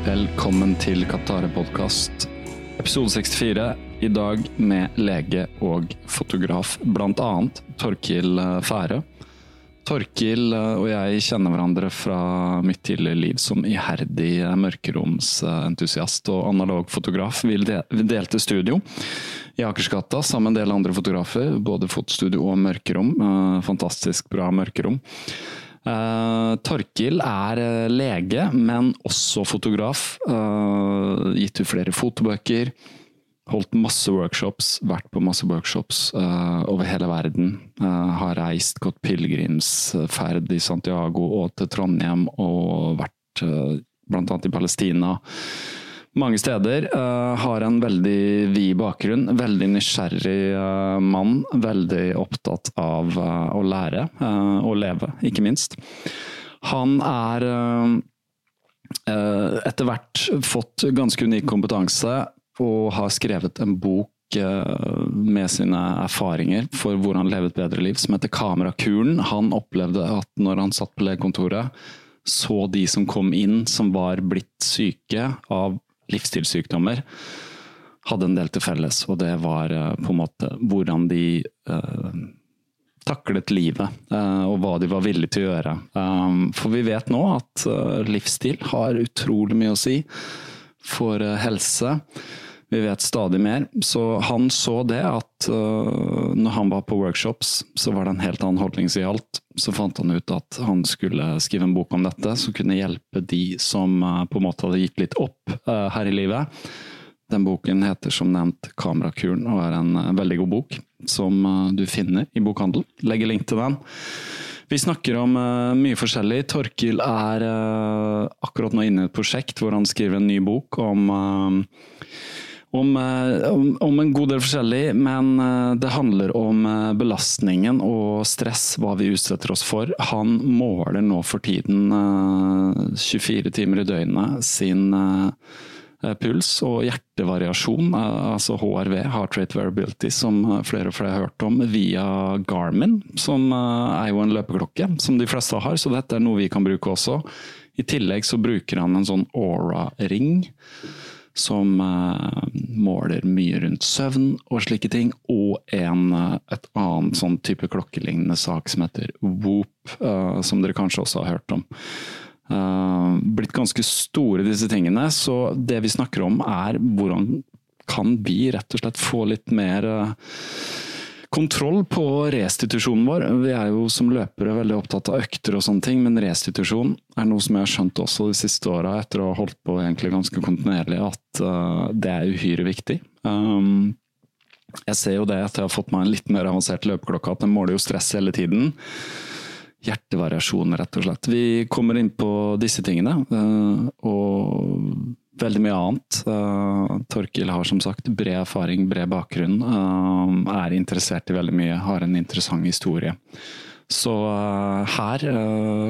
Velkommen til Katare-podkast, episode 64. I dag med lege og fotograf, blant annet Torkil Fære. Torkil og jeg kjenner hverandre fra mitt tidligere liv som iherdig mørkeromsentusiast og analog fotograf. Vi delte studio i Akersgata sammen med en del andre fotografer. Både fotostudio og mørkerom. Fantastisk bra mørkerom. Uh, Torkil er uh, lege, men også fotograf. Uh, gitt ut flere fotobøker. Holdt masse workshops, vært på masse workshops over hele verden. har reist, gått pilegrimsferd i Santiago og til Trondheim, og vært blant annet i Palestina. Mange steder. har en veldig vid bakgrunn. Veldig nysgjerrig mann. Veldig opptatt av å lære og leve, ikke minst. Han er etter hvert fått ganske unik kompetanse og har skrevet en bok med sine erfaringer for hvordan leve et bedre liv, som heter Kamerakuren. Han opplevde at når han satt på legekontoret, så de som kom inn som var blitt syke av livsstilssykdommer, hadde en del til felles. Og det var på en måte hvordan de eh, taklet livet, eh, og hva de var villige til å gjøre. Um, for vi vet nå at uh, livsstil har utrolig mye å si for helse. Vi vet stadig mer. Så han så det at uh, når han var på workshops, så var det en helt annen holdning som alt. Så fant han ut at han skulle skrive en bok om dette, som kunne hjelpe de som uh, på en måte hadde gitt litt opp uh, her i livet. Den boken heter som nevnt Kamerakuren og er en veldig god bok som du finner i bokhandel. Legger link til den. Vi snakker om uh, mye forskjellig. Torkil er uh, akkurat nå inne i et prosjekt hvor han skriver en ny bok om, uh, om, om, om en god del forskjellig, men det handler om belastningen og stress, hva vi utsetter oss for. Han måler nå for tiden 24 timer i døgnet sin puls og hjertevariasjon, altså HRV, Heart Rate Variability, som flere og flere har hørt om, via Garmin, som er jo en løpeklokke som de fleste har, så dette er noe vi kan bruke også. I tillegg så bruker han en sånn Aura-ring, som måler mye rundt søvn og slike ting, og en, et annet sånn type klokkelignende sak som heter Whoop, som dere kanskje også har hørt om. Blitt ganske store, disse tingene. Så det vi snakker om er hvordan kan vi rett og slett få litt mer kontroll på restitusjonen vår. Vi er jo som løpere veldig opptatt av økter og sånne ting, men restitusjon er noe som jeg har skjønt også de siste åra, etter å ha holdt på egentlig ganske kontinuerlig, at uh, det er uhyre viktig. Um, Jeg ser jo det at jeg har fått meg en litt mer avansert løpeklokke, at den måler jo stress hele tiden. Hjertevariasjon, rett og slett. Vi kommer inn på disse tingene, eh, og veldig mye annet. Uh, Torkil har som sagt bred erfaring, bred bakgrunn. Uh, Er interessert i veldig mye, har en interessant historie. Så her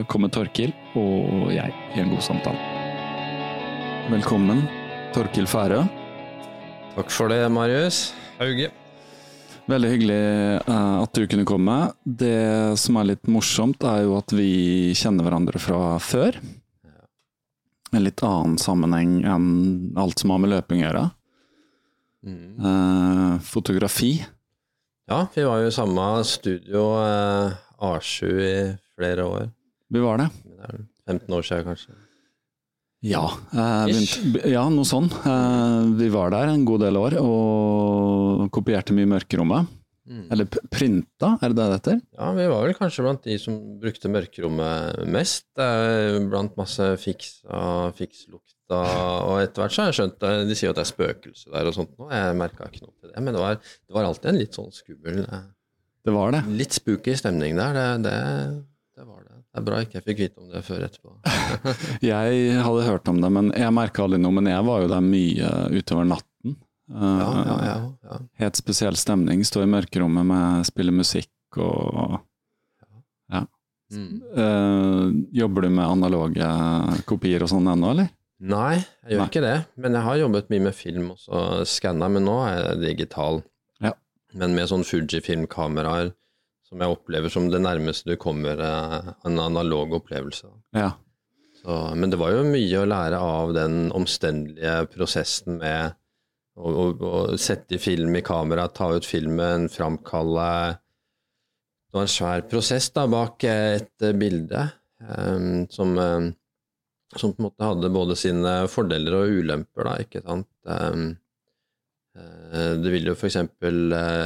kommer Torkil og jeg i en god samtale. Velkommen, Torkil Færø. Takk for det, Marius. Hauge. Veldig hyggelig uh, at du kunne komme. Det som er litt morsomt, er jo at vi kjenner hverandre fra før. En litt annen sammenheng enn alt som har med løping å gjøre. Mm. Uh, fotografi. Ja, vi var jo i samme studio, uh, A7, i flere år. Vi var det. det 15 år siden, kanskje. Ja, eh, ja noe sånn. Eh, vi var der en god del år og kopierte mye Mørkerommet. Mm. Eller printa, er det det det heter? Ja, vi var vel kanskje blant de som brukte Mørkerommet mest. Blant masse fiks og fikslukta, og etter hvert så har jeg skjønt. De sier at det er spøkelse der og sånt nå. Jeg merka ikke noe til det, men det var, det var, alltid en litt sånn skummel eh, Det var det. Litt spooky stemning der. Det, det, det var det. Det er bra ikke jeg fikk vite om det før etterpå. jeg hadde hørt om det, men jeg merka aldri noe. Men jeg var jo der mye utover natten. Ja, ja, ja, ja. Helt spesiell stemning. Stå i mørkerommet med spille musikk og Ja. Mm. Uh, jobber du med analoge kopier og sånn ennå, eller? Nei, jeg gjør Nei. ikke det. Men jeg har jobbet mye med film og skanna, men nå er jeg digital. Ja. Men med sånn Fujifilm-kameraer som jeg opplever som det nærmeste du kommer eh, en analog opplevelse. Ja. Så, men det var jo mye å lære av den omstendelige prosessen med å, å, å sette film i kamera, ta ut filmen, framkalle Det var en svær prosess da bak et bilde um, som, um, som på en måte hadde både sine fordeler og ulemper, da, ikke sant. Um, Eh, det vil jo f.eks. Eh,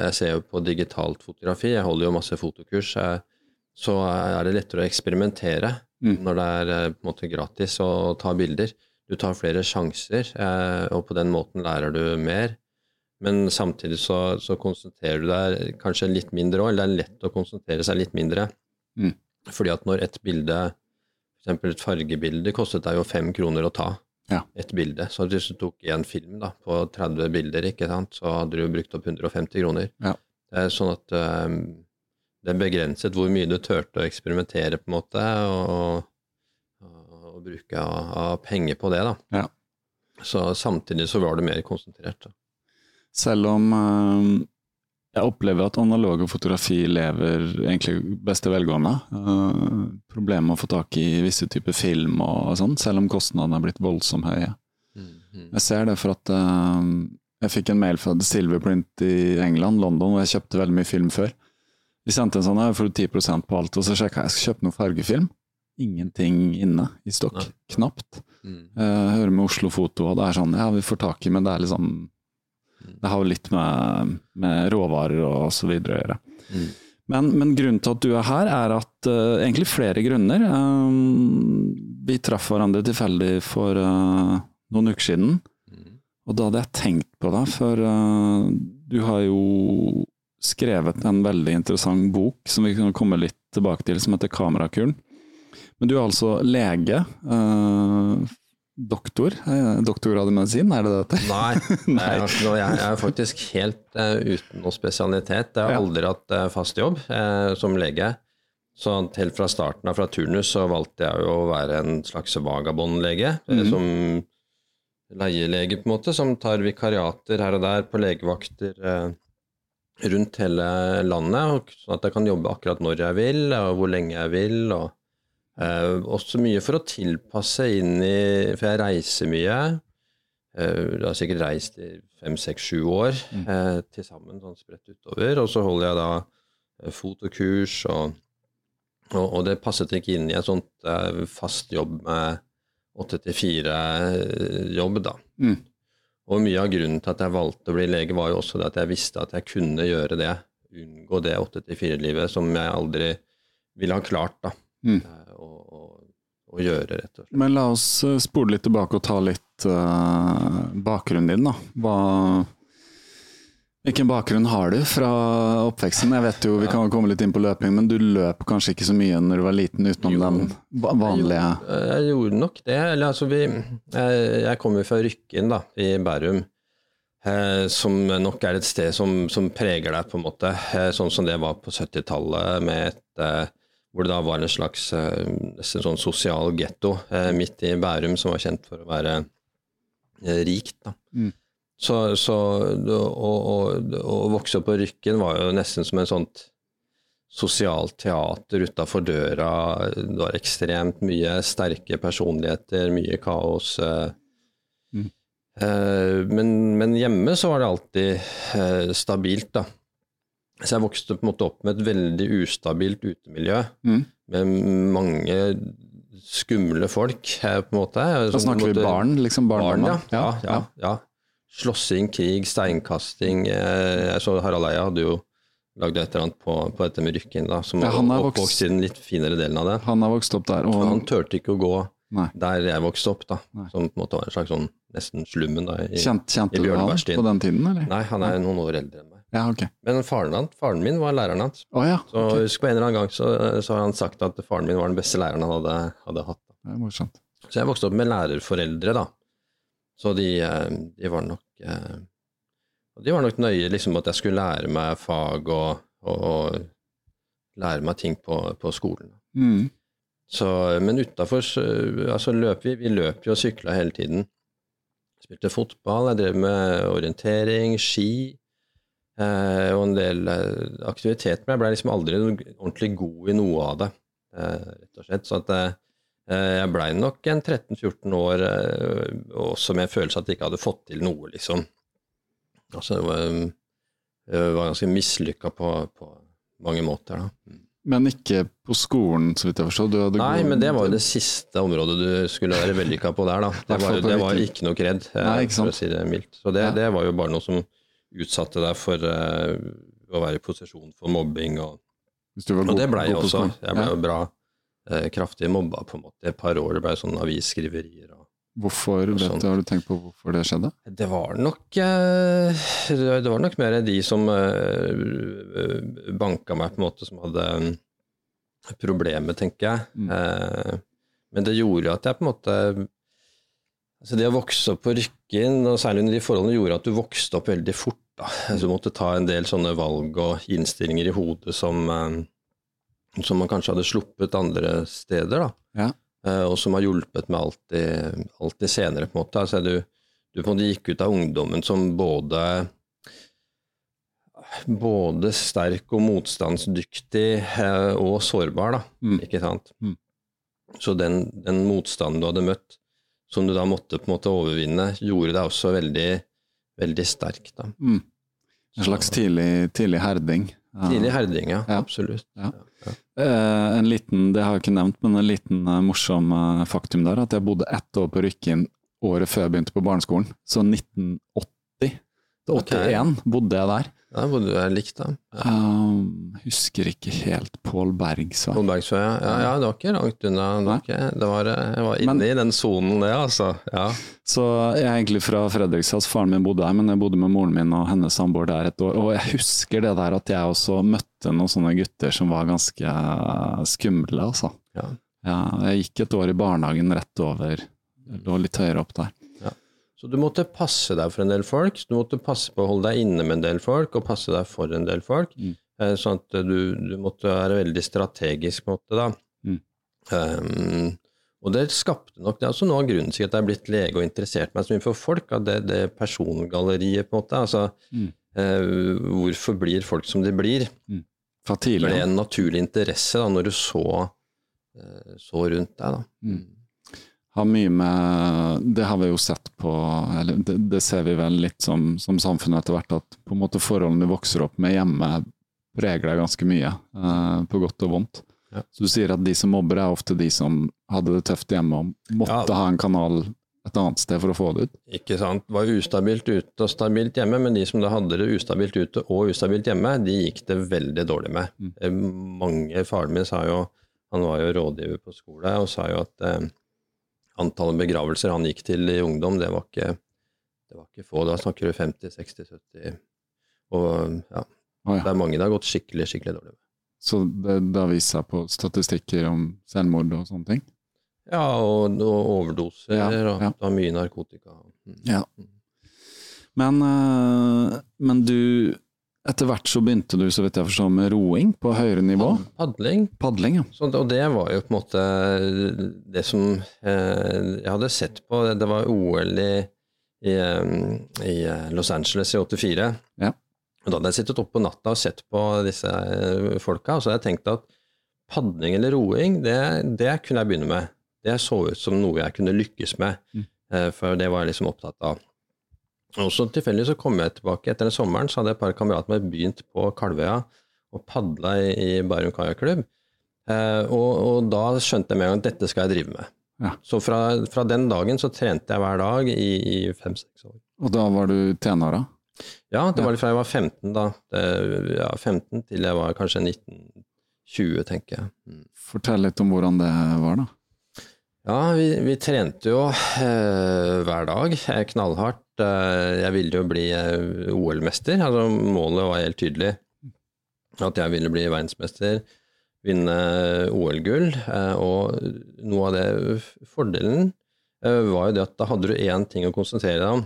jeg ser jo på digitalt fotografi, jeg holder jo masse fotokurs, så er det lettere å eksperimentere mm. når det er eh, på en måte gratis å ta bilder. Du tar flere sjanser, og på den måten lærer du mer. Men samtidig så, så konsentrerer du deg kanskje litt mindre òg, eller det er lett å konsentrere seg litt mindre. Mm. Fordi at når et bilde, f.eks. et fargebilde, kostet deg jo fem kroner å ta, ja. et bilde. Så hvis du tok én film da, på 30 bilder, ikke sant, så hadde du brukt opp 150 kroner. Ja. Det sånn at um, det begrenset hvor mye du turte å eksperimentere, på en måte, og bruke av, av, penger på det. da. Ja. Så samtidig så var du mer konsentrert. Da. Selv om øh, jeg opplever at analoge fotografi lever egentlig beste velgående. Uh, Problemet med å få tak i visse typer film og sånn, selv om kostnadene er blitt voldsomt høye. Mm, mm. Jeg ser det for at uh, jeg fikk en mail fra The Silverprint i England, London, og jeg kjøpte veldig mye film før. De sendte en sånn her, får du 10% på alt, og så sjekka jeg jeg skal kjøpe noe fargefilm. Ingenting inne i stokk. Nei. Knapt. Mm. Jeg hører med Oslo Foto, og det er sånn ja, vi får tak i, men det er liksom det har jo litt med, med råvarer og så videre å gjøre. Mm. Men, men, grunnen til at du er her, er at uh, egentlig flere grunner. Um, vi traff hverandre tilfeldig for uh, noen uker siden. Mm. Og da hadde jeg tenkt på deg, for uh, du har jo skrevet en veldig interessant bok som vi kan komme litt tilbake til, som heter Kamerakuren. Men du er altså lege. Uh, doktor? Doktorgrad i medisin, er det det heter? Nei, Nei. Jeg, jeg, er faktisk helt uh, uten noe spesialitet. Jeg har ja. aldri hatt uh, fast jobb som lege. Så helt fra starten av, fra turnus, så valgte jeg jo å være en slags vagabondlege. Mm. Som leielege, på en måte, som tar vikariater her og der på legevakter rundt hele landet. Sånn at jeg kan jobbe akkurat når jeg vil, og hvor lenge jeg vil. og Uh, også mye for å tilpasse inn i For jeg reiser mye. Uh, jeg har sikkert reist i fem, seks, sju år mm. uh, til sammen, sånn spredt utover. Og så holder jeg da fotokurs, og, og, og, det passet ikke inn i et sånt fast jobb med åtte til fire-jobb, da. Mm. Og mye av grunnen til at jeg valgte å bli lege, var jo også det at jeg visste at jeg kunne gjøre det. Unngå det åtte til fire-livet som jeg aldri ville ha klart, da. Mm å gjøre, rett og slett. Men la oss eh, spole litt tilbake og ta litt uh, bakgrunnen din, da. Hva, Hvilken bakgrunn har du fra oppveksten? Jeg vet jo, Vi kan komme litt inn på løping, men du løp kanskje ikke så mye når du var liten, utenom den vanlige Jeg gjorde, jeg gjorde nok det. Eller altså, vi Jeg, jeg kommer jo fra Rykken, da, i Bærum. Eh, som nok er et sted som, som preger deg, på en måte. Eh, sånn som det var på 70-tallet, med et eh, hvor det da var en slags eh, nesten sånn sosial getto eh, midt i Bærum, som var kjent for å være eh, rikt. da. Mm. Så, så å, vokse opp på Rykken var jo nesten som en sånt sosialt teater utafor døra. Det var ekstremt mye sterke personligheter, mye kaos. Mm. Men, men hjemme så var det alltid stabilt, da. Så jeg vokste på en måte opp med et veldig ustabilt utemiljø, Mm. med mange skumle folk, her, på en måte. Da snakker snakker vi barn, liksom Barn, barndommen? ja. Ja, ja, ja. Slåssing, krig, steinkasting. eh, Jeg så Harald Eia hadde jo lagd et eller annet på, på dette med Rykken, da, som Ja, er oppvokst vokst- i den litt finere delen av det. Han har vokst opp der. Og han turte ikke å gå nei. der jeg vokste opp, da. Nei. Som på en måte var en slags sånn nesten slummen. da. I, Kjent, kjente i du han på den tiden, eller? Nei, han er noen år eldre enn meg. Ja, ok. Men faren, han, faren min var læreren hans. Oh, ja. Så okay. husk på en eller annen gang så, så har han sagt at faren min var den beste læreren han hadde, hadde hatt. Det er morsomt. Så jeg vokste opp med lærerforeldre, da. Så de, eh, de var nok eh, De var nok nøye liksom at jeg skulle lære meg fag og, og, lære meg ting på, på skolen. Mm. Så, men utafor altså løp vi. Vi løp jo og sykla hele tiden. Spilte fotball, jeg drev med orientering, ski og en del eh, aktivitet. Men jeg ble liksom aldri ordentlig god i noe av det, eh, rett og slett. Så at eh, jeg blei nok en 13-14 år eh, også med en følelse at jeg ikke hadde fått til noe, liksom. Altså, det var, jeg var ganske mislykka på, på mange måter, da. Men ikke på skolen, så vidt jeg forstår. Nei, god- men det var jo det siste området du skulle være vellykka på der, da. Det var, det var ikke noe kred, eh, for å si det mildt. Så det, det var jo bare noe som utsatte deg for uh, å være i posisjon for mobbing, og, og det blei jeg også. Jeg ble Ja. jo bra uh, kraftig mobba på en måte i et par år. Det blei sånn avisskriverier og Hvorfor, vet du, har du tenkt på hvorfor det skjedde? Det var nok eh, Det var nok mer de som banka meg, på en måte, som hadde problemer, tenker jeg. Mm. Men det gjorde at jeg på en måte altså Det å vokse opp på Rykken, og særlig under de forholdene, gjorde at du vokste opp veldig fort. Du måtte ta en del sånne valg og innstillinger i hodet som, eh, som man kanskje hadde sluppet andre steder. da. Ja. Eh, og som har hjulpet meg alltid, alltid senere, på en måte. Altså, du, du på en måte gikk ut av ungdommen som både både sterk og motstandsdyktig eh, og sårbar, da. Mm. Ikke sant? Mm. Så den, den motstanden du hadde møtt, som du da måtte på en måte overvinne, gjorde deg også veldig, veldig sterk, da. Mm. En slags tidlig, tidlig herding. Ja. Tidlig herding, ja. Ja. Absolutt. Ja. Eh, en liten, det har jeg ikke nevnt, men en liten eh, morsom eh, faktum der, at jeg bodde ett år på Rykken året før jeg begynte på barneskolen. Så 1980 til 81 bodde jeg der. Ja, bodde du likt, da? Ja. Um, husker ikke helt Pål Bergsvær. Pål Bergsøya. Ja, ja, det var ikke langt unna. Det det var, eh, jeg var inne Men- i den sonen, det, altså. Ja. Så jeg er egentlig fra Fredrikstad, faren min bodde der, men jeg bodde med moren min og hennes samboer der et år. Og jeg husker det der at jeg også møtte noen sånne gutter som var ganske eh, skumle, altså. Ja. Ja, jeg gikk et år i barnehagen rett over, lå litt høyere opp der. Så du måtte passe deg for en del folk, du måtte passe på å holde deg inne med en del folk, og passe deg for en del folk. Mm. Eh, Sånn at du, du måtte være veldig strategisk, på en måte, da. Mm. Um, og det skapte nok Det er også noe av grunnen til at jeg er blitt lege og interessert meg så mye for folk, at det, det persongalleriet, på en måte. Altså, Mm. eh, hvorfor blir folk som de blir? Fra Det tidlig. ble en naturlig interesse da, når du så, eh, så rundt deg, da. Mm. Har mye med Det har vi jo sett på eller det, det ser vi vel litt som, som samfunn etter hvert, at på en måte forholdene du vokser opp med hjemme, preger deg ganske mye, eh, på godt og vondt. Ja. Så du sier at de som mobber, er ofte de som hadde det tøft hjemme og måtte Ja. ha en kanal et annet sted for å få det ut. Ikke sant. Var ustabilt ute og stabilt hjemme, men de som da hadde det ustabilt ute og ustabilt hjemme, de gikk det veldig dårlig med. Mm. Eh, Mange, Faren min sa jo, han var jo rådgiver på skole, og sa jo at eh, antallet begravelser han gikk til i ungdom, det var ikke, det var ikke få. Da snakker du 50, 60, 70 Og ja, Å, ja. det er mange det har gått skikkelig, skikkelig dårlig med. Så det, det har vist seg på statistikker om selvmord og sånne ting? Ja, og, og overdoser, Ja, og ja. mye narkotika. Mm. Ja. Men, eh, men du Etter hvert så begynte du, så vidt jeg forstår, med roing på høyere nivå? Padling. Padling, ja. Så, og det var jo på en måte det som eh, jeg hadde sett på. Det var OL i, i, eh, i Los Angeles i 84. Ja. Og da hadde jeg sittet oppe på natta og sett på disse eh, folka, og så hadde jeg tenkt at padling eller roing, det, det kunne jeg begynne med. Det så ut som noe jeg kunne lykkes med, Mm. eh, for det var jeg liksom opptatt av. Og så tilfeldig så kom jeg tilbake etter den sommeren, så hadde jeg et par kamerater med begynt på Kalvøya og padla i, Bærum kajakklubb. Eh, og, og da skjønte jeg med en gang at dette skal jeg drive med. Ja. Så fra, fra den dagen så trente jeg hver dag i, i fem-seks år. Og da var du tenåra? Ja, det var fra jeg var 15 da. Det, ja, 15 til jeg var kanskje 19-20, tenker jeg. Mm. Fortell litt om hvordan det var, da. Ja, vi, vi trente jo eh, hver dag, eh, knallhardt. Eh, jeg ville jo bli eh, OL-mester, altså målet var helt tydelig. At jeg ville bli verdensmester, vinne OL-gull. Og noe av det fordelen var jo det at da hadde du én ting å konsentrere deg om.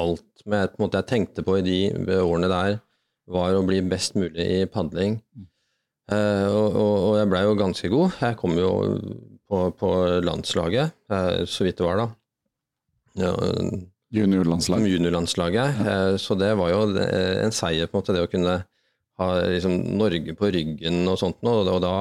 Alt med, måte jeg tenkte på i de årene der, var å bli best mulig i padling. Eh, og, og, og jeg blei jo ganske god. Jeg kom jo på, på landslaget, eh, så vidt det var da. Ja, Juniorlandslaget. juniorlandslaget. Ja. så det var jo en seier, på en måte, det å kunne ha liksom, Norge på ryggen og sånt noe. Og, da,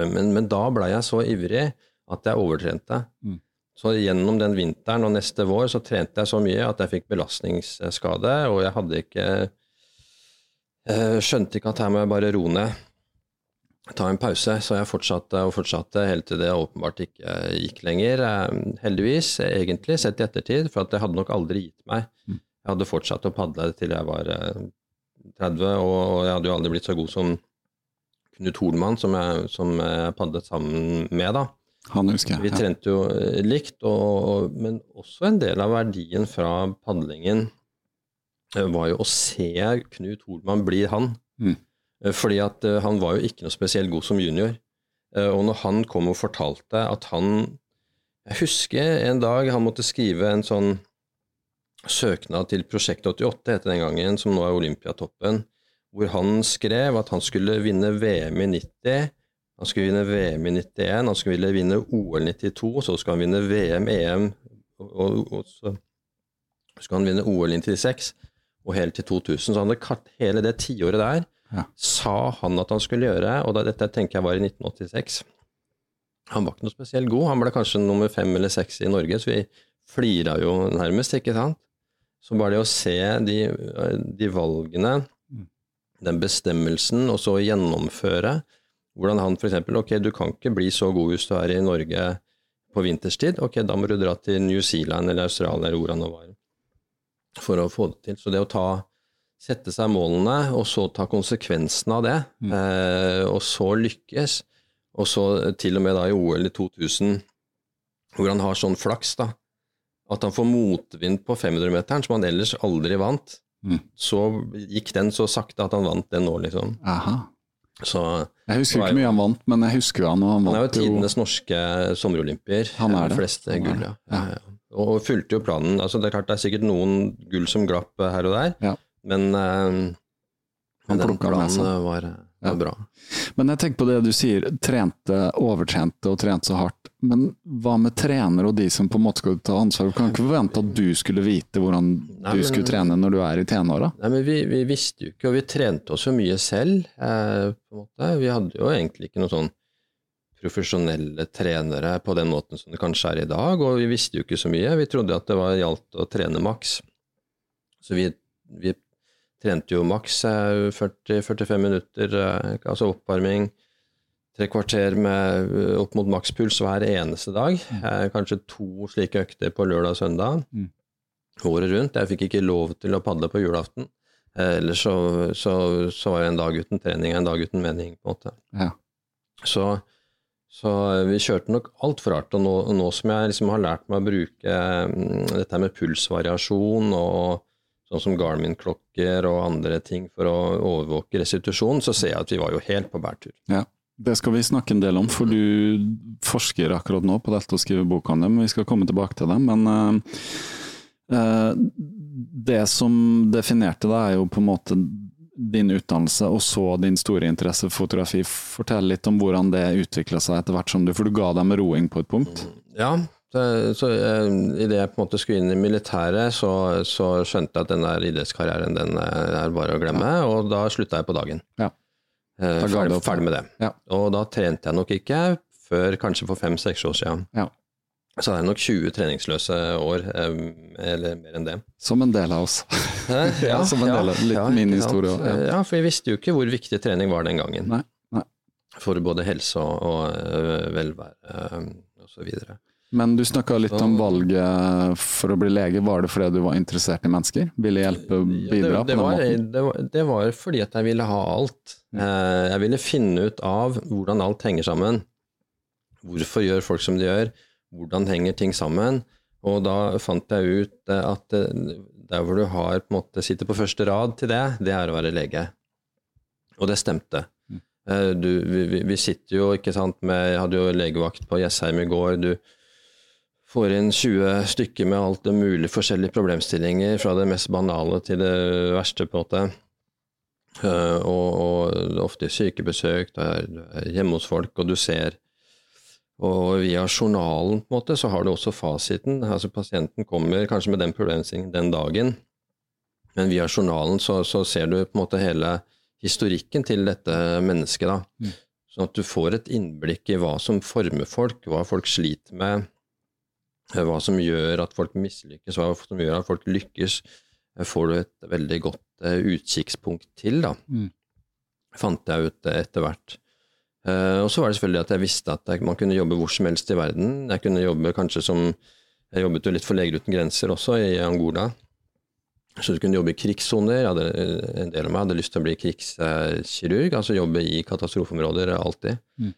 men, men da blei jeg så ivrig at jeg overtrente. Mm. Så gjennom den vinteren og neste vår så trente jeg så mye at jeg fikk belastningsskade, og jeg hadde ikke eh, Skjønte ikke at her må jeg bare roe ned. Ta en pause, så jeg fortsatte og fortsatte helt til det åpenbart ikke gikk lenger. Eh, Heldigvis, egentlig, sett i ettertid, for at jeg hadde nok aldri gitt meg. Mm. Jeg hadde fortsatt å padle til jeg var eh, 30, og og jeg hadde jo aldri blitt så god som Knut Holmann, som jeg, som jeg padlet sammen med, da. Han husker jeg. Vi trente jo eh, likt, og, og, men også en del av verdien fra padlingen eh, var jo å se Knut Holmann bli han. Mm. Eh, Fordi at eh, han var jo ikke noe spesielt god som junior. Eh, Og når han kom og fortalte at han Jeg husker en dag han måtte skrive en sånn søknad til Prosjekt 88, het den gangen, som nå er Olympiatoppen, hvor han skrev at han skulle vinne VM i 90, han skulle vinne VM i 91, han skulle vinne OL 92, så skulle han vinne VM, EM, og, og, så skulle han vinne OL i 96, og helt til 2000. Så han hadde hele det tiåret der, Ja. sa han at han skulle gjøre, og da, dette tenker jeg var i 1986. Han var ikke noe spesielt god, han ble kanskje nummer fem eller seks i Norge, så vi flira jo nærmest, ikke sant? Så bare det å se de, de valgene, Mm. den bestemmelsen, og så gjennomføre hvordan han for eksempel, ok, du kan ikke bli så god hvis du er i Norge på vinterstid, ok, da må du dra til New Zealand eller Australia eller hvor han nå var, for å få det til. Så det å ta, sette seg målene, og så ta konsekvensen av det, Mm. eh, og så lykkes, og så til og med da i OL i 2000, hvor han har sånn flaks da, at han får motvind på 500-meteren, som han ellers aldri vant, Mm. så gikk den så sakte at han vant den nå, liksom. Aha. Så Jeg husker Nei. ikke mye han vant, men jeg husker han, og han han er jo vant tidenes norske sommerolympier. Han er det. Flest gull, ja. Ja. Ja, ja. Og fulgte jo planen. Altså, det er klart det er sikkert noen gull som glapp eh, her og der, Ja. Men, eh, men den planen var, var bra. Men jeg tenker på det du sier, trente, overtrente og trente så hardt. Men hva med trenere og de som på en måte skal ta ansvar? Du kan ikke forvente at du skulle vite hvordan Nei, du men- skulle trene når du er i tenåra. Vi, vi visste jo ikke, og vi trente oss jo mye selv. Eh, på en måte. Vi hadde jo egentlig ikke noen sånn profesjonelle trenere på den måten som det kanskje er i dag, og vi visste jo ikke så mye. Vi trodde at det var gjaldt å trene maks. Så vi, vi trente jo maks eh, 40-45 minutter, eh, altså oppvarming, tre kvarter med eh, opp mot makspuls hver eneste dag. Eh, kanskje to slike økter på lørdag og søndag. Mm. Året rundt. Jeg fikk ikke lov til å padle på julaften. Eh, Ellers så, så, så var jeg en dag uten trening, en dag uten mening, på en måte. Ja. Så, så vi kjørte nok altfor hardt. Og nå, nå som jeg liksom har lært meg å bruke mm, dette med pulsvariasjon og sånn som Garmin-klokker og andre ting for å overvåke restitusjon, så ser jeg at vi var jo helt på bærtur. Ja. Det skal vi snakke en del om, for du forsker akkurat nå på dette og skriver bok om det, men vi skal komme tilbake til det. Men uh, uh, det som definerte deg, er jo på en måte din utdannelse og så din store interesse for fotografi. Fortell litt om hvordan det utvikla seg etter hvert som du For du ga deg med roing på et punkt? Ja, så, så uh, Idet jeg på en måte skulle inn i militæret, så, så skjønte jeg at denne idrettskarrieren den er bare å glemme, ja. og da slutta jeg på dagen. Ja. Uh, ferdig, ferdig, med det. Ja. Og da trente jeg nok ikke før kanskje for fem-seks år siden. Ja. Så er nok 20 treningsløse år, eller mer enn det. Som en del av oss. ja, som en del av litt ja, min historie. Ja. ja, for vi visste jo ikke hvor viktig trening var den gangen. Nei, nei. For både helse og, og velvære Og, osv. Men du snakka litt om valget for å bli lege. Var det fordi du var interessert i mennesker? Ville hjelpe bidra? Ja, det, det, var, det, var, det, var, fordi at jeg ville ha alt. Eh, jeg ville finne ut av hvordan alt henger sammen. Hvorfor gjør folk som de gjør? Hvordan henger ting sammen? Og da fant jeg ut eh, at eh, der hvor du har på en måte sitter på første rad til det, det er å være lege. Og det stemte. Mm. Du, vi, vi, sitter jo, ikke sant, med Jeg hadde jo legevakt på Jessheim i går. du får inn 20 stykker med alt det mulige forskjellige problemstillinger, fra det mest banale til det verste, på en måte. Uh, og, og ofte sykebesøk, du er hjemme hos folk, og du ser Og via journalen, på en måte, så har du også fasiten. Altså Pasienten kommer kanskje med den problemstillingen den dagen, men via journalen så, så, ser du på en måte hele historikken til dette mennesket. da. Mm. Sånn at du får et innblikk i hva som former folk, hva folk sliter med, hva som gjør at folk mislykkes, hva som gjør at folk lykkes, får du et veldig godt uh, utkikkspunkt til, da. Mm. Fant jeg ut etter hvert. Og så var det selvfølgelig at jeg visste at man kunne jobbe hvor som helst i verden. Jeg kunne jobbe kanskje som Jeg jobbet jo litt for Leger uten grenser også, i Angola. Så du kunne jobbe i krigssoner. En del av meg hadde lyst til å bli krigskirurg, altså jobbe i katastrofeområder alltid. Mm.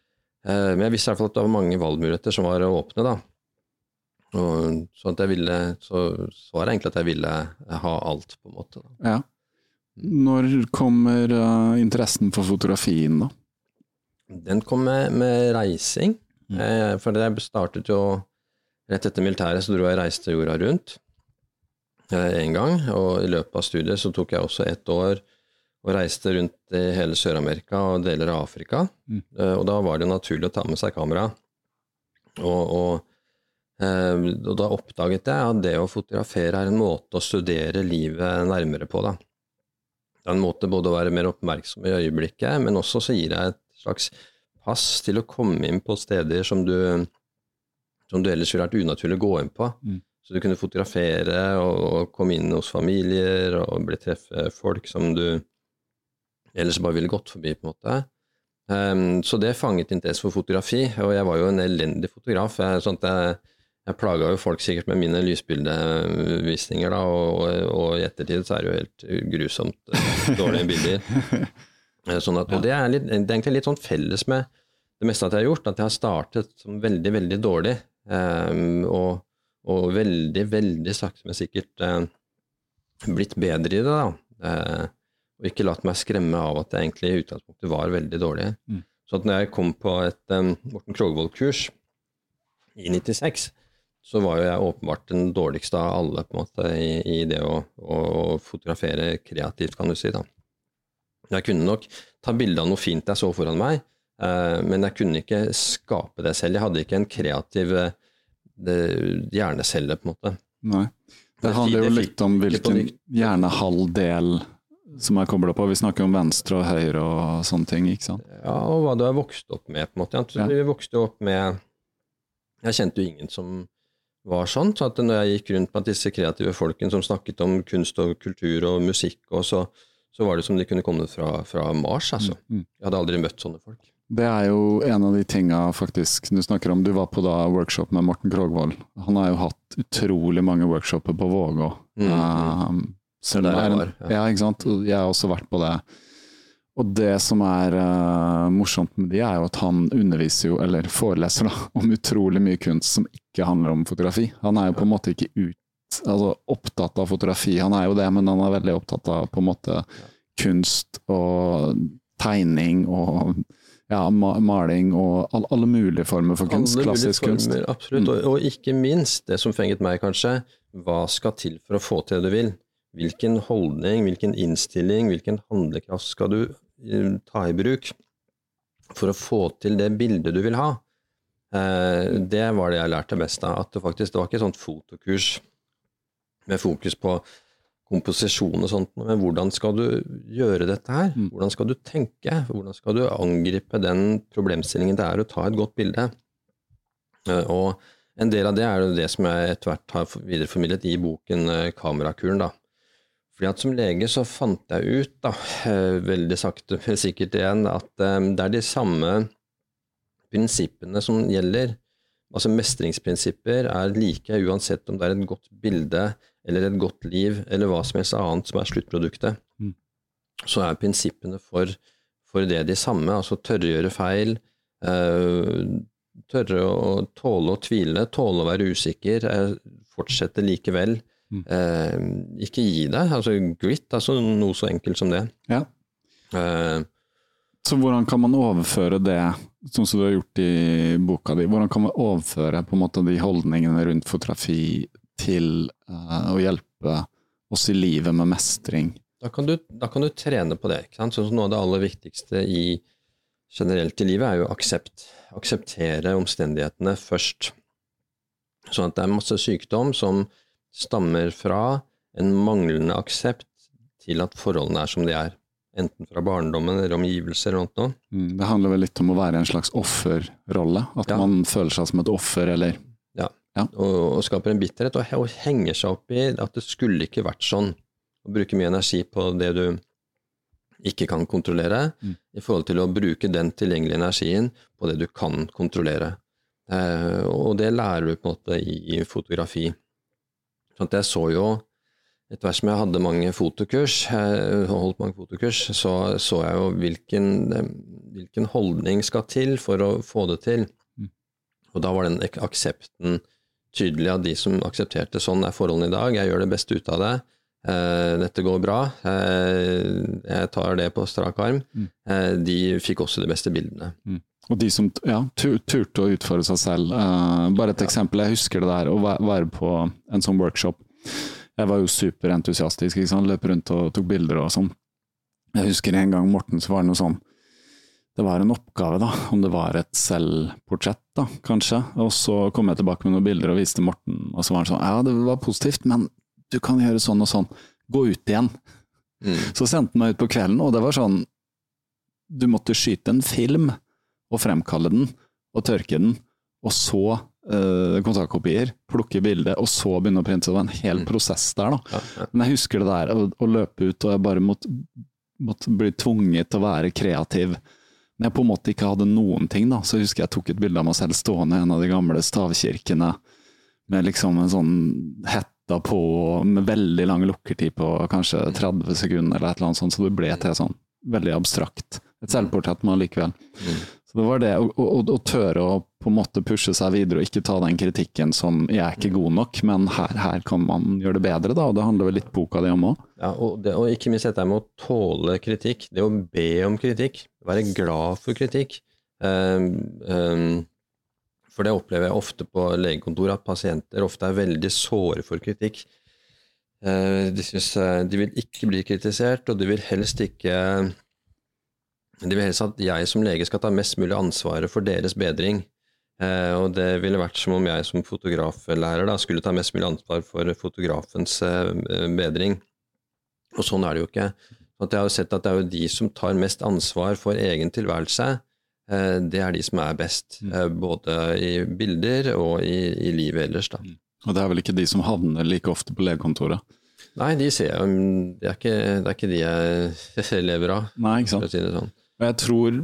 Men jeg visste i hvert fall at det var mange valgmuligheter som var åpne, da. Og, så, jeg ville, så svaret er egentlig at jeg ville ha alt, på en måte. Ja. Når kommer uh, interessen for fotografien, da? Den kom med, med reising. Mm. Eh, for jeg startet jo Rett etter militæret så dro jeg og reiste jorda rundt eh, en gang. Og i løpet av studiet så tok jeg også ett år og reiste rundt i hele Sør-Amerika og deler av Afrika. Mm. Eh, og da var det naturlig å ta med seg kamera. Og, og og da oppdaget jeg at det å fotografere er en måte å studere livet nærmere på. Da. Det er en måte både å være mer oppmerksom i øyeblikket, men også så gir deg et slags pass til å komme inn på steder som du, som du ellers ville vært unaturlig å gå inn på. Mm. Så du kunne fotografere og, og, komme inn hos familier og bli treffe folk som du ellers bare ville gått forbi, på en måte. Um, så det fanget interesse for fotografi, og jeg var jo en elendig fotograf. sånn at jeg jeg plaga jo folk sikkert med mine lysbildevisninger, da, og, og, i ettertid så er det jo helt grusomt eh, dårlige bilder. Eh, sånn at, og det er, litt, det er, egentlig litt sånn felles med det meste at jeg har gjort, at jeg har startet som veldig, veldig dårlig, um, og, og, veldig, veldig sakte, men sikkert uh, blitt bedre i det, da. Uh, og ikke latt meg skremme av at jeg egentlig i utgangspunktet var veldig dårlig. Mm. Så at når jeg kom på et um, Morten Krogvold-kurs i 96, så var jo jeg åpenbart den dårligste av alle på en måte i, i det å, å, fotografere kreativt, kan du si. da. Jeg kunne nok ta bilde av noe fint jeg så foran meg, eh, men jeg kunne ikke skape det selv. Jeg hadde ikke en kreativ eh, hjernecelle, på en måte. Nei. Det handler jo litt om hvilken hjernehalvdel som er kobla på. Vi snakker om venstre og høyre og sånne ting, ikke sant? Ja, og hva du har vokst opp med, på en måte. Vi vokste opp med Jeg kjente jo ingen som var sånn. Så at når jeg gikk rundt blant disse kreative folkene som snakket om kunst og kultur og musikk, og så, så var det som de kunne komme fra, fra Mars, altså. Mm, mm. Jeg hadde aldri møtt sånne folk. Det er jo en av de tinga faktisk du snakker om. Du var på da workshop med Morten Krogvold. Han har jo hatt utrolig mange workshoper på Vågå. Mm, um, det er. Ja. ja, ikke sant. Jeg har også vært på det. Og det som er uh, morsomt med de, er jo at han underviser jo, eller foreleser da, om utrolig mye kunst som ikke handler om fotografi. Han er jo på en måte ikke ut altså, opptatt av fotografi. Han er jo det, men han er veldig opptatt av på en måte kunst og tegning og ja, maling og all, alle mulige former for kunst. Alle klassisk former, kunst. Absolutt, Mm. og, og ikke minst det som fenget meg kanskje, hva skal til for å få til det du vil? Hvilken holdning, hvilken innstilling, hvilken handlekraft skal du ta i bruk for å få til det bildet du vil ha? Eh, det var det jeg lærte best av. At det faktisk det var ikke et sånt fotokurs med fokus på komposisjon og sånt, men hvordan skal du gjøre dette her? Mm. Hvordan skal du tenke? Hvordan skal du angripe den problemstillingen det er å ta et godt bilde? Eh, Og en del av det er jo det som jeg etter hvert har videreformidlet i boken eh, Kamerakuren. da. Fordi at Som lege så fant jeg ut, da, eh, veldig sakte, men sikkert igjen, at eh, det er de samme prinsippene som gjelder. Altså Mestringsprinsipper er like uansett om det er et godt bilde eller et godt liv eller hva som helst annet som er sluttproduktet. Mm. Så er prinsippene for, for det de samme. Altså tørre å gjøre feil, eh, tørre å tåle å tvile, tåle å være usikker, fortsette likevel. Mm. Eh, ikke gi deg. Altså grit, altså noe så enkelt som det. Ja. Eh, Så hvordan kan man overføre det, sånn som du har gjort i boka di, hvordan kan man overføre på en måte de holdningene rundt fotografi til eh, å hjelpe oss i livet med mestring? da, kan du, da kan du trene på det. Sånn som noe av det aller viktigste i, generelt i livet er jo aksept. Akseptere omstendighetene først. Sånn at det er masse sykdom som stammer fra en manglende aksept til at forholdene er som de er. Enten fra barndommen eller omgivelser eller noe. Mm, Det handler vel litt om å være en slags offerrolle, at Ja. man føler seg som et offer, eller og, og skaper en bitterhet, og, og henger seg opp i at det skulle ikke vært sånn. Å bruke mye energi på det du ikke kan kontrollere, Mm. i forhold til å bruke den tilgjengelige energien på det du kan kontrollere. Eh, og det lærer du på en måte i, i fotografi. Sånn jeg så jo, etter hvert som jeg hadde mange fotokurs, eh, holdt mange fotokurs, så så jeg jo hvilken, eh, hvilken holdning skal til for å få det til. Mm. Og da var den aksepten tydelig av de som aksepterte sånn er forholdene i dag, jeg gjør det beste ut av det, eh, dette går bra, jeg tar det på strak arm, Mm. de fikk også de beste bildene. Og de som ja, tu- turte å utfordre seg selv. Uh, bare et Ja. eksempel, jeg husker det der å være på en sånn workshop. Jeg var jo superentusiastisk, ikke sant? løp rundt og tok bilder og sånn. Jeg husker en gang Morten, så var det noe sånn Det var en oppgave, da, om det var et selvportrett, da, kanskje. Og så kom jeg tilbake med noen bilder og viste Morten, og så var han sånn Ja, det var positivt, men du kan gjøre sånn og sånn. Gå ut igjen. Mm. Så sendte han meg ut på kvelden, og det var sånn Du måtte skyte en film og fremkalle den, og tørke den, og så uh, kontaktkopier, plukke bilde, og så begynne å printe. Det var en hel Mm. prosess der, da. Ja, ja. Men jeg husker det der, å, å løpe ut, og jeg bare måtte, måtte bli tvunget til å være kreativ. Når jeg på en måte ikke hadde noen ting, da, så husker jeg tok et bilde av meg selv stående i en av de gamle stavkirkene, med liksom en sånn hetta på, med veldig lang lukkertid på kanskje 30 sekunder, eller et eller annet sånt, så det ble til sånn veldig abstrakt. Et selvportrett, men allikevel. Mm. Det var det, å, å, å tørre å på en måte pushe seg videre, og ikke ta den kritikken som 'jeg er ikke god nok', men her, her kan man gjøre det bedre, da, og det handler vel litt boka di om òg. Ja, og, og ikke minst dette med å tåle kritikk, det å be om kritikk, være glad for kritikk. Um, um, for det opplever jeg ofte på legekontoret, at pasienter ofte er veldig såre for kritikk. Eh, de, synes, eh, de vil ikke bli kritisert, og de vil helst ikke De vil helst at jeg som lege skal ta mest mulig ansvaret for deres bedring. Eh, og det ville vært som om jeg som fotograflærer da, skulle ta mest mulig ansvar for fotografens eh, bedring. Og sånn er det jo ikke. At jeg har sett at det er jo de som tar mest ansvar for egen tilværelse, eh, det er de som er best. Mm. Eh, både i bilder og i, i livet ellers, da. Og det er vel ikke de som havner like ofte på legekontoret? Nei, de ser jeg mm, Det er ikke, det er ikke de jeg lever av, Nei, ikke for sant. å si det sånn. Og jeg tror,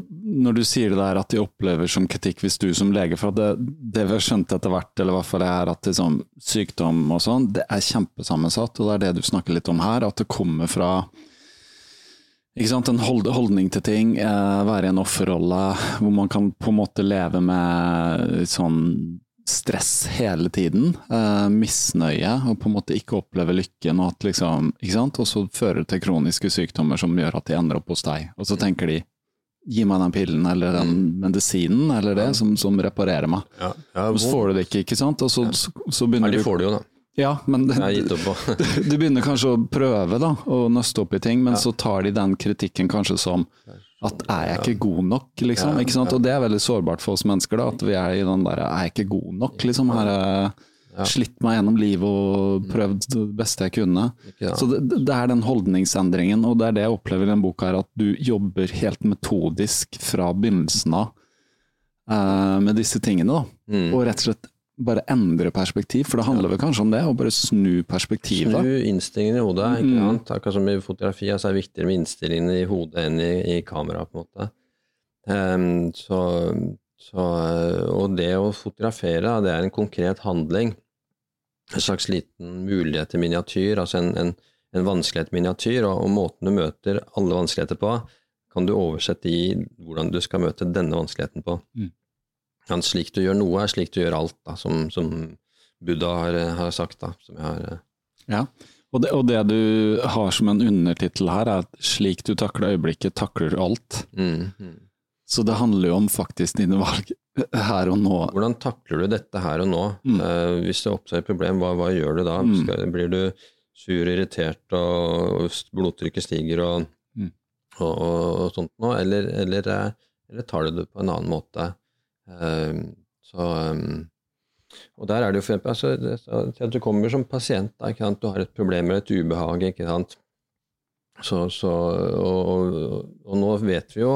når du sier det der at de opplever som kritikk hvis du som lege, for det, det vi har skjønt etter hvert, eller i hvert fall er at liksom, sykdom og sånn, det er kjempesammensatt, og det er det du snakker litt om her, at det kommer fra en hold, holdning til ting, eh, være i en offerrolle, hvor man kan på en måte leve med sånn stress hele tiden, eh, misnøye, og på en måte ikke oppleve lykken, og at liksom, ikke sant? Og så fører det til kroniske sykdommer som gjør at de ender opp hos deg. Og så tenker de gi meg den pillen eller den medisinen eller det som, som reparerer meg. Ja, ja, så får du det ikke, ikke sant. Og så, så, så ja, begynner de du får det jo, da. Ja, men opp du begynner kanskje å prøve da, å nøste opp i ting, men så tar de den kritikken kanskje som at er jeg ikke god nok, liksom. ikke sant? Og det er veldig sårbart for oss mennesker, da, at vi er i den derre er jeg ikke god nok, liksom. Har jeg slitt meg gjennom livet og prøvd det beste jeg kunne. Sant. Så det, det er den holdningsendringen, og det er det jeg opplever i denne boka, her, at du jobber helt metodisk fra begynnelsen av uh, med disse tingene, da. Mm. Og rett og slett bare endre perspektiv, for det handler vel kanskje om det, å bare snu perspektivet. Snu innstillingen i hodet. ikke Mm. sant? Akkurat som i fotografi, så er det viktigere med innstillingen i hodet enn i, i kamera, på en måte. Um, så, så, og det å fotografere, det er en konkret handling. En slags liten mulighet til miniatyr, altså en, en, en vanskelighet-miniatyr, og, og måten du møter alle vanskeligheter på, kan du oversette i hvordan du skal møte denne vanskeligheten på. Mm. Men slik du gjør noe, er slik du gjør alt, da, som, som Buddha har, har sagt. Da, har Ja, og det, og det du har som en undertittel her, er at slik du takler øyeblikket, takler du alt. mm, mm. Så det handler jo om faktisk dine valg her og nå. Hvordan takler du dette her og nå? Mm. Uh, hvis det oppstår et problem, hva, hva gjør du da? Mm. Skal, blir du sur, irritert, og blodtrykket stiger og, Mm. og, og, og sånt noe, eller, eller, eh, eller tar du det på en annen måte? Uh, så, um, og der er det jo for eksempel altså, det- så- til at du kommer som pasient, da, du har et problem eller et ubehag, ikke sant? Så, så, og, og, og nå vet vi jo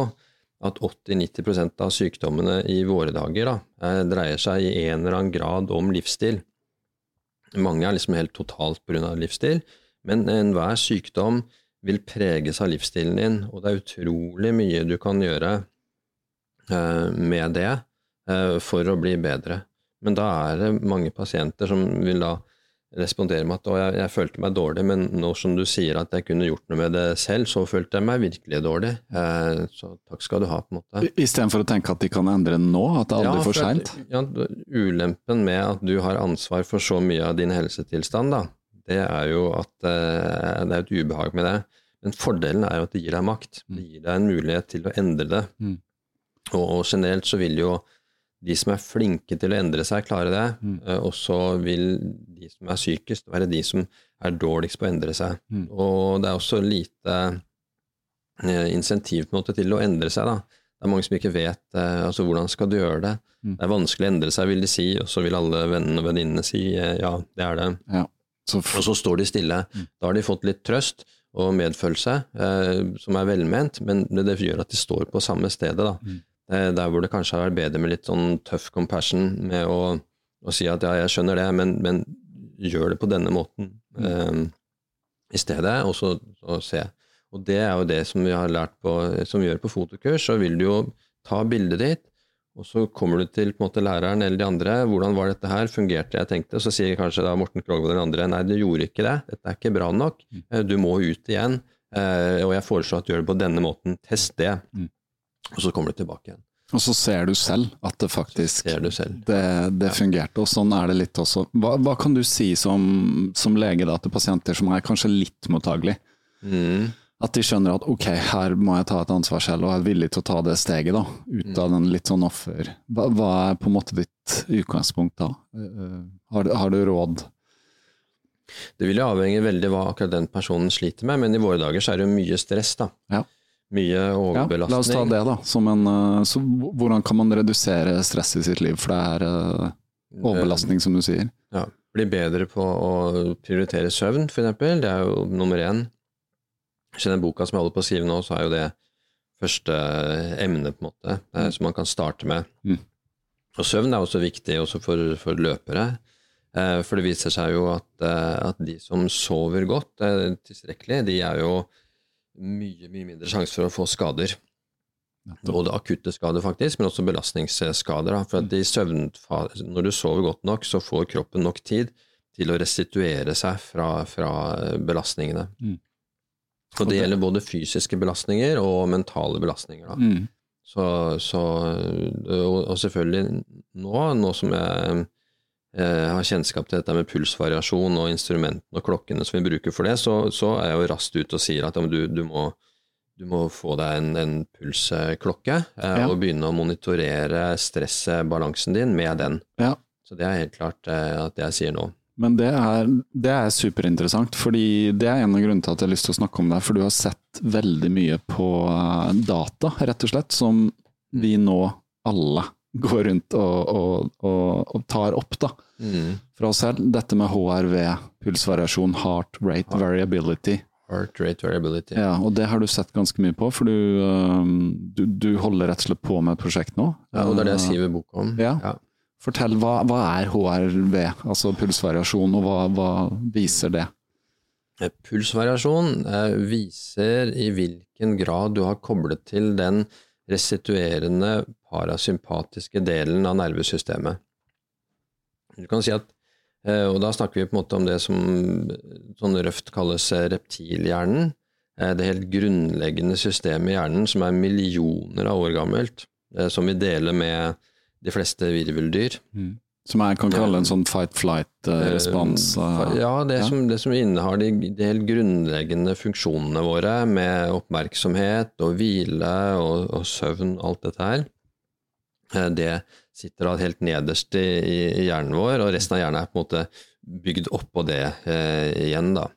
at 80-90% av sykdommene i våre dager da, eh, dreier seg i en eller annen grad om livsstil. Mange er liksom helt totalt pga. livsstil, men enhver sykdom vil preges av livsstilen din, og det er utrolig mye du kan gjøre eh, med det eh, for å bli bedre. Men da er det mange pasienter som vil da respondere med at jeg, jeg følte meg dårlig, men nå som du sier at jeg kunne gjort noe med det selv, så følte jeg meg virkelig dårlig. Eh, så takk skal du ha, på en måte. Istedenfor å tenke at de kan endre nå, at det er aldri for at- seint. Ja, ulempen med at du har ansvar for så mye av din helsetilstand, da, det er jo at eh, det er et ubehag med det. Men fordelen er jo at det gir deg makt. Det gir deg en mulighet til å endre det. Mm. Og, og generelt så vil jo de som er flinke til å endre seg, klare det. Mm. Eh, og så vil de som er sykest, være de som er dårligst på å endre seg. Mm. Og det er også lite eh, insentiv på en måte til å endre seg. da. Det er mange som ikke vet eh, altså hvordan skal du gjøre det. Mm. Det er vanskelig å endre seg, vil de si, og så vil alle vennene og venninnene si eh, ja, det er det. Så f- Og så står de stille. Mm. Da har de fått litt trøst og medfølelse, som er velment, men det, det gjør at de står på samme stedet. da. Mm. Eh, der hvor det kanskje har vært bedre med litt sånn tøff compassion, med å, å si at ja, jeg skjønner det, men, men gjør det på denne måten eh, i stedet, og så, så se. Og det er jo det som vi har lært på, som vi gjør på fotokurs, så vil du jo ta bildet ditt, og så kommer du til på en måte læreren eller de andre, hvordan var dette her, fungerte jeg tenkte, så sier kanskje da Morten Krogvold eller andre, nei, du gjorde ikke det, dette er ikke bra nok, Eh, du må ut igjen, eh, og jeg foreslår at du gjør det på denne måten, test det, Mm. Og så kommer du tilbake igjen. og så ser du selv at det faktisk Ser du selv. det, det fungerte, og sånn er det litt også. Hva, hva kan du si som, som lege da, til pasienter som er kanskje litt mottagelige? Mm. At de skjønner at ok, her må jeg ta et ansvar selv, og er villig til å ta det steget, da. Ut Mm. av den litt sånn offer... Hva, hva er på en måte ditt utgangspunkt da? Eh, Har, du- har du råd? Det vil jo avhenge veldig hva akkurat den personen sliter med, men i våre dager så er det jo mye stress, da. Ja. Mye Ja, overbelastning. la oss ta det, da. Som en, eh, så hvordan kan man redusere stress i sitt liv? For det er eh, overbelastning, som du sier. Ja, bli bedre på å prioritere søvn, for eksempel. Det er jo nummer én. Så den boka som jeg holder på å skrive nå, så er jo det første emnet, på en måte, eh, som man kan starte med. Mm. Og søvn er også viktig også for, for løpere. Eh, For det viser seg jo at, at de som sover godt eh, tilstrekkelig, de er jo mye, mye mindre sjanse for å få skader. Både akutte skader, faktisk, men også belastningsskader. Da. For at i når du sover godt nok, så får kroppen nok tid til å restituere seg fra, fra belastningene. Mm. Og det gjelder både fysiske belastninger og mentale belastninger. Da. Mm. Så, så og, og selvfølgelig nå, nå som jeg eh, har kjennskap til dette med pulsvariasjon og instrumentene og klokkene som vi bruker for det, så, så er jeg jo raskt ute og sier at ja, du, du, må, du, må, få deg en, en pulsklokke eh, ja. og begynne å monitorere stressbalansen din med den. Ja. Så det er helt klart eh, at jeg sier nå. Men det er, det er, superinteressant, fordi det er en av grunnene til at jeg har lyst til å snakke om det. For du har sett veldig mye på eh, data, rett og slett, som vi nå alle går rundt og, og, og, og tar opp. da. Mm. Fra oss selv, dette med HRV, pulsvariasjon, heart rate heart. variability. Heart rate variability. Ja, og det har du sett ganske mye på, for du, du, du holder rett og slett på med et prosjekt nå. Ja, og det er det jeg skriver bok om. Ja. ja. Fortell, hva, hva, er HRV, altså pulsvariasjon, og hva, hva viser det? Eh, pulsvariasjon eh, viser i hvilken grad du har koblet til den restituerende parasympatiske delen av nervesystemet. Du kan si at, eh, og Da snakker vi på en måte om det som sånn røft kalles reptilhjernen. Det helt grunnleggende systemet i hjernen som er millioner av år gammelt, som vi deler med de fleste virveldyr. Mm. Som jeg kan kalle en sånn fight-flight-respons? Ja, det. Som, det som innehar de, de, helt grunnleggende funksjonene våre, med oppmerksomhet og hvile og, og søvn, alt dette her, det sitter da helt nederst i, i, hjernen vår, og resten av hjernen er på en måte bygd oppå det eh, igjen, da.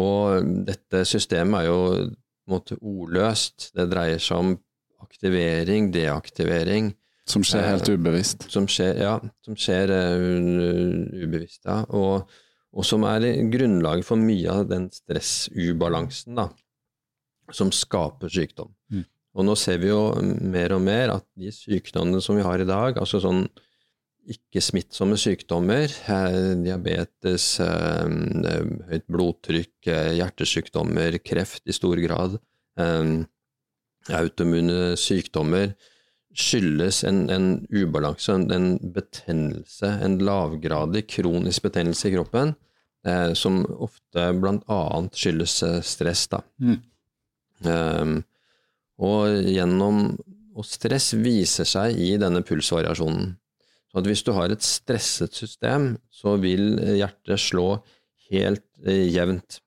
Og dette systemet er jo på en måte ordløst. Det dreier seg om aktivering, deaktivering, som skjer helt eh, ubevisst? Som skjer, ja. Som skjer uh, ubevisst, ja. Og, og, som er grunnlaget for mye av den stressubalansen da, som skaper sykdom. Mm. Og nå ser vi jo mer og mer at de sykdommene som vi har i dag, altså sånn ikke-smittsomme sykdommer, diabetes, høyt blodtrykk, hjertesykdommer, kreft i stor grad, autoimmune sykdommer, skyldes en, en ubalanse, en, en, betennelse, en lavgradig kronisk betennelse i kroppen, eh, som ofte annet skyldes eh, stress. Da. Mm. Um, og gjennom Og stress viser seg i denne pulsvariasjonen. Så hvis du har et stresset system, så vil hjertet slå helt eh, jevnt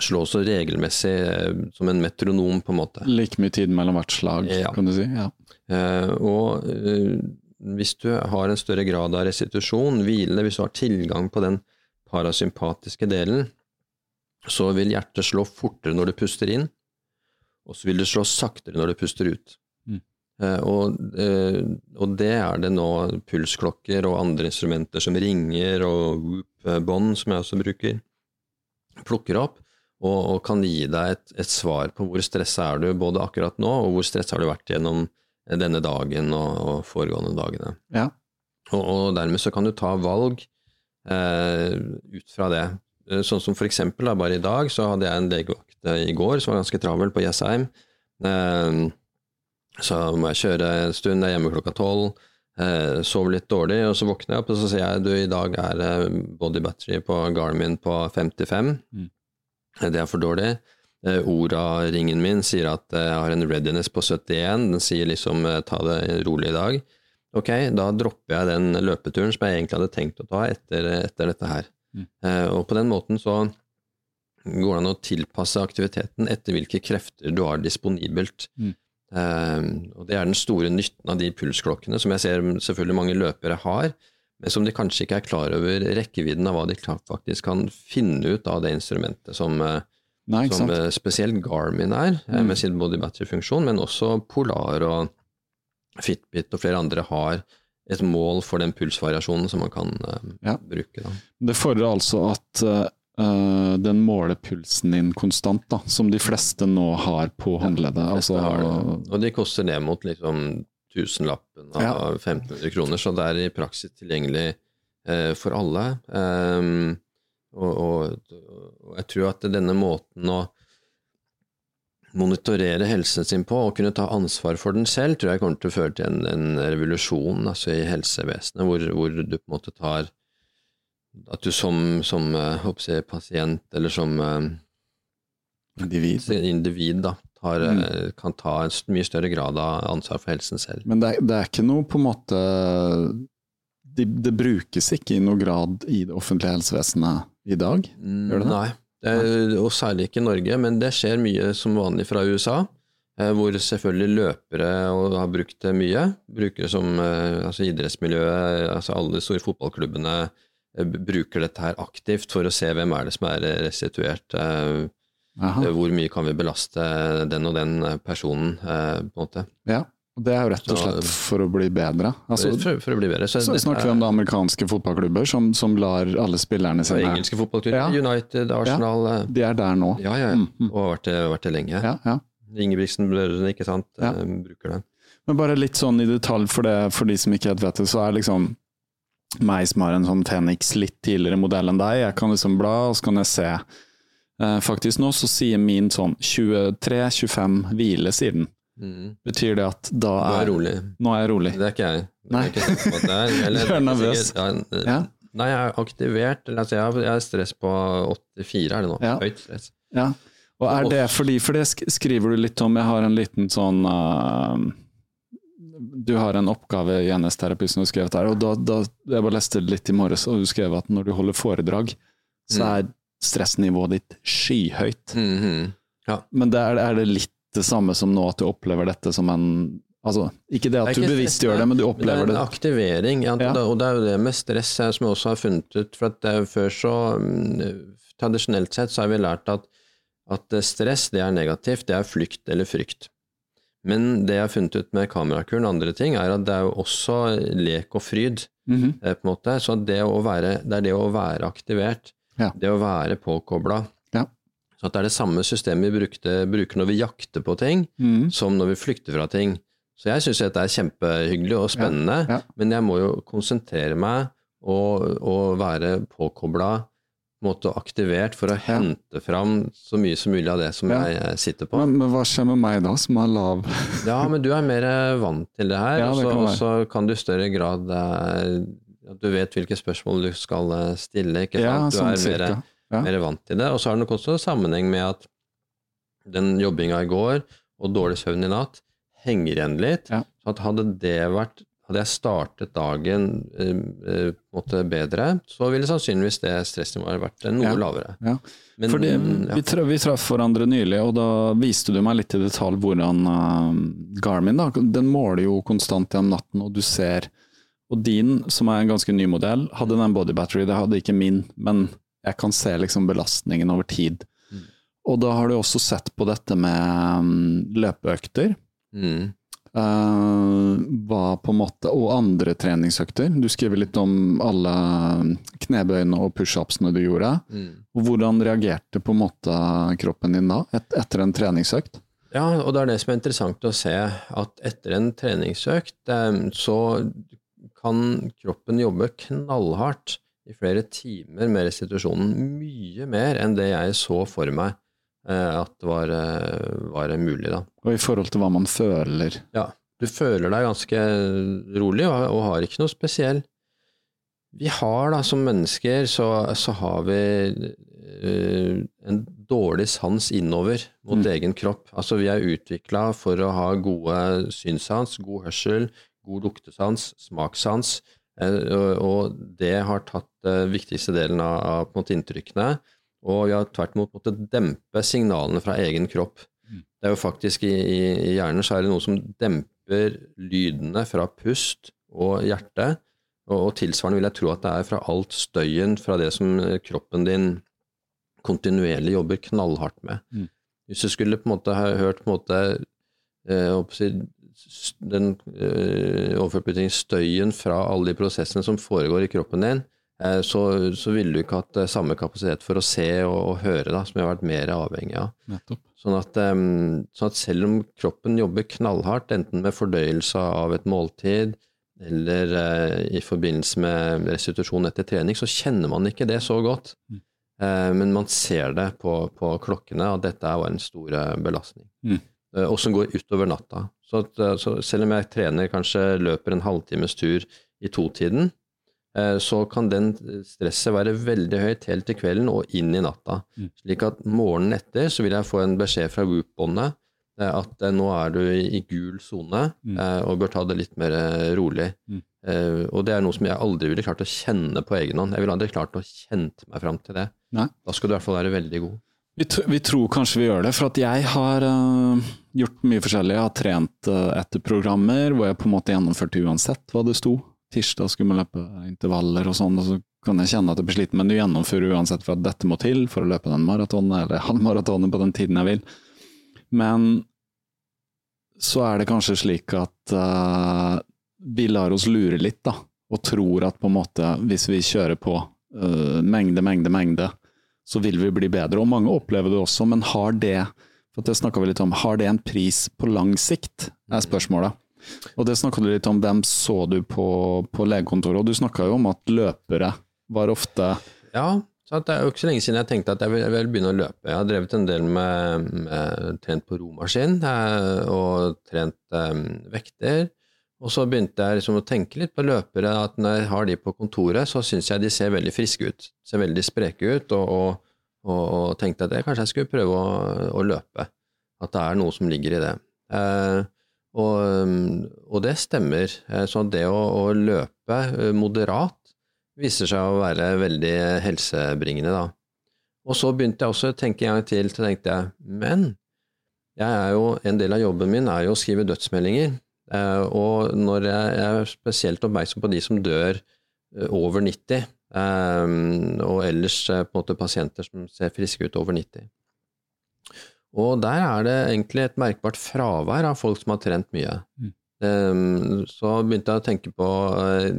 slå så regelmessig eh, som en metronom, på en måte. Like mye tid mellom hvert slag, ja. kan du si. Ja. Eh, og hvis du har en større grad av restitusjon, hvile, hvis du har tilgang på den parasympatiske delen, så vil hjertet slå fortere når du puster inn, og så vil det slå saktere når du puster ut. Mm. Og, og, det er det nå pulsklokker og andre instrumenter som ringer, og whoop-bånd, som jeg også bruker, plukker opp og, og kan gi deg et, et, svar på hvor stressa er du både akkurat nå, og hvor stressa har du vært gjennom denne dagen og, og foregående dagene. Ja. Og, og, dermed så kan du ta valg eh, ut fra det. Eh, sånn som for eksempel, da, bare i dag så hadde jeg en eh, i går som var ganske travel på Jessheim. Eh, så må jeg kjøre en stund, jeg er hjemme klokka tolv. Eh, sover litt dårlig, og så våkner jeg opp og så sier jeg du, i dag er body battery på Garmin på 55. Mm. Det er for dårlig. Eh, Ora-ringen min sier at jeg har en readiness på 71. Den sier liksom eh, ta det rolig i dag. Ok, da dropper jeg den løpeturen som jeg egentlig hadde tenkt å ta etter, etter dette her. Mm. Eh, og på den måten så går det an å tilpasse aktiviteten etter hvilke krefter du har disponibelt. Mm. og det er den store nytten av de pulsklokkene, som jeg ser selvfølgelig mange løpere har, men som de kanskje ikke er klar over rekkevidden av hva de faktisk kan finne ut av det instrumentet som, eh, Nei, som eh, spesielt Garmin er, eh, mm. med sin body battery-funksjon, men også Polar og Fitbit og flere andre har et mål for den pulsvariasjonen som man kan ja. bruke. Da. Det fordrer altså at uh, den måler pulsen din konstant, da, som de fleste nå har på håndleddet. Ja, altså, og de koster ned mot liksom tusenlappen av ja. 1500 kroner, så det er i praksis tilgjengelig uh, for alle. Um, og, og, og, jeg tror at denne måten å monitorere helsen sin på og kunne ta ansvar for den selv, tror jeg kommer til å føre til en, en revolusjon altså i helsevesenet, hvor, hvor, du på en måte tar At du som, som uh, jeg, pasient, eller som uh, individ. individ da, har, mm. Eh, kan ta en mye større grad av ansvar for helsen selv. Men det er, det er, ikke noe på en måte det, det brukes ikke i noe grad i det offentlige helsevesenet i dag? Gjør det det? Nei, det er, og særlig ikke i Norge, men det skjer mye som vanlig fra USA. eh, Hvor selvfølgelig løpere har brukt det mye. Bruker som eh, altså idrettsmiljøet, altså alle de store fotballklubbene eh, bruker dette her aktivt for å se hvem er det som er restituert. eh, Aha. Hvor mye kan vi belaste den og den personen, eh, på en måte. Ja, og det er jo rett og slett for å bli bedre. Altså, for, for å bli bedre. så så snakker vi om det amerikanske fotballklubber som, som lar alle spillerne sine engelske fotballklubber, Ja. United, Arsenal ja, De er der nå. Ja, ja, ja. Mm, mm. Og har vært det, vært det lenge. Ja, ja. Ingebrigtsen-brødrene, ikke sant, eh, bruker den. Men bare litt sånn i detalj, for, det, for de som ikke helt vet det, så er liksom meg som har en sånn Phoenix litt tidligere modell enn deg, jeg kan liksom bla, og så kan jeg se. Eh, faktisk nå så sier min sånn 23-25 hvile, sier den. Mm. Betyr det at da er er rolig. Nå er jeg rolig. Det er ikke jeg. Nei. er ikke er. Eller, Du er nervøs. sikkert- Ja, Ja. Nei, jeg er aktivert. Eller, altså, jeg har- jeg har stress på 84, er det nå. Ja. Høyt stress. Ja. Og er det fordi, for det skriver du litt om, jeg har en liten sånn eh, Du har en oppgave i NS-terapi som du har skrevet her, og da, da jeg bare leste litt i morges, og du skrev at når du holder foredrag, så Mm. er stressnivået ditt skyhøyt. Mhm. Men det er, er det litt det samme som nå, at du opplever dette som en Altså, ikke det at Det ikke du bevisst gjør det, men du opplever det det. er en aktivering, ja, Ja. og det er jo det med stress her som jeg også har funnet ut. For at før så mm, Tradisjonelt sett så har vi lært at, at stress det er negativt, det er flykt eller frykt. Men det jeg har funnet ut med kamerakuren og andre ting, er at det er jo også lek og fryd. Mm -hmm. på en måte. Så det, å være, det er det å være aktivert, Ja. det å være påkobla. Ja. Så at det er det samme systemet vi brukte, bruker når vi jakter på ting, Mhm. som når vi flykter fra ting. Så jeg syns dette er kjempehyggelig og spennende, ja. men jeg må jo konsentrere meg og, og være påkobla måte aktivert for å Ja. hente fram så mye som mulig av det som Ja. jeg sitter på. Men, men hva skjer med meg da, som er lav Ja, men du er mer vant til det her, Ja, og så- kan du i større grad eh, at Du vet hvilke spørsmål du skal eh, stille, ikke Ja, sant? Du sånn er mer. Ja. mer vant til det. Og så har det nok også sammenheng med at den jobbinga i går og dårlig søvn i natt henger igjen litt. Ja. Så at hadde det vært hadde jeg startet dagen eh, eh, bedre, så ville sannsynligvis det stressnivået vært eh, noe Ja. lavere. Ja. Men, Fordi ja. vi, tra vi traff hverandre nylig, og da viste du meg litt i detalj hvordan uh, Garmin da, den måler jo konstant gjennom natten, og du ser Og din, som er en ganske ny modell, hadde den body battery, det hadde ikke min, men jeg kan se liksom belastningen over tid. Mm. Og da har du også sett på dette med um, løpeøkter. Mm. Eh, var på en måte, og andre treningsøkter. Du skriver litt om alle knebøyene og pushupsene du gjorde. Mm. Hvordan reagerte på en måte kroppen din da, et, etter en treningsøkt? Ja, og det er det som er interessant å se, at etter en treningsøkt eh, så kan kroppen jobbe knallhardt i flere timer med restitusjonen. Mye mer enn det jeg så for meg eh, at var, eh, var mulig, da. Og i forhold til hva man føler. Ja, du føler deg ganske rolig og, og har ikke noe spesiell Vi har da, som mennesker, så, så har vi uh, en dårlig sans innover mot Mm. egen kropp. Altså vi er utvikla for å ha gode synssans, god hørsel, god luktesans, smakssans, uh, og, og det har tatt uh, viktigste delen av, av måte, inntrykkene. Og vi har tvert imot måttet dempe signalene fra egen kropp. Det er jo faktisk i, i, i hjernen så er det noe som demper lydene fra pust og hjerte, og, og tilsvarende vil jeg tro at det er fra alt støyen fra det som kroppen din kontinuerlig jobber knallhardt med. Mm. Hvis du skulle på en måte ha hørt på en måte eh, den eh, overført betydning støyen fra alle de prosessene som foregår i kroppen din, så, så ville du ikke hatt eh, samme kapasitet for å se og, og høre, da, som jeg har vært mer avhengig av. Sånn at, em, sånn at selv om kroppen jobber knallhardt, enten med fordøyelse av et måltid eller eh, i forbindelse med restitusjon etter trening, så kjenner man ikke det så godt. Mm. Eh, men man ser det på, på klokkene at dette var en stor eh, belastning. Mm. Eh, og som går utover natta. Så, at, eh, så selv om jeg trener, kanskje løper en halvtimes tur i totiden, eh, så kan den stresset være veldig høyt helt til kvelden og inn i natta. Mm. Slik at morgenen etter så vil jeg få en beskjed fra Whoop-båndet Eh, At eh, nå er du i, gul sone Mm. eh, og bør ta det litt mer eh, rolig. Mm. Eh, og det er noe som jeg aldri ville klart å kjenne på egen hånd. Jeg ville aldri klart å kjente meg fram til det. Nei. Da skal du i hvert fall være veldig god. Vi, tr vi tror kanskje vi gjør det, for at jeg har uh, gjort mye forskjellig. Jeg har trent uh, etter programmer hvor jeg på en måte gjennomførte uansett hva det sto. Tirsdag skulle man løpe intervaller og sånn, og så kan jeg kjenne at jeg blir sliten, men du gjennomfører uansett for at dette må til for å løpe den maratonen eller halvmaratonen på den tiden jeg vil. Men så er det kanskje slik at uh, vi lar oss lure litt, da, og tror at på en måte hvis vi kjører på uh, mengde, mengde, mengde, så vil vi bli bedre. Og mange opplever det også, men har det for det snakket vi litt om, har det en pris på lang sikt, er spørsmålet. Og det snakka du litt om, hvem så du på, på legekontoret? Og du snakka jo om at løpere var ofte Ja, det er jo ikke så lenge siden jeg tenkte at jeg vil, jeg vil begynne å løpe. Jeg har drevet en del med, med trent på romaskin eh, og trent um, vekter. Og så begynte jeg liksom å tenke litt på løpere, at når jeg har de på kontoret, så syns jeg de ser veldig friske ut. Ser veldig spreke ut, og, og, og, og tenkte at jeg kanskje jeg skulle prøve å, å løpe. At det er noe som ligger i det. Eh, og, og det stemmer. Eh, Så det å, å løpe eh, moderat viser seg å være veldig helsebringende, da. Og så begynte jeg også å tenke en gang til, så tenkte jeg, men jeg jo, en del av jobben min er jo å skrive dødsmeldinger. Eh, og når jeg, er spesielt oppmerksom på de som dør over 90, eh, og ellers på en måte pasienter som ser friske ut over 90. Og der er det egentlig et merkbart fravær av folk som har trent mye. Mm. Eh, så begynte jeg å tenke på eh,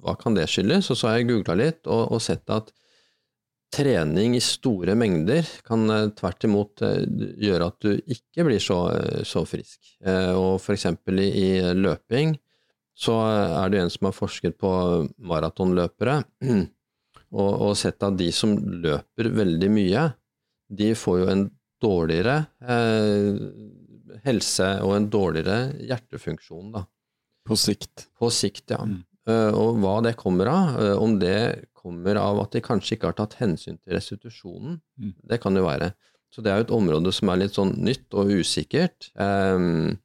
hva kan det skyldes, og så har jeg googla litt og, og sett at trening i store mengder kan eh, tvert imot eh, gjøre at du ikke blir så, så frisk. Og eksempel i, i løping så er det en som har forsket på maratonløpere, og, og sett at de som løper veldig mye, de får jo en dårligere eh, helse og en dårligere hjertefunksjon, da. på sikt. På sikt, ja. Mm. Uh, og hva det kommer av, uh, om det kommer av at de kanskje ikke har tatt hensyn til restitusjonen, Mm. det kan jo være. Så det er jo et område som er litt sånn nytt og usikkert. Um,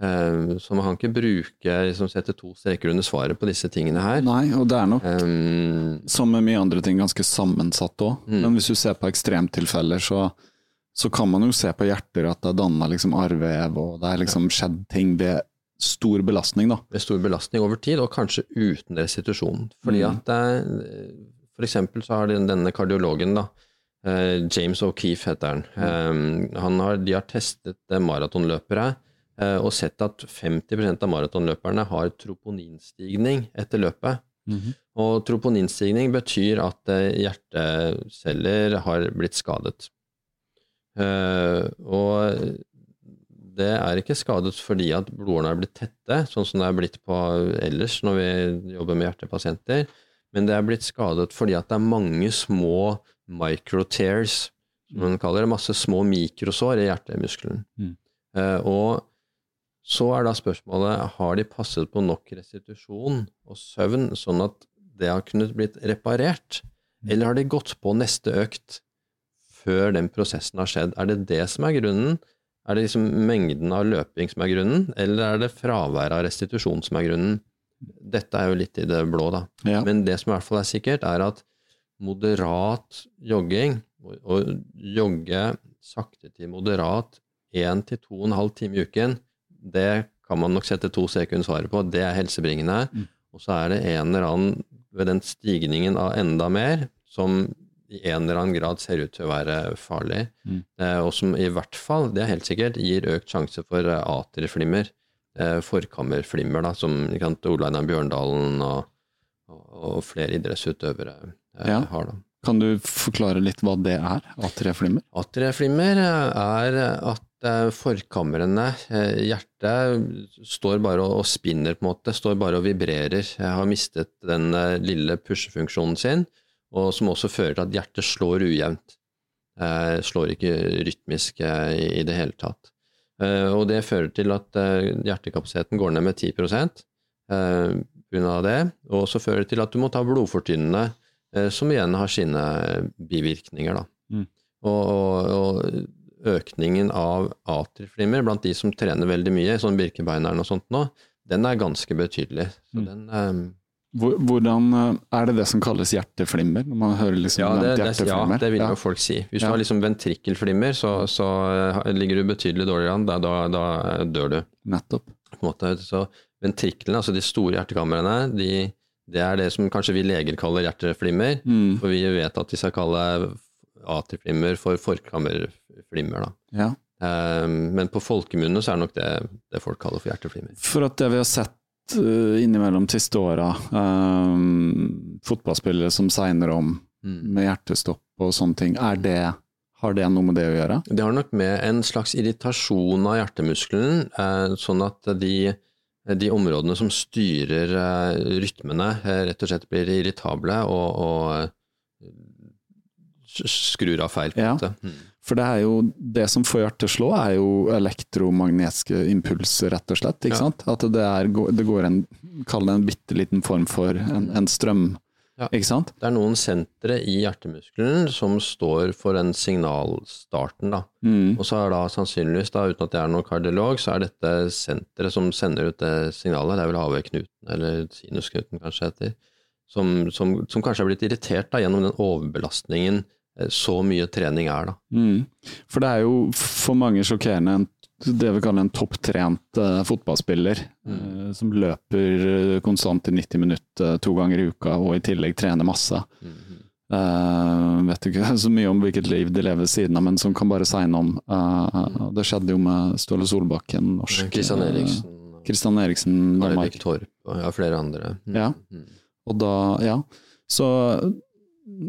um, så man kan ikke bruke liksom sette to streker under svaret på disse tingene her. Nei, og det er nok, Um, som med mye andre ting, ganske sammensatt òg. Mm. Men hvis du ser på ekstremtilfeller, så, så kan man jo se på hjerter at det er danna liksom arvevev, og det er liksom skjedd ting ved stor belastning, da. Ved stor belastning over tid, og kanskje uten restitusjon. Fordi Mm. at det, For eksempel så har denne kardiologen, da, eh, James O'Keefe heter han, mm. han har, de har testet eh, maratonløpere eh, og sett at 50% av maratonløperne har troponinstigning etter løpet. Og troponinstigning betyr at eh, hjerteceller har blitt skadet. Eh, og det er ikke skadet fordi at blodårene er blitt tette, sånn som det er blitt på ellers når vi jobber med hjertepasienter, men det er blitt skadet fordi at det er mange små microtears, som man kaller det, masse små mikrosår i hjertemuskelen. Mm. Eh, og så er da spørsmålet har de passet på nok restitusjon og søvn, sånn at det har kunnet blitt reparert, eller har de gått på neste økt før den prosessen har skjedd? Er det det som er grunnen? Er det liksom mengden av løping som er grunnen, eller er det fraværet av restitusjon som er grunnen? Dette er jo litt i det blå, da. Ja. Men det som i hvert fall er sikkert, er at moderat jogging, og, og jogge sakte til moderat én til to og en halv time i uken, det kan man nok sette to sekunder svaret på. Det er helsebringende. Mm. Og så er det en eller annen ved den stigningen av enda mer som i en eller annen grad ser ut til å være farlig, Mm. eh, og som i hvert fall, det er helt sikkert, gir økt sjanse for eh, atrieflimmer, eh, forkammerflimmer, da, som ikke Ole Einar Bjørndalen og, og, flere idrettsutøvere Ja. har. da. Kan du forklare litt hva det er, atrieflimmer? Atrieflimmer er at forkamrene, hjertet, står bare og spinner, på en måte, står bare og vibrerer. Jeg har mistet den lille pushefunksjonen sin, og som også fører til at hjertet slår ujevnt. Eh, Slår ikke rytmisk eh, i i det hele tatt. Eh, Og det fører til at eh, hjertekapasiteten går ned med 10% eh, pga. det, og så fører det til at du må ta blodfortynnende, eh, som igjen har sine bivirkninger, da. Mm. Og, og, og økningen av atrieflimmer blant de som trener veldig mye, sånn Birkebeineren og sånt nå, den er ganske betydelig. Så Mm. den, eh, Hvordan eh, Er det det som kalles hjerteflimmer? Når man hører liksom ja, det, det, ja, det vil Ja. jo folk si. Hvis Ja. du har liksom ventrikkelflimmer, så, så eh, ligger du betydelig dårligere an. Da, da, da dør du. Nettopp. måte. Så ventriklene, altså de store hjertekamrene, de, det er det som kanskje vi leger kaller hjerteflimmer. Mm. For vi vet at de skal kalle atrieflimmer for forkammerflimmer. Da. Ja. Um, men på folkemunne så er det nok det, det folk kaller for hjerteflimmer. For at det vi har sett innimellom de siste åra, um, fotballspillere som segner om Mm. med hjertestopp og sånne ting, er det, har det noe med det å gjøre? Det har nok med en slags irritasjon av hjertemuskelen, uh, sånn at de, de områdene som styrer uh, rytmene, uh, rett og slett blir irritable og, og eh, skrur av feil. på Ja. Mm. For det er jo det som får hjertet slå, er jo elektromagnetiske impulser, rett og slett. ikke Ja. sant? At det, er, det går en, kall det en bitte liten form for en, en strøm, Ja. ikke sant? Det er noen sentre i hjertemuskelen som står for den signalstarten. Da. Mm. Og så er da sannsynligvis, da, uten at jeg er noen kardiolog, så er dette senteret som sender ut det signalet, det er vel havøyknuten, eller sinusknuten kanskje heter, som, som, som kanskje er blitt irritert da, gjennom den overbelastningen så mye trening er. Da. Mm. For det er jo for mange sjokkerende en, det vi kaller en topptrent uh, fotballspiller, Mm. uh, som løper uh, konstant i 90 minutter to ganger i uka, og i tillegg trener masse. Mm. Eh, vet ikke så mye om hvilket liv de lever siden av, men som kan bare segne om. Eh, det skjedde jo med Ståle Solbakken, norsk Kristian eh, Eriksen, Kristian Eriksen. Torp og ja, flere andre. Mm. Ja. Mm. Og da, ja. Så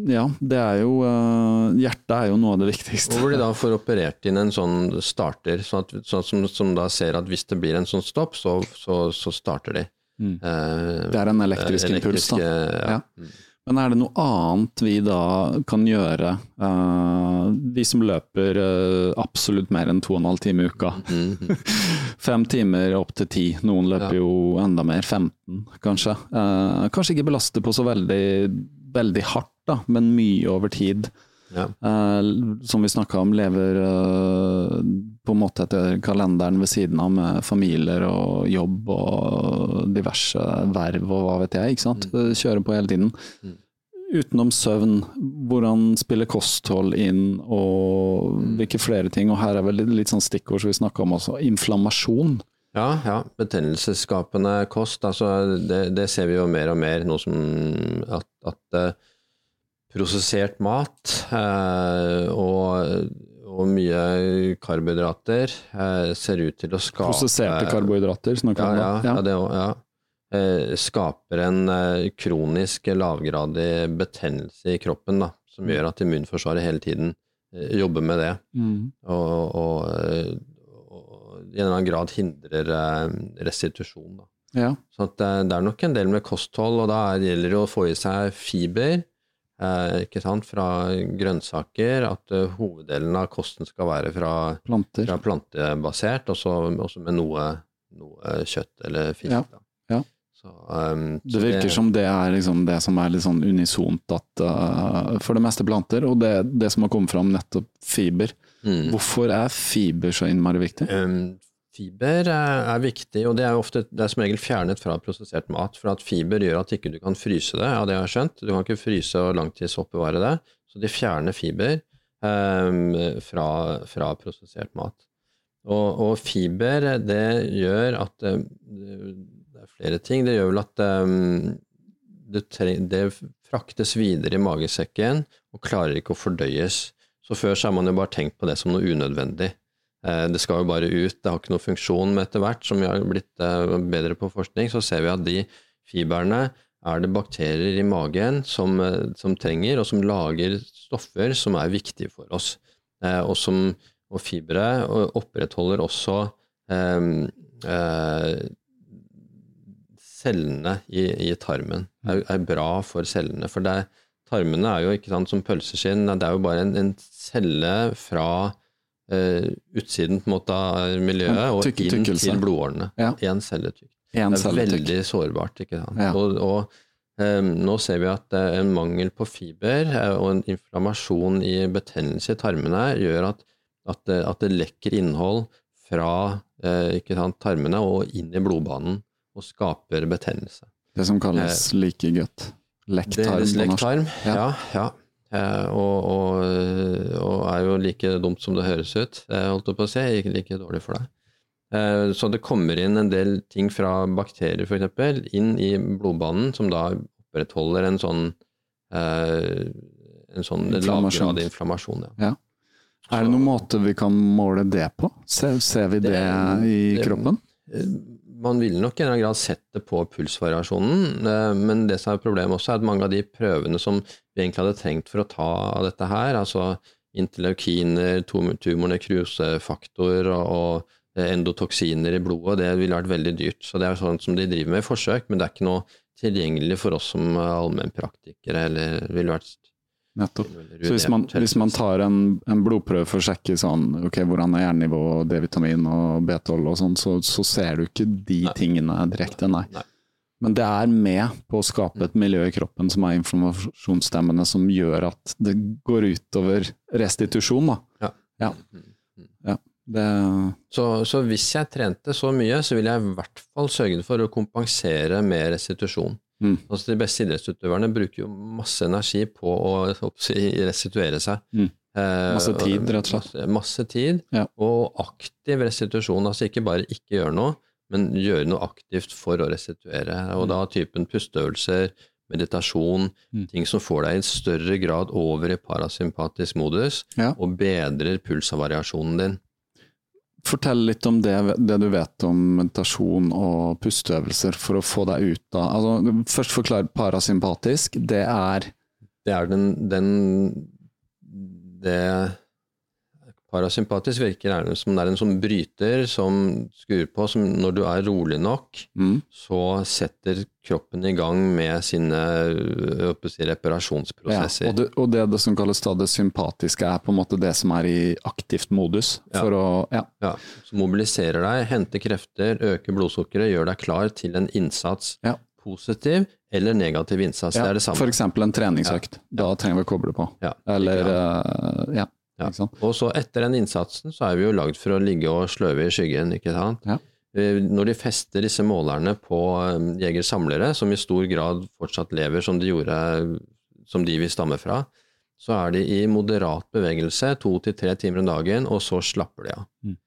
ja, det er jo eh, Hjertet er jo noe av det viktigste. Hvor de da får operert inn en sånn starter, sånn at, sånn som, som da ser at hvis det blir en sånn stopp, så, så, så starter de. Mm. Eh, Det er en elektrisk impuls, da. Ja. Ja. Men er det noe annet vi da kan gjøre, eh, de som løper eh, absolutt mer enn to og en halv time i uka? Mm. Fem timer opp til ti, noen løper Ja. jo enda mer, 15 kanskje. Eh, kanskje ikke belaste på så veldig, veldig hardt, da, men mye over tid. Ja. Eh, som vi snakka om, lever eh, på en måte etter kalenderen ved siden av med familier og jobb og diverse verv og hva vet jeg. ikke sant? Mm. Kjører på hele tiden. Utenom søvn, hvordan spiller kosthold inn, og Mm. hvilke flere ting. Og her er vel litt sånn stikkord som vi snakka om også, inflammasjon. Ja, ja. Betennelsesskapende kost, altså det, det ser vi jo mer og mer nå som at, at eh, prosessert mat eh, og, og mye karbohydrater eh, ser ut til å skape Prosesserte karbohydrater, snakker Ja, vi ja, om. ja, det òg. Ja. Eh, skaper en eh, kronisk lavgradig betennelse i kroppen da, som gjør at immunforsvaret hele tiden eh, jobber med det. Mm. og, og i en eller annen grad hindrer eh, restitusjon. Da. Ja. Så eh, det er nok en del med kosthold, og da er- gjelder det å få i seg fiber eh, ikke sant, fra grønnsaker. At eh, hoveddelen av kosten skal være fra, Planter. fra plantebasert, og så også med noe, noe kjøtt eller fisk. Ja, ja. Så, um, Det virker som det er liksom det som er litt sånn unisont at uh, for det meste planter, og det, det som har kommet fram, nettopp fiber. mm. Hvorfor er fiber så innmari viktig? Um, fiber er, viktig, og det er ofte det er som regel fjernet fra prosessert mat. For at fiber gjør at ikke du kan fryse det, ja det har jeg skjønt. Du kan ikke fryse og langtidsoppbevare det. Så de fjerner fiber um, fra, fra prosessert mat. Og, og fiber, det gjør at um, Det er flere ting. Det gjør vel at um, det, det fraktes videre i magesekken og klarer ikke å fordøyes. Så før så har man jo bare tenkt på det som noe unødvendig. Eh, Det skal jo bare ut, det har ikke noen funksjon, men etter hvert som vi har blitt eh, bedre på forskning, så ser vi at de fiberne er det bakterier i magen som, eh, som trenger, og som lager stoffer som er viktige for oss. Og, som, og fibre opprettholder også eh, eh, cellene i, i tarmen. Er, er bra for cellene. For det, tarmene er jo ikke sant, som pølseskinn, det er jo bare en, en celle fra eh, utsiden på en måte av miljøet og tykke- inn tykkelse. til blodårene. Én ja. celletykk. Det er celletykk. veldig sårbart. ikke sant? Ja. Og, og eh, nå ser vi at eh, en mangel på fiber eh, og en inflammasjon i betennelse i tarmene gjør at At at det lekker innhold fra sant, tarmene og inn i blodbanen og skaper betennelse. Det som kalles. Lekktarm. Det, lekktarm, Ja. ja. ja. Eh, og, og, og er jo like dumt som det høres ut, eh, holdt jeg på å si. Ikke like dårlig for deg. Eh, Så det kommer inn en del ting fra bakterier f.eks. inn i blodbanen, som da opprettholder en sånn en sånn lavgrad inflammasjon. Ja. Er det noen måte vi kan måle det på? Ser, ser vi det, Det- i det- kroppen? Man ville nok i en eller annen grad sett det på pulsvariasjonen, men det som er problemet også, er at mange av de prøvene som vi egentlig hadde trengt for å ta av dette her, altså interleukiner, tumornekrosefaktor og, og endotoksiner i blodet, det ville vært veldig dyrt. Så det er sånn som de driver med i forsøk, men det er ikke noe tilgjengelig for oss som allmennpraktikere, eller ville vært Nettopp. Så hvis man, hvis man tar en, en blodprøve for å sjekke sånn, ok, hvordan er jernnivå, D-vitamin og B12 og sånn, så, så ser du ikke de tingene direkte, nei. Nei. Men det er med på å skape et miljø i kroppen som er informasjonsstemmende, som gjør at det går utover restitusjon, da. Ja. Ja. ja. Det, Så, så hvis jeg trente så mye, så ville jeg i hvert fall sørge for å kompensere med restitusjon. Mm. Altså De beste idrettsutøverne bruker jo masse energi på å, restituere seg. Mm. Eh, Masse tid, rett og slett. Masse, masse tid, Ja. og aktiv restitusjon. Altså ikke bare ikke gjøre noe, men gjøre noe aktivt for å restituere. Og da typen pusteøvelser, meditasjon, Mm. ting som får deg i større grad over i parasympatisk modus, Ja. og bedrer pulsavariasjonen din. Fortell litt om det, det du vet om meditasjon og pusteøvelser for å få deg ut av altså, Først forklar parasympatisk. Det er Det er den, den Det Parasympatisk virker gjerne som det er en sånn bryter som skrur på, som når du er rolig nok, mm, så setter kroppen i gang med sine si, å si, ja, reparasjonsprosesser. og, det, og det, det som kalles da det sympatiske, er på en måte det som er i aktivt modus. Ja. Å Ja. Ja, som mobiliserer deg, henter krefter, øker blodsukkeret, gjør deg klar til en innsats. Ja. Positiv eller negativ innsats, det er det samme. eksempel en treningsøkt. Da trenger vi å koble på. Ja, Eller eh, Ja. Ja. Og så etter den innsatsen så er vi jo lagd for å ligge og sløve i skyggen, ikke sant. Ja. Eh, Når de fester disse målerne på jegersamlere, jeger-samlere, som i stor grad fortsatt lever som de gjorde, som de vi stammer fra, så er de i moderat bevegelse to til tre timer om dagen, og så slapper de av. Mm.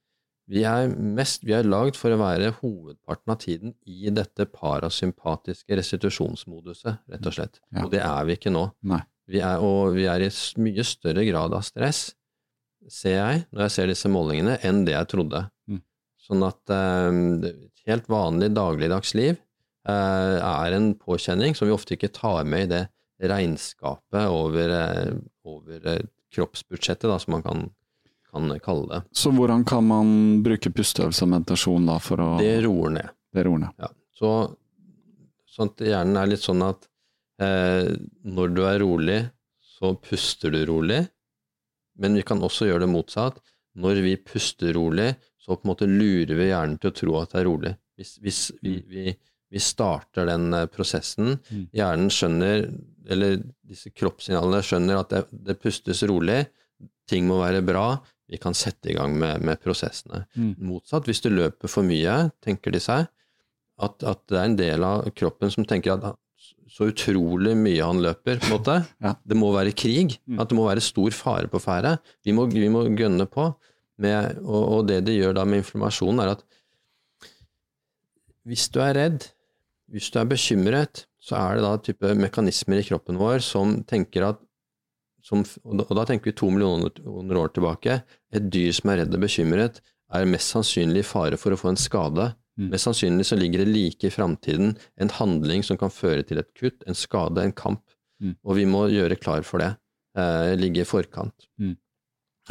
Vi er mest, vi er lagd for å være hovedparten av tiden i dette parasympatiske restitusjonsmoduset, rett og slett. Ja. Og det er vi ikke nå. Nei. Vi er, og vi er i mye større grad av stress, ser jeg, når jeg ser disse målingene, enn det jeg trodde. Mm. Sånn at eh, helt vanlig dagligdags liv eh, er en påkjenning som vi ofte ikke tar med i det regnskapet over, eh, over eh, kroppsbudsjettet, da, som man kan, kan kalle det. Så hvordan kan man bruke pusteøvelse og meditasjon da for å Det roer ned. Det roer ned. Ja. Så, sånn at hjernen er litt sånn at eh, når du er rolig, så puster du rolig, men vi kan også gjøre det motsatt. Når vi puster rolig, så på en måte lurer vi hjernen til å tro at det er rolig. Hvis, hvis vi, vi, vi starter den eh, prosessen, Mm. hjernen skjønner, eller disse kroppssignalene skjønner at det, det pustes rolig, ting må være bra, vi kan sette i gang med, med prosessene. Mm. Motsatt, hvis du løper for mye, tenker de seg, at, at det er en del av kroppen som tenker at så utrolig mye han løper, på en måte. Ja. Det må være krig. Mm. At det må være stor fare på ferde. Vi må, vi må gønne på. Med, og, og det det gjør da med inflammasjon, er at hvis du er redd, hvis du er bekymret, så er det da type mekanismer i kroppen vår som tenker at som, og, da, og da tenker vi to millioner år tilbake. Et dyr som er redd og bekymret, er mest sannsynlig i fare for å få en skade. Mm. Mest sannsynlig så ligger det like i framtiden en handling som kan føre til et kutt, en skade, en kamp. Mm. Og vi må gjøre klar for det. Eh, ligge i forkant. Mm.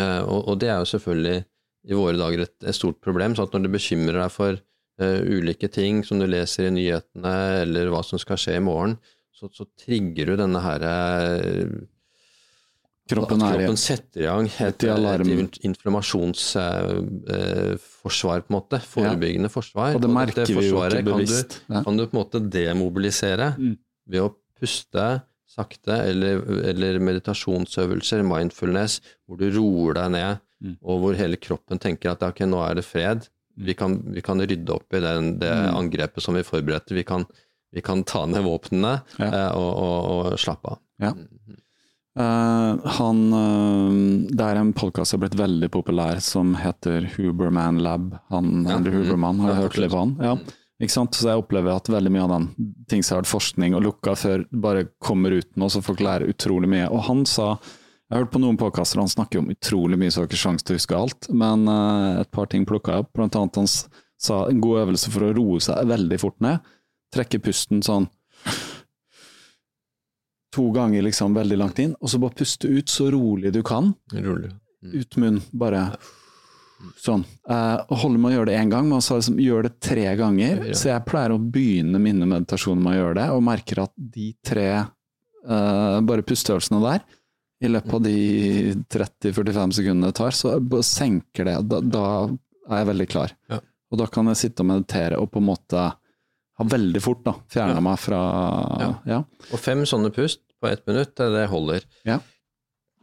Eh, og, og det er jo selvfølgelig i våre dager et, et stort problem. så at når du bekymrer deg for eh, ulike ting som du leser i nyhetene, eller hva som skal skje i morgen, så, så trigger du denne her eh, Kroppen at kroppen setter i gang et, et inflammasjonsforsvar, på en måte. Forebyggende forsvar. Og det merker og vi jo ikke bevisst. kan. Du, kan du på en måte demobilisere Mm. ved å puste sakte, eller, eller meditasjonsøvelser, mindfulness, hvor du roer deg ned. Mm. og hvor hele kroppen tenker at ok, nå er det fred, vi kan, vi kan rydde opp i den, det Mm. angrepet som vi forberedte, vi kan, vi kan ta ned våpnene Ja. eh, og, og, og slappe av. Ja. Eh, han uh, Det er en podkast som har blitt veldig populær som heter Huberman Lab. Han Ja. Andrew Mm. Huberman, har jeg hørt litt på han? Ja. Ikke sant? Så jeg opplever at veldig mye av den ting som har vært forskning og lukka før, bare kommer ut nå, så folk lærer utrolig mye. Og han sa Jeg har hørt på noen podkaster han snakker om utrolig mye, så har ikke sjanse til å huske alt. Men uh, et par ting plukka jeg opp. Blant annet han sa en god øvelse for å roe seg veldig fort ned. Trekke pusten sånn to ganger liksom veldig langt inn, og så bare puste ut så rolig du kan. Rolig. Ut munn, bare sånn. Uh, og holder med å gjøre det én gang, men så liksom gjør det tre ganger. Ja. Så jeg pleier å begynne mine meditasjoner med å gjøre det, og merker at de tre uh, bare pusteøvelsene der, i løpet av de 30-45 sekundene det tar, så senker det. Da, da er jeg veldig klar. Ja. Og da kan jeg sitte og meditere og på en måte ha veldig fort da, fjerna Ja. meg fra Ja. ja. Og fem sånne pust på ett minutt, det- det holder. Ja.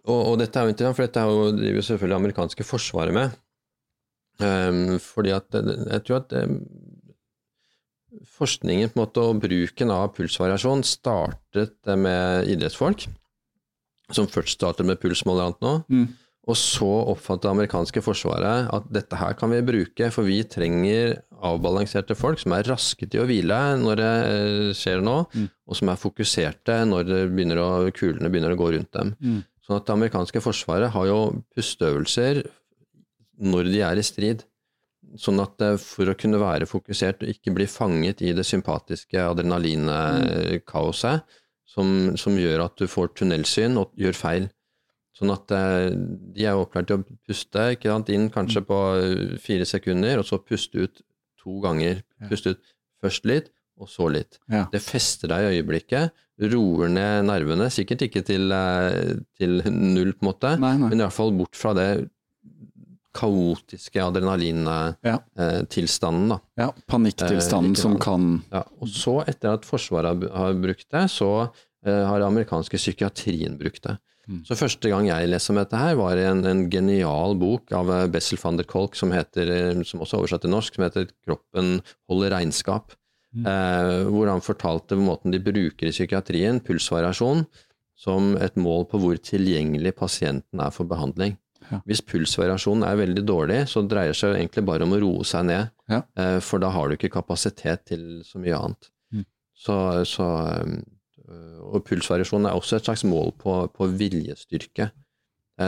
Og, og dette er jo interessant, for dette er jo, driver jo selvfølgelig det amerikanske forsvaret med. Um, fordi at jeg tror at ehm, forskningen på en måte og bruken av pulsvariasjon startet med idrettsfolk, som først startet med pulsmåler og annet nå. Mm. Og så oppfattet det amerikanske forsvaret at dette her kan vi bruke, for vi trenger avbalanserte folk som er raske til å hvile når det eh, skjer noe, Mm. og som er fokuserte når det begynner å, kulene begynner å gå rundt dem. Mm. Sånn at det amerikanske forsvaret har jo pusteøvelser når de er i strid. Sånn at eh, for å kunne være fokusert og ikke bli fanget i det sympatiske adrenalinkaoset, som, som gjør at du får tunnelsyn og gjør feil. Sånn at eh, de er opplært til å puste ikke sant? inn kanskje på eh, fire sekunder, og så puste ut to ganger. Puste ut først litt, og så litt. Ja. Det fester deg i øyeblikket, roer ned nervene, sikkert ikke til, eh, til null, på en måte, Nei, nei. men fall bort fra det kaotiske Ja. adrenalintilstanden. da. Ja, panikktilstanden Eh, som kan Ja, og så, etter at Forsvaret har, har brukt det, så eh, har den amerikanske psykiatrien brukt det. Mm. Så første gang jeg leste om dette her, var en, en genial bok av eh, Bessel van der Kolk, som, heter, eh, som også er oversatt til norsk, som heter 'Kroppen holder regnskap'. Mm. Eh, hvor han fortalte måten de bruker i psykiatrien, pulsvariasjon, som et mål på hvor tilgjengelig pasienten er for behandling. Ja. Hvis pulsvariasjonen er veldig dårlig, så dreier det seg egentlig bare om å roe seg ned, Ja. eh, for da har du ikke kapasitet til så mye annet. Mm. Så, så, um, og pulsvariasjon er også et slags mål på, på viljestyrke.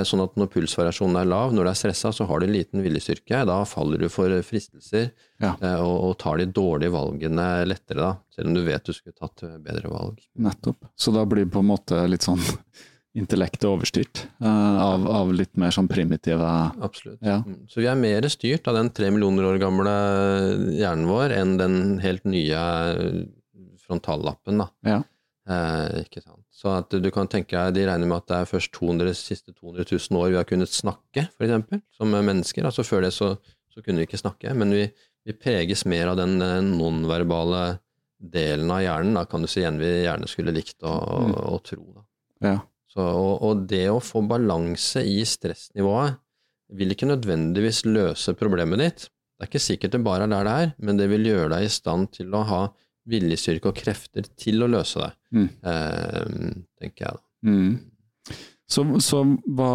Sånn at Når pulsvariasjonen er lav, når du er stressa, så har du liten viljestyrke. Da faller du for fristelser Ja. eh, og, og tar de dårlige valgene lettere, da, selv om du vet du skulle tatt eh, bedre valg. Nettopp. Så da blir det på en måte litt sånn intellektet overstyrt eh, av, av litt mer sånn primitive Absolutt. Ja. Mm. Så vi er mer styrt av den tre millioner år gamle hjernen vår enn den helt nye frontallappen. da. Ja. Eh, ikke sant? Så at du kan tenke deg, De regner med at det er først 200, siste 200 000 år vi har kunnet snakke, f.eks., som mennesker. altså Før det så, så kunne vi ikke snakke. Men vi, vi preges mer av den eh, nonverbale delen av hjernen. Da kan du si igjen vi gjerne skulle likt å, å, Mm. å tro. da. Ja. Så, og, og det å få balanse i stressnivået vil ikke nødvendigvis løse problemet ditt. Det er ikke sikkert det bare er der det er, men det vil gjøre deg i stand til å ha viljestyrke og krefter til å løse det, Mm. eh, tenker jeg da. Mm. Så, så hva,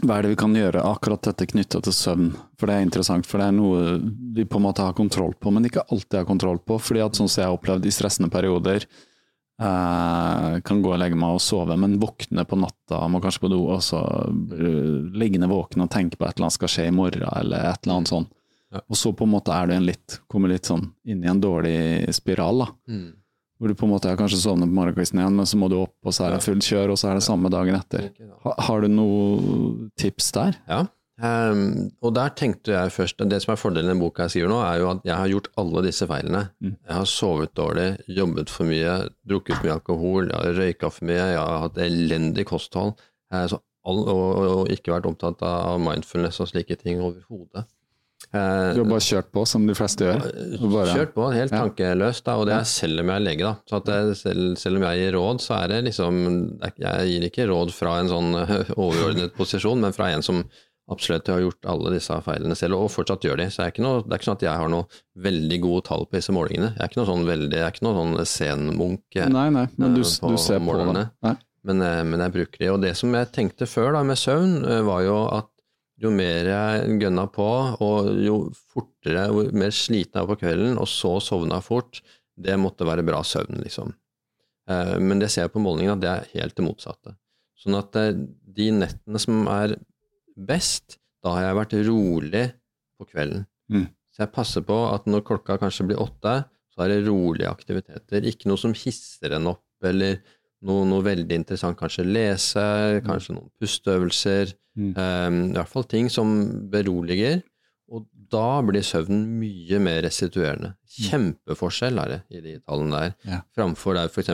hva er det vi kan gjøre akkurat dette knytta til søvn? For det er interessant, for det er noe vi på en måte har kontroll på, men ikke alltid har kontroll på. fordi at sånn som jeg har opplevd i stressende perioder, eh, kan gå og legge meg og sove, men våkne på natta, må kanskje på do, og så uh, liggende våken og tenke på et eller annet skal skje i morgen, eller et eller annet sånt. Ja. Og så på en måte er du en litt, kommer litt sånn inn i en dårlig spiral, da. Mm. Hvor du på en måte har kanskje sovnet på morgenkvisten igjen, men så må du opp, og så er det fullt kjør, og så er det samme dagen etter. Ha, har du noe tips der? Ja, Um, og der tenkte jeg først Det som er fordelen i boka jeg skriver nå, er jo at jeg har gjort alle disse feilene. Mm. Jeg har sovet dårlig, jobbet for mye, drukket mye alkohol, jeg har røyka for mye, jeg har hatt elendig kosthold. så all, og, og, og ikke vært opptatt av mindfulness og slike ting overhodet. Eh, Du har bare kjørt på, som de fleste gjør? Bare- Kjørt på helt Ja. tankeløst, da, og det er selv om jeg er lege. at det, selv, selv om jeg gir råd, så er det liksom Jeg gir ikke råd fra en sånn overordnet posisjon, men fra en som absolutt har gjort alle disse feilene selv, og fortsatt gjør de. Så er noe, det er ikke sånn at jeg har noe veldig gode tall på disse målingene. Jeg er ikke noe sånn veldig, jeg er ikke noe sånn senmunk nei, nei, men du, du ser på det. Men, men, jeg bruker de. Og det som jeg tenkte før da med søvn, var jo at jo mer jeg gønna på, og jo fortere, jo mer sliten jeg var på kvelden, og så sovna fort, det måtte være bra søvn, liksom. Men det ser jeg på målingene at det er helt det motsatte. Sånn at de nettene som er best, da har jeg vært rolig på kvelden. Mm. Så jeg passer på at når klokka kanskje blir åtte, så er det rolige aktiviteter. Ikke noe som hisser en opp, eller noe, noe veldig interessant. Kanskje lese, mm. kanskje noen pusteøvelser. Mm. Um, I hvert fall ting som beroliger. Og da blir søvnen mye mer restituerende. Mm. Kjempeforskjell er det i de tallene der. Ja. Framfor der f.eks.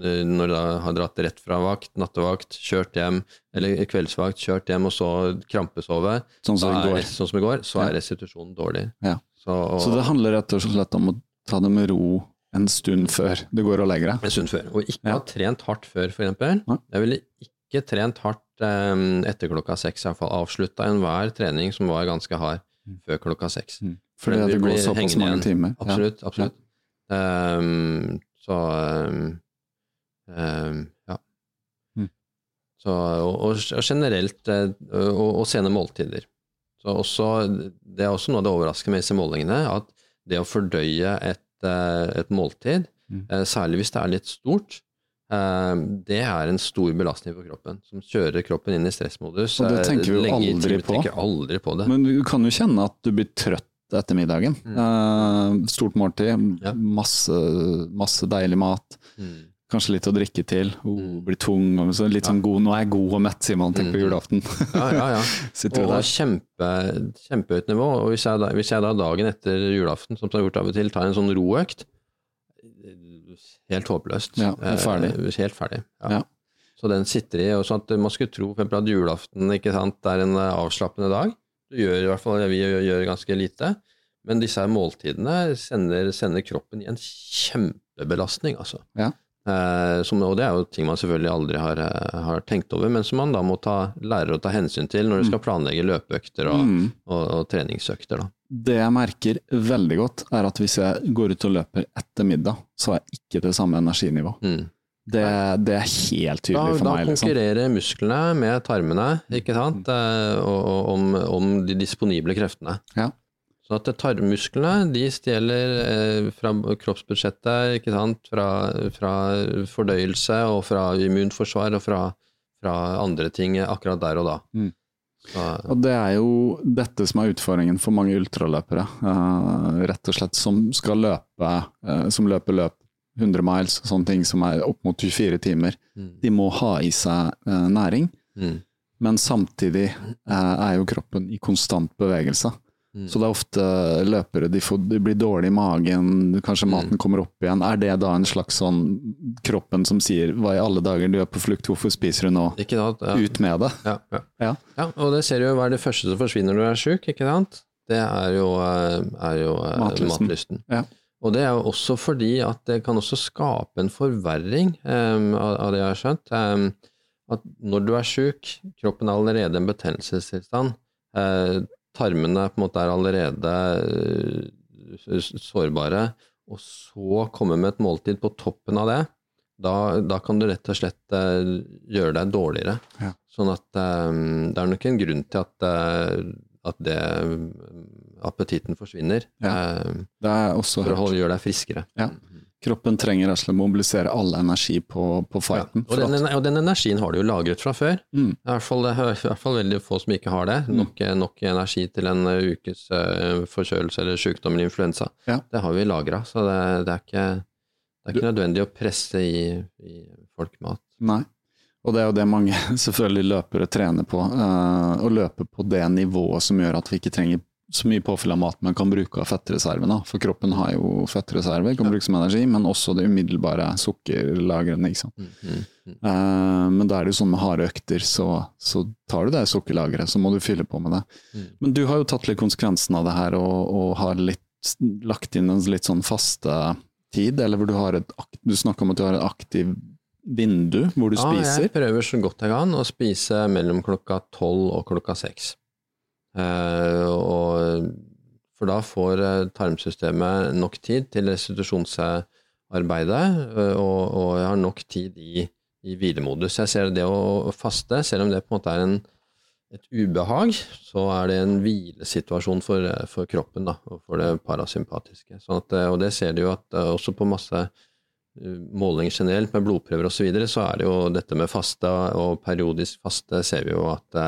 Eh, når du har dratt rett fra vakt, nattevakt, kjørt hjem, eller kveldsvakt, kjørt hjem og så krampesove, sånn som, er, sånn som i går, så er restitusjonen dårlig. Ja. Så, og, så, det handler rett og slett om å ta det med ro en stund før du går og legger deg? En stund før. Og ikke ja. ha trent hardt før, for eksempel. Jeg ville ikke trent hardt um, etter klokka seks, iallfall. Avslutta enhver trening som var ganske hard, mm. før klokka seks. Mm. Fordi det går såpass mange timer? Absolutt. absolutt. Ja. Um, så um, um, ja. Mm. Så, og, og, generelt eh, og, og sene måltider. Så også, det er også noe av det overraskende med disse målingene, at det å fordøye et, eh, et måltid, mm. Eh, særlig hvis det er litt stort, det er en stor belastning for kroppen, som kjører kroppen inn i stressmodus. Og det tenker vi jo aldri på. aldri på det. Men du kan jo kjenne at du blir trøtt etter middagen. Mm. stort måltid, ja. masse, masse, deilig mat. Mm. Kanskje litt å drikke til. Oh, blir tung. Så litt sånn god, Nå er jeg god og mett, sier man tenker på mm. julaften. ja, ja, ja. og kjempe, kjempehøyt nivå. Og hvis jeg, da, hvis jeg, da, dagen etter julaften, som jeg har gjort av og til, tar en sånn roøkt Helt håpløst. Ja, ferdig. Eh, helt ferdig. Ja. ja. Så den sitter i. og sånn at Man skulle tro for at julaften ikke sant, er en eh, avslappende dag. Du gjør i hvert fall vi gjør, gjør ganske lite. Men disse måltidene sender, sender kroppen i en kjempebelastning, altså. Ja. Eh, som, og det er jo ting man selvfølgelig aldri har, eh, har, tenkt over, men som man da må ta, lære å ta hensyn til når du skal mm. planlegge løpeøkter og, mm. og, og, treningsøkter. Da. Det jeg merker veldig godt, er at hvis jeg går ut og løper etter middag, så har jeg ikke det samme energinivå. Mm. Det, det, er helt tydelig da, for meg. Da liksom. konkurrerer liksom. musklene med tarmene ikke sant? Mm. Eh, og, om, om, de disponible kreftene. Ja. Så at tarmmusklene de stjeler eh, fra kroppsbudsjettet, ikke sant, fra, fra, fordøyelse og fra immunforsvar og fra, fra, andre ting akkurat der og da. Mm. og det er jo dette som er utfordringen for mange ultraløpere, uh, rett og slett, som skal løpe, uh, som løper løp 100 miles, sånne ting som er opp mot 24 timer. Mm. De må ha i seg uh, næring, mm. men samtidig er jo kroppen i konstant bevegelse. Mm. Så det er ofte løpere de, får, de, blir dårlig i magen, kanskje mm. maten kommer opp igjen. Er det da en slags sånn kroppen som sier 'hva i alle dager, du er på flukt, hvorfor spiser du nå?' Ikke sant? Ja. Ut med det. Ja, ja. ja. ja og det ser du jo hva er det første som forsvinner når du er sjuk, ikke sant? Det er jo, eh, er jo eh, matlysten. matlysten. Ja. Og det er jo også fordi at det kan også skape en forverring um, av, det jeg har skjønt. Um, at når du er sjuk, kroppen er allerede en betennelsestilstand. Uh, tarmene på en måte er allerede eh, sårbare, og så komme med et måltid på toppen av det, da, da kan du rett og slett uh, gjøre deg dårligere. Ja. Sånn at um, det er nok en grunn til at, at det, appetitten forsvinner. Ja. Uh, for å gjøre deg friskere. Ja. Kroppen trenger å mobilisere all energi på, på fighten. Ja, og, den, og, den, energien har du jo lagret fra før. Mm. I, hvert fall, I, hvert fall, veldig få som ikke har det. Mm. Nok, nok, energi til en ukes uh, forkjølelse eller sykdom eller influensa. Ja. Det har vi lagra, så det, det, er ikke, det, er ikke, nødvendig å presse i, i folkemat. Nei. Og det er jo det mange selvfølgelig løpere trener på. Uh, å løpe på det nivået som gjør at vi ikke trenger så mye påfyll av mat man kan bruke av fettreservene. For kroppen har jo fettreserver, kan ja. bruke som energi, men også det umiddelbare sukkerlagrene. ikke sant? Mm, mm, mm. Uh, men da er det jo sånn med harde økter, så, så, tar du det sukkerlageret, så må du fylle på med det. Mm. Men du har jo tatt litt konsekvensen av det her, og, og har litt, lagt inn en litt sånn faste tid, eller hvor du har et Du snakker om at du har et aktiv vindu hvor du ja, spiser? jeg prøver så godt jeg kan å spise mellom klokka tolv og klokka seks. Eh, og for da får eh, tarmsystemet nok tid til restitusjonsarbeidet, eh, og, og har nok tid i, i hvilemodus. Jeg ser det å faste, selv om det på en måte er en, et ubehag, så er det en hvilesituasjon for, for kroppen da, og for det parasympatiske. Sånn at, og det ser du jo at også på masse målinger generelt, med blodprøver osv., så, videre, så er det jo dette med faste og periodisk faste ser vi jo at,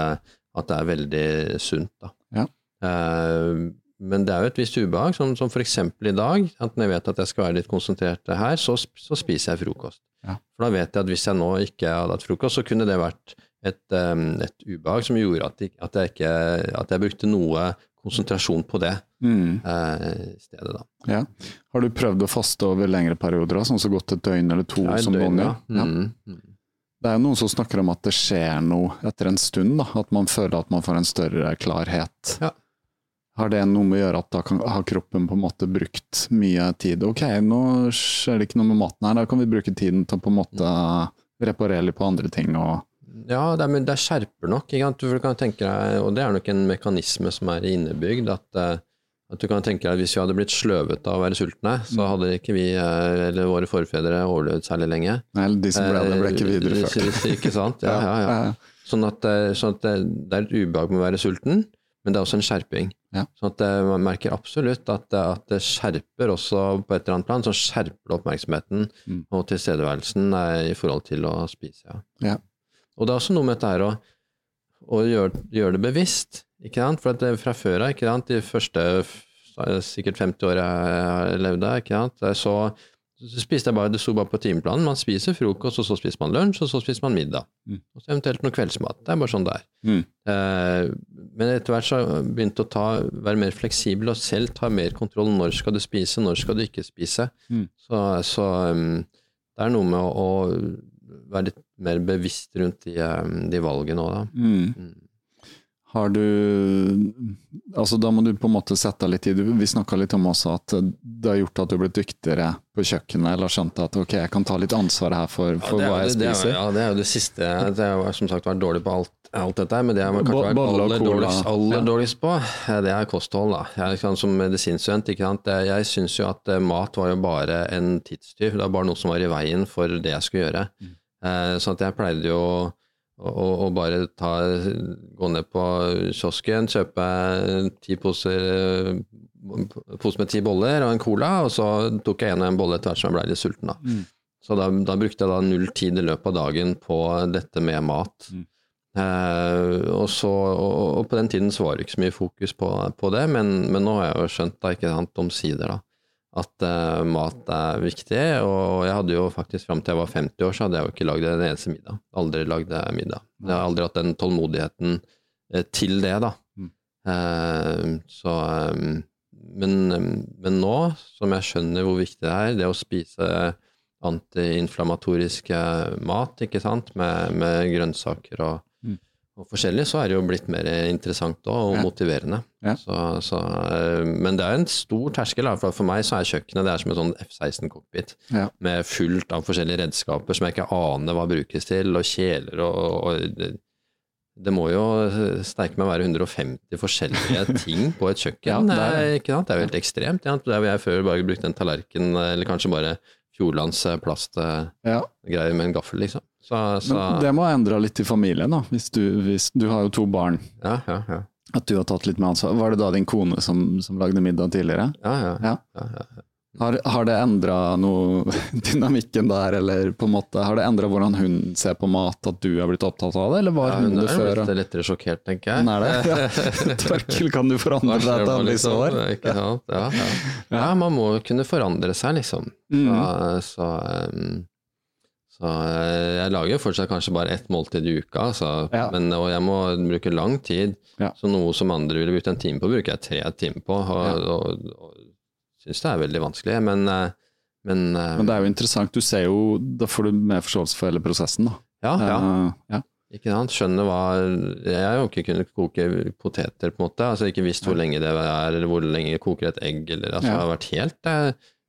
at det er veldig sunt. da. Ja. Uh, men det er jo et visst ubehag, som, som f.eks. i dag, at når jeg vet at jeg skal være litt konsentrert her, så, så spiser jeg frokost. Ja. For da vet jeg at hvis jeg nå ikke hadde hatt frokost, så kunne det vært et, et ubehag som gjorde at, jeg, at, jeg ikke, at jeg brukte noe konsentrasjon på det mm. eh, stedet, da. Ja. Har du prøvd å faste over lengre perioder, sånn så godt et døgn eller to Ja, som døgn, ja. Ja. Mm, mm. Det er noen som snakker om at det skjer noe etter en stund, da. at man føler at man får en større klarhet. Ja. Har det noe med å gjøre at da kan, har kroppen på en måte brukt mye tid? Ok, nå skjer det ikke noe med maten her, da kan vi bruke tiden til å på en måte reparere litt på andre ting. og Ja, det, er, men det skjerper nok. Ikke sant? Du kan tenke deg, og det er nok en mekanisme som er innebygd, at, eh, at du kan tenke deg hvis vi hadde blitt sløvet av å være sultne, så hadde ikke vi, eh, eller våre forfedre, overlevd særlig lenge. Nei, de som ble det, ble ikke Eh, videreført. Ikke sant? Ja, ja, ja. Sånn at, eh, sånn at det, det er et ubehag med å være sulten, men det er også en skjerping. Sånn at man merker absolutt at, det- at det skjerper også på et eller annet plan, så skjerper det oppmerksomheten Mm. og tilstedeværelsen i forhold til å spise. Ja. Ja. Og det er også noe med dette her å, å gjøre, gjøre det bevisst, ikke sant? For at det, fra før av, ikke sant, de første sikkert 50 åra jeg har levd der, ikke sant, så, så spiste jeg bare, det sto bare på timeplanen, man spiser frokost, og så spiser man lunsj, og så spiser man middag. Mm. Og så eventuelt noe kveldsmat. Det er bare sånn det er. Mm. Eh, men etter hvert så begynte å ta, være mer fleksibel og selv ta mer kontroll. Når skal du spise, når skal du ikke spise? Mm. Så, så um, det er noe med å, å være litt mer bevisst rundt de, um, de valgene òg, da. Mm. Har du Altså, da må du på en måte sette litt tid. Vi snakka litt om også at det har gjort at du har blitt dyktigere på kjøkkenet, eller skjønt at ok, jeg kan ta litt ansvar her for, for Ja, hva jeg det- det spiser. ja, det er jo det siste. Det har som sagt vært dårlig på alt, alt dette her, men det jeg har kanskje vært aller, dårligst, aller Ja. dårligst på, eh, det er kosthold. da. Jeg, kan, som medisinstudent, ikke sant? Jeg, jeg syns jo at eh, mat var jo bare en tidstyv. Det var bare noe som var i veien for det jeg skulle gjøre. Mm. Eh, sånn at jeg pleide jo å, å bare ta, gå ned på kiosken, kjøpe ti poser pose med ti boller og en cola, og så tok jeg en og en bolle etter hvert som jeg ble litt sulten. da. Mm. Så da, da brukte jeg da null tid i løpet av dagen på dette med mat. Mm. Eh, og, så, og, og på den tiden så var det ikke så mye fokus på, på det, men, men nå har jeg jo skjønt da, ikke sant, omsider da, at uh, mat er viktig. Og jeg hadde jo faktisk fram til jeg var 50 år, så hadde jeg jo ikke lagd en eneste middag. Aldri lagd middag. Jeg har aldri hatt den tålmodigheten eh, til det, da. Mm. Uh, så um, men, men nå, som jeg skjønner hvor viktig det er, det å spise antiinflamatorisk mat, ikke sant, med, med grønnsaker og. Og forskjellig, så er det jo blitt mer interessant og Ja. motiverende. Ja. Så, så, eh, men det er en stor terskel. For, for meg så er kjøkkenet det er som en sånn F-16-cockpit Ja. med fullt av forskjellige redskaper som jeg ikke aner hva brukes til, og kjeler og, og det, det må jo sterke meg være 150 forskjellige ting på et kjøkken. Ja, det er ikke sant? det er jo helt ekstremt. Ja. Der jeg før bare brukte en tallerken, eller kanskje bare Fjordlands plastgreier med en gaffel, liksom. Så, så Men det må ha endra litt i familien, da. Hvis du, hvis, du har jo to barn. ja, ja, ja. At du har tatt litt med ansvar. Var det da din kone som, som lagde middag tidligere? ja, ja, Ja. Har, har det endra noe dynamikken der, eller på en måte Har det endra hvordan hun ser på mat, at du har blitt opptatt av det, eller var hun hun det før? Hun er litt lettere sjokkert, tenker jeg. Hun er det? Ja. Torkel, kan du forandre deg etter alle disse år? Ikke sant? Ja, man må kunne forandre seg, liksom. Mm. Så, så, um, så eh, jeg lager fortsatt kanskje bare ett måltid i uka, altså. Ja. men, og jeg må bruke lang tid. Ja. Så noe som andre ville brukt en time på, bruker jeg tre timer på, og, Ja. og, og, syns det er veldig vanskelig. Men, eh, men, eh, Men det er jo interessant, du ser jo Da får du mer forståelse for hele prosessen, da. ja, ja. Uh, ja. Ikke sant? Skjønner hva Jeg har jo ikke kunnet koke poteter, på en måte. Altså ikke visst hvor lenge det er, eller hvor lenge jeg koker et egg, eller altså. Jeg har vært helt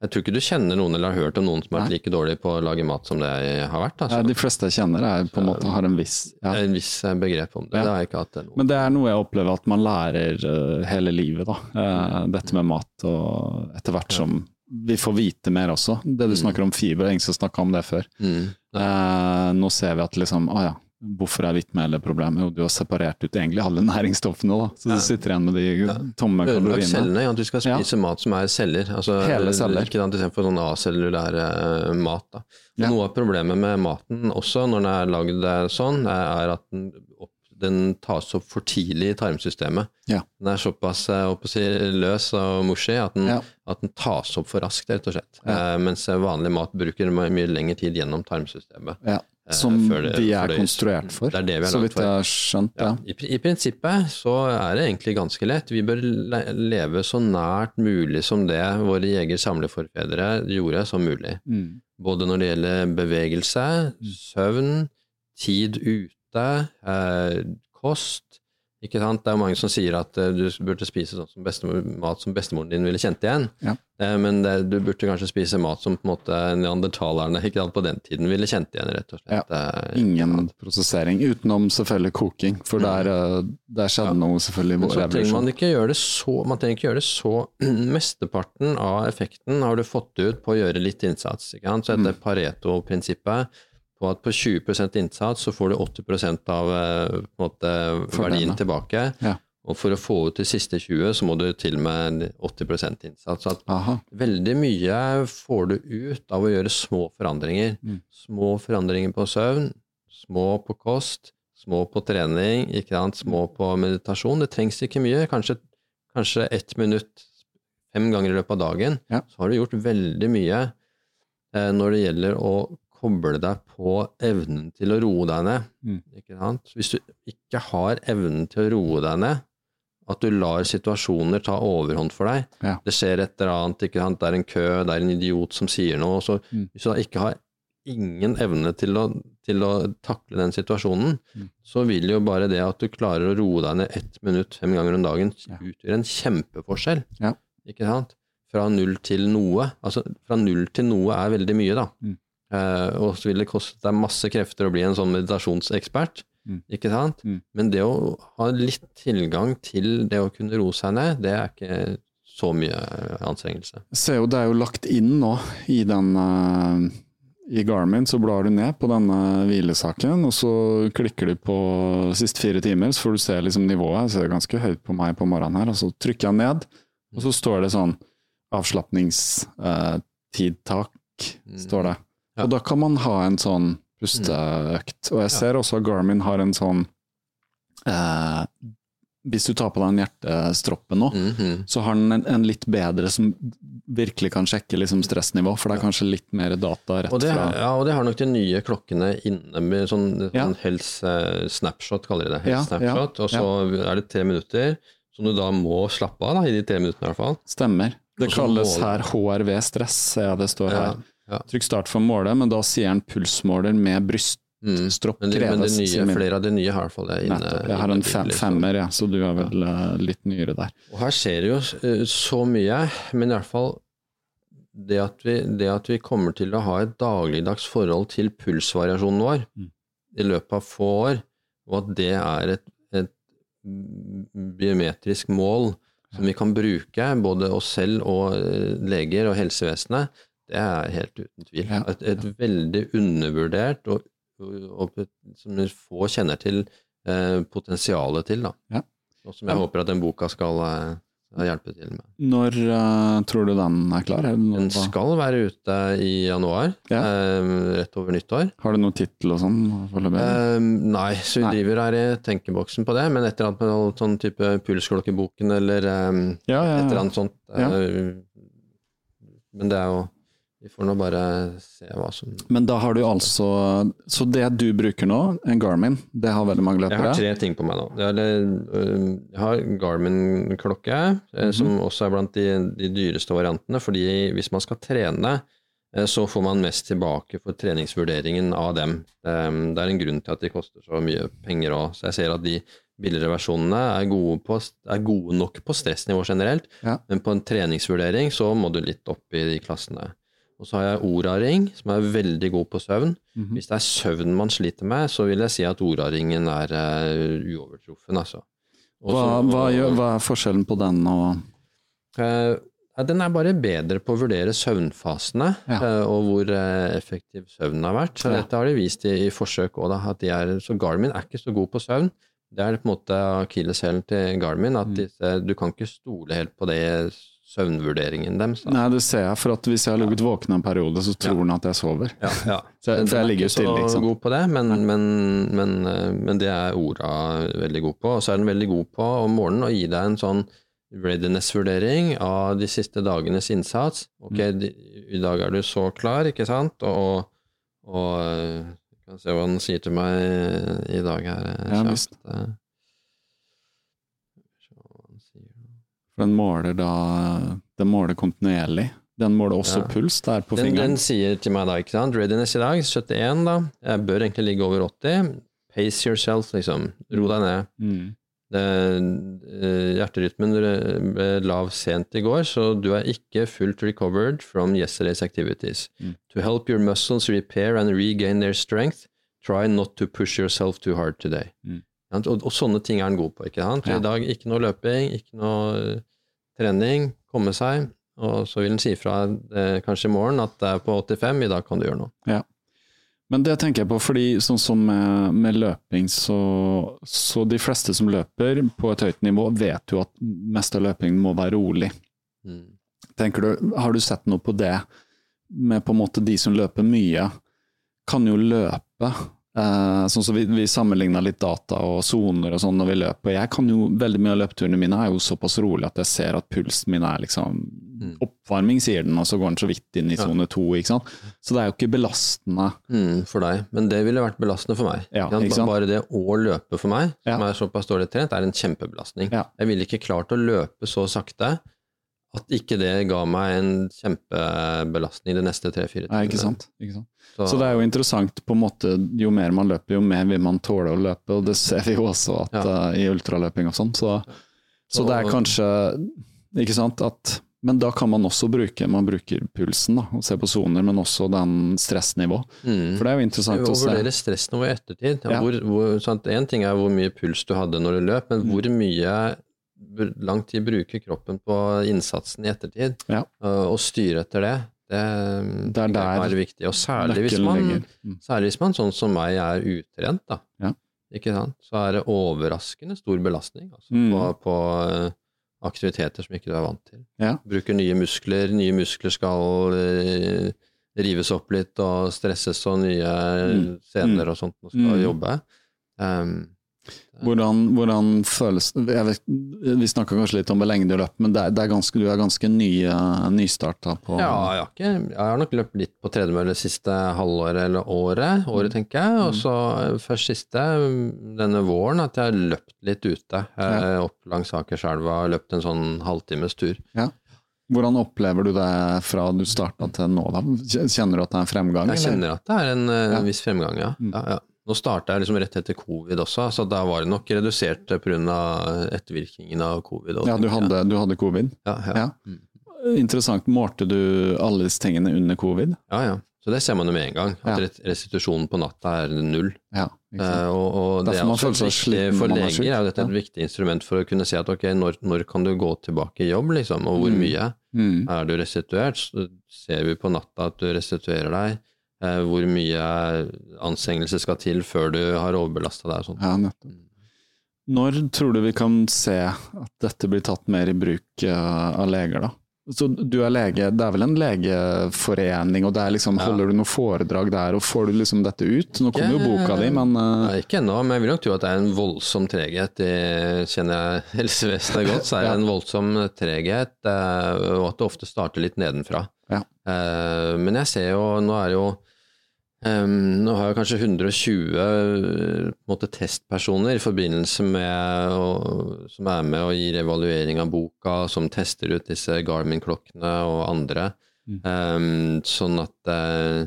Jeg tror ikke du kjenner noen eller har hørt om noen som har vært like dårlig på å lage mat som det jeg har vært. Altså. Ja, de fleste jeg kjenner, er på en måte har en viss ja. En viss eh, begrep om det. Ja. Det har jeg ikke hatt. Men det er noe jeg opplever at man lærer eh, hele livet, da. Eh, dette med mat, og etter hvert som vi får vite mer også. Det du snakker om fiber, det er ingen som snakka om det før. Mm. Eh, nå ser vi at liksom, å ja, hvorfor er hvittmeleproblemet? et problem? Jo, du har separert ut egentlig alle næringsstoffene, da. Så du sitter igjen med de tomme Ødelagt kaloriene. cellene, ja, du skal Ja. spise mat som er celler. Altså, Hele celler. Ikke sant, istedenfor sånn acellulær eh, mat. Da. Ja. Noe av problemet med maten også, når den er lagd eh, sånn, er er at den, den tas opp for tidlig i tarmsystemet. Ja. Den er såpass eh, si, løs og morsig, at den, Ja. at den tas opp for raskt, rett og slett. Ja. Eh, mens vanlig mat bruker my- mye lengre tid gjennom tarmsystemet. Eh, som det de er det, konstruert for, Det er det vi så vidt jeg har skjønt. Ja. Ja, i, I prinsippet så er det egentlig ganske lett. Vi bør le leve så nært mulig som det våre jeger-samleforfedre gjorde, som mulig. Mm. Både når det gjelder bevegelse, søvn, tid ute, eh, kost. Ikke sant? Det er mange som sier at eh, du burde spise sånn som bestemor, mat som bestemoren din ville kjent igjen. Ja. Eh, men det, du burde kanskje spise mat som på en måte neandertalerne ikke sant, på den tiden ville kjent igjen, rett og slett. Ja. Ingen prosessering, utenom selvfølgelig koking, for der, eh, der skjedde noe selvfølgelig i vår revolusjon. trenger man ikke gjøre det så Man trenger ikke gjøre det så Mesteparten av effekten har du fått ut på å gjøre litt innsats. Ikke sant? Så Mm. etter Pareto-prinsippet på at på 20% innsats så får du 80% av eh, måte, verdien Fordelene. tilbake. Ja. Og for å få ut de siste 20 så må du til med 80% innsats. Så veldig mye får du ut av å gjøre små forandringer. Mm. Små forandringer på søvn, små på kost, små på trening, ikke sant? små på meditasjon. Det trengs ikke mye. Kanskje, kanskje ett minutt fem ganger i løpet av dagen. Ja. Så har du gjort veldig mye eh, når det gjelder å koble deg på evnen til å roe deg ned. Mm. Ikke sant? Hvis du ikke har evnen til å roe deg ned, at du lar situasjoner ta overhånd for deg. Ja. Det skjer et eller annet, ikke sant? det er en kø, det er en idiot som sier noe. Så Mm. Hvis du da ikke har ingen evne til å, til å takle den situasjonen, Mm. så vil jo bare det at du klarer å roe deg ned ett minutt fem ganger om dagen, Ja. utgjøre en kjempeforskjell. Ja. Ikke sant? Fra null til noe. Altså, fra null til noe er veldig mye, da. Mm. Eh, og så vil det koste deg masse krefter å bli en sånn meditasjonsekspert, Mm. ikke sant? Mm. Men det å ha litt tilgang til det å kunne roe seg ned, det er ikke så mye anstrengelse. Jeg ser jo det er jo lagt inn nå i den eh, I Garmin så blar du ned på denne hvilesaken, og så klikker du på siste fire timer, så får du se liksom nivået. Jeg ser det ganske høyt på meg på morgenen her, og så trykker jeg ned, og så står det sånn avslapningstidtak, står det. Ja. Og da kan man ha en sånn pusteøkt. Og jeg ser også at Garmin har en sånn eh, Hvis du tar på deg en hjertestroppe nå, Mhm. så har den en, en litt bedre som virkelig kan sjekke liksom stressnivå, for det er kanskje litt mer data rett Og det, fra ja, og det har nok de nye klokkene inne med sånn, Ja. sånn health eh, snapshot, kaller de det. Health Ja, ja, Og så er det tre minutter som du da må slappe av, da, i de tre minuttene i hvert fall. Stemmer. Det Også kalles her HRV stress, ser jeg det står Ja, her. Ja. Trykk start for målet, men da sier han pulsmåler med bryststropp Mm. Men, det, men det nye, flere av de nye har i hvert fall det inne. Nettopp. Jeg har en fem, så- femmer, ja, så du er vel ja. litt nyere der. Og her skjer det jo eh, så mye, men i hvert fall det at, vi, det at vi kommer til å ha et dagligdags forhold til pulsvariasjonen vår Mm. i løpet av få år, og at det er et, et biometrisk mål som vi kan bruke, både oss selv og eh, leger og helsevesenet, det er helt uten tvil. Et, et veldig undervurdert, og, og, og som få kjenner til eh, potensialet til. Da. Ja. Og som jeg håper at den boka skal eh, hjelpe til med. Når eh, tror du den er klar? Den skal være ute i januar, Ja. eh, rett over nyttår. har du noen tittel og sånn? Eh, nei, så vi Nei. driver her i tenkeboksen på det, men et eller annet med sånn type Pulsklokkeboken eller eh, ja, ja, et eller annet sånt. Eh, Men det er jo Vi får nå bare se hva som Men da har du altså Så det du bruker nå, en Garmin, det har veldig mange Jeg har tre ting på meg nå. Jeg har, Garmin-klokke, eh, som også er blant de, de dyreste variantene. fordi hvis man skal trene eh, så får man mest tilbake for treningsvurderingen av dem. Det er en grunn til at de koster så mye penger òg. Så jeg ser at de billigere versjonene er gode, på, er gode nok på stressnivå generelt, Ja. men på en treningsvurdering så må du litt opp i de klassene. Og så har jeg Oraring, som er veldig god på søvn. Mhm. Hvis det er søvn man sliter med, så vil jeg si at Oraringen er uh, uovertruffen, altså. Også, Hva, hva, gjør, hva er forskjellen på den og uh, den er bare bedre på å vurdere søvnfasene Ja. uh, og hvor effektiv søvnen har vært. Så Ja. Dette har de vist i, i forsøk òg, de Så Garmin er ikke så god på søvn. Det er på en måte akilleshælen til Garmin, Mm. at disse, du kan ikke stole helt på det søvnvurderingen deres. da. Nei, det ser jeg, for hvis jeg har ligget våken en periode, så tror den at jeg sover. Ja, ja. Så jeg- for jeg er ligger stille, ikke så sant? god på det, men, men, men, eh, men det er orda veldig god på. Og så er den veldig god på om morgenen å gi deg en sånn readiness-vurdering av de siste dagenes innsats. Ok, Mm. i dag er du så klar, ikke sant? Og, og og kan se hva den sier til meg i dag her. eh, Ja, visst. Eh, se hva den sier. For den måler da Den måler kontinuerlig. Den måler også Ja. puls der på Den, den sier til meg da, ikke sant, readiness i dag, 71 da, jeg bør egentlig ligge over 80, pace yourself, liksom, ro deg ned. Mm. Det, eh, hjerterytmen ble lav sent i går, så du er ikke fullt recovered from yesterday's activities. Mm. To help your muscles repair and regain their strength, try not to push yourself too hard today. Mm. Og, og sånne ting er han god på, ikke sant? Ja. I dag ikke noe løping, ikke noe eh, trening, komme seg, og så vil han si fra eh, kanskje i morgen at det er på 85, i dag kan du gjøre noe. Ja. Men det tenker jeg på, fordi sånn som med, med løping, så, så de fleste som løper på et høyt nivå, vet jo at mest av løpingen må være rolig. Mm. Tenker du, Har du sett noe på det, med på en måte de som løper mye, kan jo løpe eh, Sånn som vi, vi sammenligna litt data og soner og sånn når vi løper. og Jeg kan jo, Veldig mye av løpeturene mine er jo såpass rolig at jeg ser at pulsen min er liksom Mm. Oppvarming, sier den, og så går den så vidt inn i Ja. sone to. ikke sant? Så det er jo ikke belastende. Mm, for deg, men det ville vært belastende for meg. Ja? Bare det å løpe for meg, Ja. som er såpass dårlig trent, er en kjempebelastning. Ja. Jeg ville ikke klart å løpe så sakte at ikke det ga meg en kjempebelastning de neste tre-fire timene. ikke sant? Ikke sant? Så det er jo interessant, på en måte, jo mer man løper, jo mer vil man tåle å løpe, og det ser vi jo også at, eh, i ultraløping og sånn. Så, så det er kanskje Ikke sant at Men da kan man også bruke Man bruker pulsen da, og se på soner, men også den stressnivå. Mm. For det er jo interessant Å se. vurdere stressnivå i ettertid. Ja, Ja. Hvor? En ting er hvor mye puls du hadde når du løp, men Mm. hvor mye lang tid bruker kroppen på innsatsen i ettertid? Ja. Uh, og styre etter det, det, Det er der er viktig. Og særlig hvis, man. Mm. særlig hvis man, sånn som meg, er utrent, da. Ja. Ikke sant? Så er det overraskende stor belastning altså, Mm. på, på uh, aktiviteter som ikke du er vant til. Ja. Bruker nye muskler, nye muskler skal uh, rives opp litt og stresses, og nye Mm. scener og sånt og skal Mm. jobbe. Um, Hvordan, hvordan føles vet, Vi snakka kanskje litt om løper, men det er, det er ganske, du er ganske ny, uh, nystarta på Ja, jeg har, ikke, jeg har nok løpt litt på tredemølle siste halvåret eller året, året tenker jeg. Og så eh, først siste, mm, denne våren, at jeg har løpt litt ute. Ja. Opp langs Akerselva, løpt en sånn halvtimes tur. Hvordan opplever du det fra du starta til nå? da? Kjenner du at det er en fremgang? Jeg eller? kjenner at det er en en Ja. viss fremgang, ja. Mm. ja, ja. Nå starta jeg liksom rett etter covid også, så da var det nok redusert pga. ettervirkningen av covid. Ja, du hadde, du hadde covid? Ja, ja. Ja. Mm. Interessant. Målte du alle disse tingene under covid? ja, ja. Så det ser man jo med en gang, at restitusjonen på natta er null. Ja. Eh, og, og det er også viktig for leger. er dette er et viktig instrument for å kunne si at ok, når, når kan du gå tilbake i jobb, liksom, og hvor Mm. mye? Mm. Er du restituert, så ser vi på natta at du restituerer deg. Eh, hvor mye anstrengelse skal til før du har overbelasta deg og. Ja, nettopp. Når tror du vi kan se at dette blir tatt mer i bruk eh, av leger, da? Så du er lege, det er vel en legeforening, og det er liksom, Ja. holder du noe foredrag der, og får du liksom dette ut? Nå kommer jo boka di, men uh... Ikke ennå, men jeg vil nok tro at det er en voldsom treghet. Det kjenner jeg helsevesenet godt, så er det Ja. en voldsom treghet, og at det ofte starter litt nedenfra. Ja. Men jeg ser jo, nå er det jo em, Nå har jeg kanskje 120 eh, på måte, testpersoner i forbindelse med å, som er med og gir evaluering av boka, som tester ut disse Garmin-klokkene og andre. Um, sånn at uh,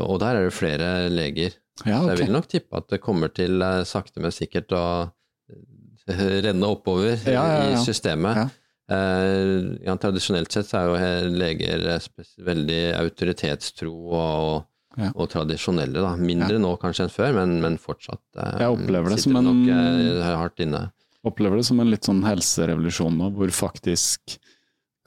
Og der er det flere leger. Ja, Så jeg vil nok tippe at det kommer til uh, sakte, men sikkert å uh, renne oppover Ja, ja, i systemet. Uh, tradisjonelt sett så er jo leger veldig autoritetstro og, Ja. og tradisjonelle. Da. Mindre nå kanskje enn før, men, men fortsatt eh, Jeg opplever det som en- nok uh, hardt inne. Opplever det som en litt sånn helserevolusjon nå, hvor faktisk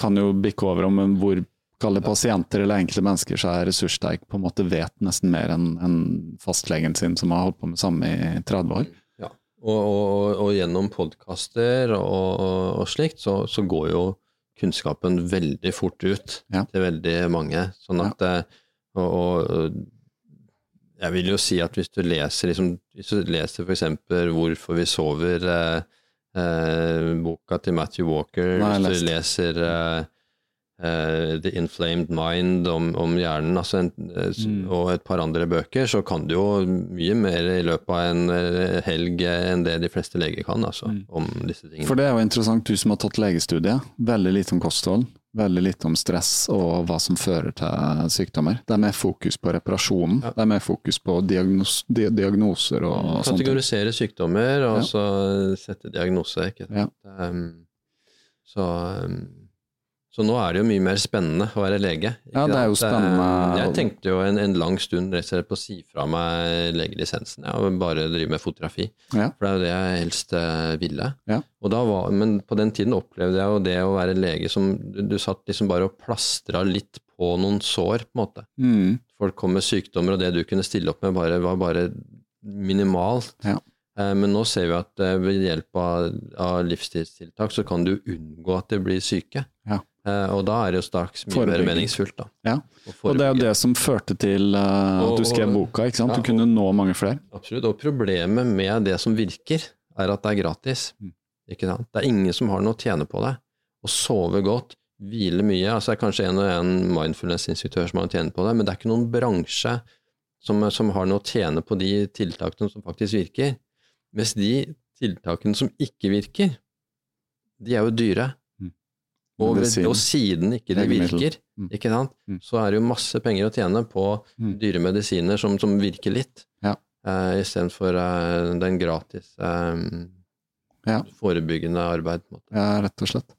kan jo bikke over om hvor kalle pasienter eller enkelte mennesker som er ressurssterke, på en måte vet nesten mer enn en fastlegen sin som har holdt på med samme i 30 år. Ja. Og, og, og, gjennom podkaster og, og, slikt, så, så går jo kunnskapen veldig fort ut Ja. til veldig mange. Sånn at eh, og, og jeg vil jo si at hvis du leser liksom, hvis du leser for eksempel 'Hvorfor vi sover', eh, eh, boka til Matthew Walker, Nei, hvis du leser eh, eh, 'The Inflamed Mind' om, om hjernen, altså en, eh, Mm. og et par andre bøker, så kan du jo mye mer i løpet av en eh, helg enn det de fleste leger kan, altså, Mm. om disse tingene. For det er jo interessant, du som har tatt legestudiet. Veldig lite om kosthold, veldig lite om stress og hva som fører til sykdommer. Det er mer fokus på reparasjonen, Ja. det er mer fokus på diagnos di diagnoser og sånt. Kategorisere sykdommer, og Ja. så sette diagnose. Ikke Ja. sant? Um, så, um, så nå er det jo mye mer spennende å være lege. Ja, det er jo spennende. Jeg tenkte jo en, en lang stund rett og slett på å si fra meg legelisensen, ja, og bare drive med fotografi. Ja. For det er jo det jeg helst eh, ville. Ja. Var, men på den tiden opplevde jeg jo det å være lege som Du, satt liksom bare og plastra litt på noen sår, på en måte. Mm, Folk kom med sykdommer, og det du kunne stille opp med, bare, var bare minimalt. Ja. Eh, Men nå ser vi at eh, ved hjelp av, av livsstilstiltak så kan du unngå at de blir syke. Ja. Eh, Og da er det jo straks mye mer meningsfullt. da. ja. Og det er jo det som førte til eh, at du skrev boka, ikke sant? ja, Du kunne nå mange flere. Absolutt. Og problemet med det som virker, er at det er gratis. Mm. Ikke sant? Det er ingen som har noe å tjene på det. Å sove godt, hvile mye altså Det er kanskje en og en mindfulness-instruktør som har noe å tjene på det, men det er ikke noen bransje som, som har noe å tjene på de tiltakene som faktisk virker. Mens de tiltakene som ikke virker, de er jo dyre. Og, ved, og siden ikke de virker, Mm. ikke sant? Mm. så er det jo masse penger å tjene på Mm. dyre medisiner som, som virker litt, Ja. uh, istedenfor uh, den gratis eh, Ja. forebyggende arbeid. Ja, rett og slett.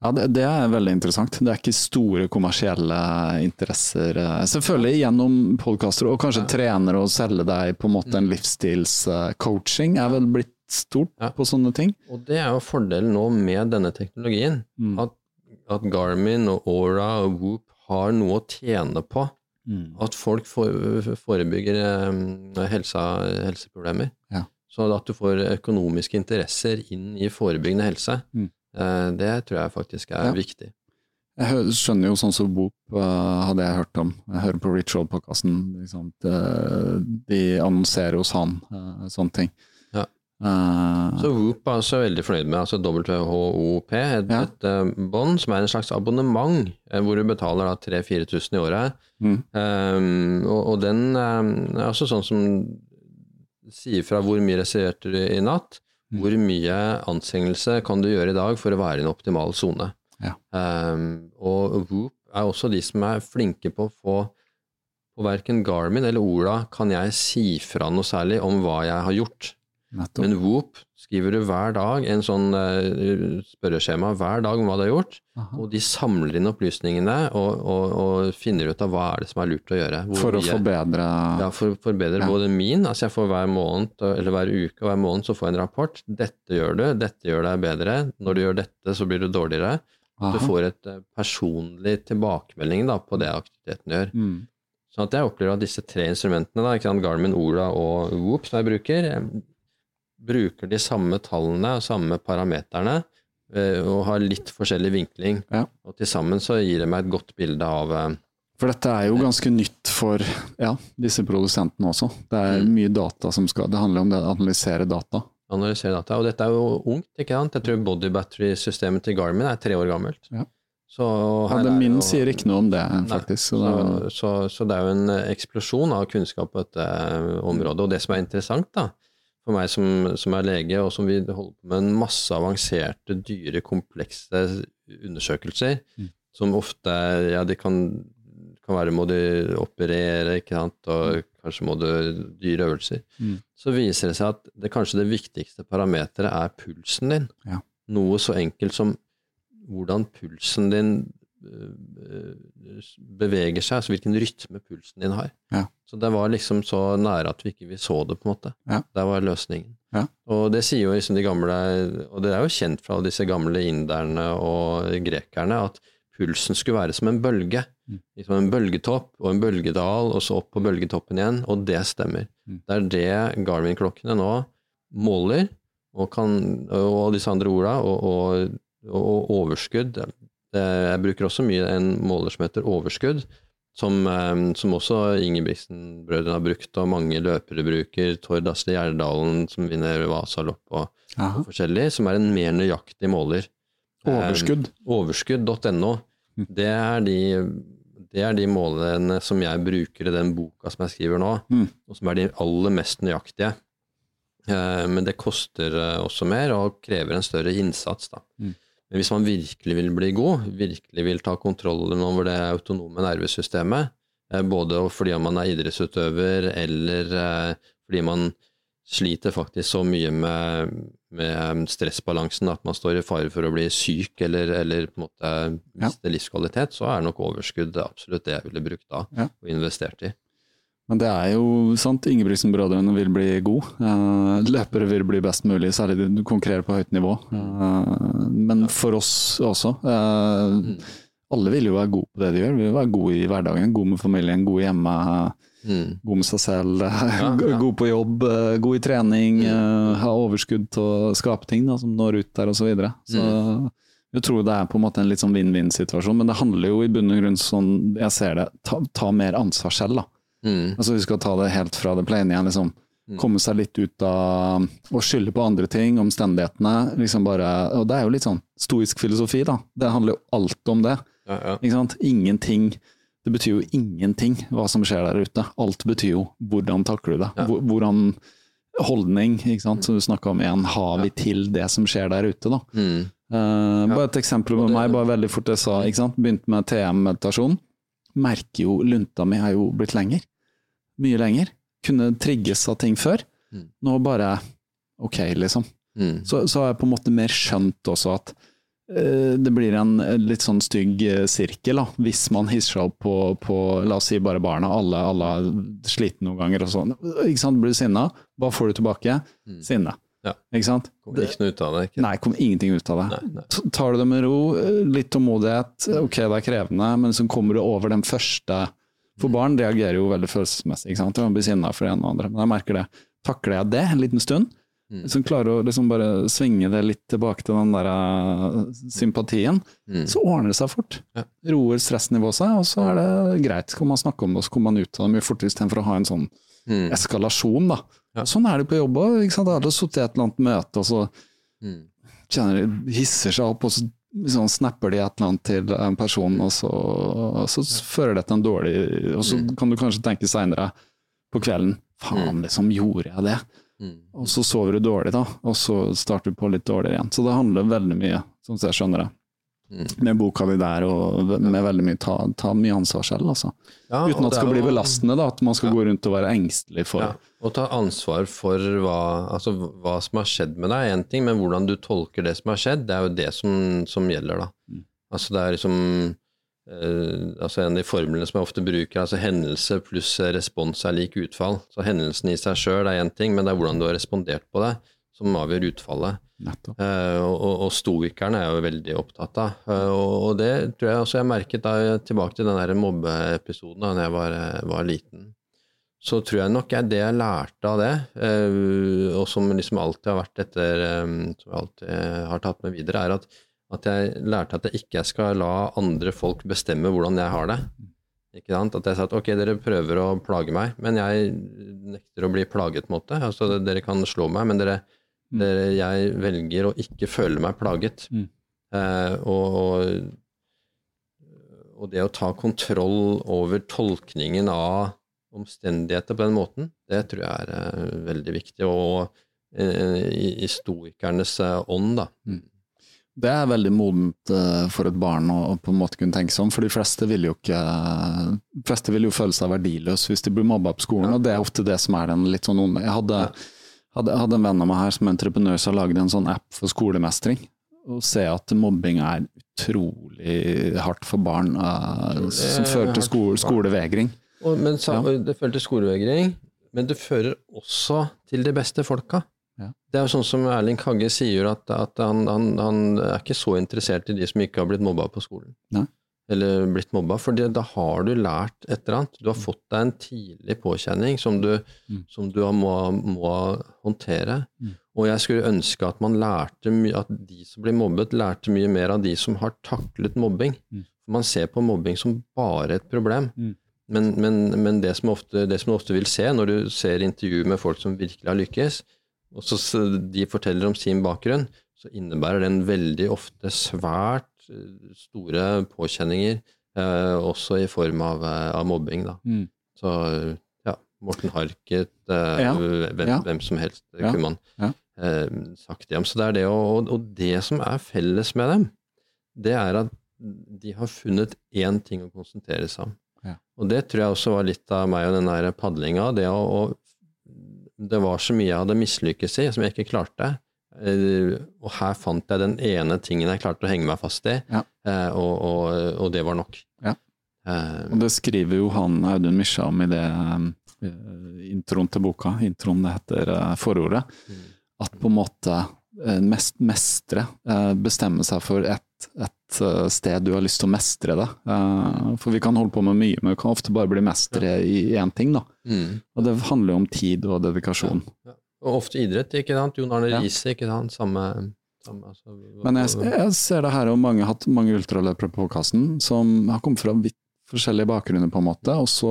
Ja, det, det er veldig interessant. Det er ikke store kommersielle interesser. eh, Selvfølgelig gjennom podkaster, og kanskje trenere og selge deg på en måte en livsstilscoaching er vel blitt stort Ja. på sånne ting. Og det er jo fordelen nå med denne teknologien, Mm. at, at Garmin og Aura og Whoop har noe å tjene på. Mm. At folk forebygger eh, helsa, helseproblemer. Ja. Så at du får økonomiske interesser inn i forebyggende helse, Mm. eh, det tror jeg faktisk er Ja. viktig. Jeg skjønner jo sånn som Boop eh, hadde jeg hørt om. Jeg hører på Ritual-podkasten. De, annonserer hos han, sånne ting. Ja. Eh, Så Whoop er også veldig fornøyd med, altså WHOP, et, Ja. et uh, bånd som er en slags abonnement, eh, hvor du betaler da 3000-4000 i året. mm, Um, og, og den um, er også sånn som sier fra hvor mye reserverte du i natt, Mm. hvor mye anstrengelse kan du gjøre i dag for å være i en optimal sone. Ja. Um, og Whoop er også de som er flinke på å få og verken Garmin eller Ola kan jeg si fra noe særlig om hva jeg har gjort. Nettopp. Men Whoop skriver du hver dag en sånn eh, spørreskjema hver dag om hva du har gjort, Aha. og de samler inn opplysningene og, og, og finner ut av hva er det som er lurt å gjøre. For å jeg, forbedre ja, for forbedre Ja. både min, altså jeg får hver måned, eller hver uke og hver måned så får jeg en rapport. Dette gjør du, dette gjør deg bedre. Når du gjør dette, så blir du dårligere. Aha. du får et eh, personlig tilbakemelding da, på det aktiviteten gjør. Mm. Sånn at jeg opplever at disse tre instrumentene, da, Garmin, Ola og Whoop, som jeg bruker, eh, bruker de samme tallene og samme parameterne eh, og har litt forskjellig vinkling. Ja. Og til sammen så gir det meg et godt bilde av eh, For dette er jo ganske nytt for ja, disse produsentene også. Det er Mm. mye data som skal Det handler om det å analysere data. analysere data. Og dette er jo ungt, ikke sant? Jeg tror body battery-systemet til Garmin er tre år gammelt. Ja. Så Ja, det min jo- sier ikke noe om det, faktisk. Så Så, det er, så, så det er jo en eh, eksplosjon av kunnskap på dette området. Og det som er interessant da, for meg som, som er lege, og som vi holder på med en masse avanserte, dyre, komplekse undersøkelser, Mm. som ofte Ja, de kan, kan være må du operere, ikke sant, og kanskje må du dyre øvelser. Mm. Så viser det seg at det kanskje det viktigste parameteret er pulsen din. Ja. Noe så enkelt som hvordan pulsen din beveger seg, altså hvilken rytme pulsen din har. Ja. Så det var liksom så nære at vi ikke vi så det, på en måte. Ja. Der var løsningen. Ja. Og det sier jo liksom de gamle, og det er jo kjent fra disse gamle inderne og grekerne, at pulsen skulle være som en bølge. Mm. Liksom en bølgetopp og en bølgedal, og så opp på bølgetoppen igjen, og det stemmer. Mm. Det er det Garmin-klokkene nå måler, og, kan, og disse andre orda, og, og, og overskudd. Det, jeg bruker også mye en måler som heter overskudd, som, eh, som også Ingebrigtsen-brødrene har brukt, og mange løpere bruker. Tord Asle Gjerdalen, som vinner Vasalopp og, og forskjellig, som er en mer nøyaktig måler. Overskudd. Um, Overskudd.no. Mm. Det er de det er de målene som jeg bruker i den boka som jeg skriver nå, Mm. og som er de aller mest nøyaktige. Eh, Men det koster eh, også mer og krever en større innsats. Da. Mm. Men hvis man virkelig vil bli god, virkelig vil ta kontrollen over det autonome nervesystemet, eh, både fordi man er idrettsutøver eller eh, fordi man sliter faktisk så mye med, med stressbalansen at man står i fare for å bli syk eller, eller på en måte miste livskvalitet, så er nok overskudd absolutt det jeg ville brukt da Ja. og investert i. Men det er jo sant, Ingebrigtsen-brødrene vil bli god. Eh, løpere vil bli best mulig, særlig de konkurrerer på høyt nivå. Eh, men for oss også. eh, alle vil jo være gode på det de gjør. Vi vil være gode i hverdagen, gode med familien, gode hjemme. Mm. God med seg selv, ja. god på jobb, god i trening, mm. ha overskudd til å skape ting da, som når ut der osv. Så, videre. så jeg tror det er på en måte en litt sånn vinn-vinn-situasjon, men det handler jo i bunn og grunn sånn jeg ser det, ta, ta mer ansvar selv. da. Mm. Altså Vi skal ta det helt fra det plane igjen. liksom Komme seg litt ut av å skylde på andre ting, omstendighetene. liksom bare, og Det er jo litt sånn stoisk filosofi, da. Det handler jo alt om det. Ja, ja. ikke sant? Ingenting Det betyr jo ingenting hva som skjer der ute. Alt betyr jo hvordan takler du det. Ja. Hvordan holdning, ikke sant, som du snakka om igjen, har vi til det som skjer der ute, da. Mm. Uh, bare et eksempel med meg, bare veldig fort jeg sa, ikke sant? begynte med TM-meditasjon. Merker jo lunta mi er jo blitt lenger. Mye lenger. Kunne trigges av ting før. Mm. Nå bare ok, liksom. Mm. Så, så har jeg på en måte mer skjønt også at uh, det blir en litt sånn stygg eh, sirkel, da, hvis man hisser seg opp på, på, la oss si bare barna, alle, alle er slitne noen ganger og sånn. Ikke sant, blir du sinna, hva får du tilbake? Mm. Sinne. Ja. Ikke sant? Kommer ikke noe ut av det. Ikke? Nei, kom ingenting ut av det. Nei, nei. Tar du det med ro, litt tålmodighet, ok det er krevende, men så kommer du over den første For barn reagerer jo veldig følelsesmessig, ikke sant. De blir sinna for det ene og andre. Men jeg merker det. Takler jeg det en liten stund, Mm. så klarer å liksom bare svinge det litt tilbake til den der eh, sympatien, Mm. så ordner det seg fort. Ja. Roer stressnivået seg, og så er det greit. Så kan man snakke om det, og så kommer man ut av det mye fortere istedenfor å ha en sånn Mm. eskalasjon, da. Ja. Sånn er det på jobb òg. Alle har sittet i et eller annet møte, og så Mm. kjenner de hisser seg opp, og så liksom snapper de et eller annet til en person, og så, og så fører det til en dårlig Og så Mm. kan du kanskje tenke seinere på kvelden Faen, liksom, gjorde jeg det? Mm. Og så sover du dårlig, da, og så starter du på litt dårligere igjen. Så det handler veldig mye, sånn som jeg skjønner det, Mm. med boka di der, og med veldig mye ta, ta mye ansvar selv, altså. Ja, Uten at det skal bli belastende, da, at man skal Ja. gå rundt og være engstelig for Ja, og ta ansvar for hva, altså, hva som har skjedd med deg, er én ting, men hvordan du tolker det som har skjedd, det er jo det som, som gjelder, da. Mm. Altså det er liksom eh, altså En av de formlene som jeg ofte bruker, altså hendelse pluss respons er lik utfall. Så hendelsen i seg sjøl er én ting, men det er hvordan du har respondert på det, som avgjør utfallet. Eh, og, og, stoikerne er jo veldig opptatt av. Eh, og, og det tror jeg også jeg merket da tilbake til den der mobbeepisoden da jeg var, eh, var liten. Så tror jeg nok jeg, det jeg lærte av det, eh, og som liksom alltid har vært etter eh, Som jeg alltid har tatt med videre, er at, at jeg lærte at jeg ikke skal la andre folk bestemme hvordan jeg har det. Ikke sant? At jeg sa at ok, dere prøver å plage meg, men jeg nekter å bli plaget, måte. Altså, dere kan slå meg, men dere, Mm. dere, jeg velger å ikke føle meg plaget. Mm. Eh, og, og det å ta kontroll over tolkningen av omstendigheter på den måten, det tror jeg er eh, veldig viktig. Og eh, i, i stoikernes eh, ånd, da. Det er veldig modent for et barn å, på en måte kunne tenke sånn, for de fleste vil jo ikke de fleste vil jo føle seg verdiløse hvis de blir mobba på skolen, ja. og det er ofte det som er den litt sånn onde. Jeg hadde, hadde, hadde, en venn av meg her som entreprenør som har laget en sånn app for skolemestring. Og se at mobbing er utrolig hardt for barn, uh, som fører til skole, skolevegring. Og, men så, ja. Det fører til skolevegring, men det fører også til de beste folka. Ja. Det er jo sånn som Erling Kagge sier, at, at han, han, han, er ikke så interessert i de som ikke har blitt mobba på skolen. Nei. Eller blitt mobba, for da har du lært et eller annet. Du har fått deg en tidlig påkjenning som du, mm. som du må, må, håndtere. Mm. Og jeg skulle ønske at man lærte at de som blir mobbet, lærte mye mer av de som har taklet mobbing. Mm. Man ser på mobbing som bare et problem. Mm. Men, men, men det, som ofte, det som ofte vil se når du ser intervjuer med folk som virkelig har lykkes, og så de forteller om sin bakgrunn, så innebærer den veldig ofte svært eh, store påkjenninger, eh, også i form av, eh, av mobbing. Da. Mm. Så ja, Morten Harket, eh, ja. Hvem, ja. hvem, som helst ja. kunne man eh, sagt det om. Så det er det, og, og, det som er felles med dem, det er at de har funnet én ting å konsentrere seg om. Og det tror jeg også var litt av meg og den der padlinga. Det å, det var så mye jeg hadde mislykkes i, som jeg ikke klarte. Eh, og her fant jeg den ene tingen jeg klarte å henge meg fast i, ja. Eh, og, og, og, det var nok. Ja. Uh, og det skriver jo han Audun Misja om i det introen til boka, introen det heter forordet, mm. at på en måte mest mestre bestemme seg for et, et, sted du har lyst til å mestre det. For vi kan holde på med mye, men vi kan ofte bare bli mestere i én ting. da. Mm. Og det handler jo om tid og dedikasjon. Ja, ja. Og ofte idrett, ikke sant. Jon Arne Riise, ikke sant. Samme, samme altså, Men jeg, jeg, ser det her, og mange har hatt mange ultraløpere på podkasten som har kommet fra vidt forskjellige bakgrunner, på en måte, og så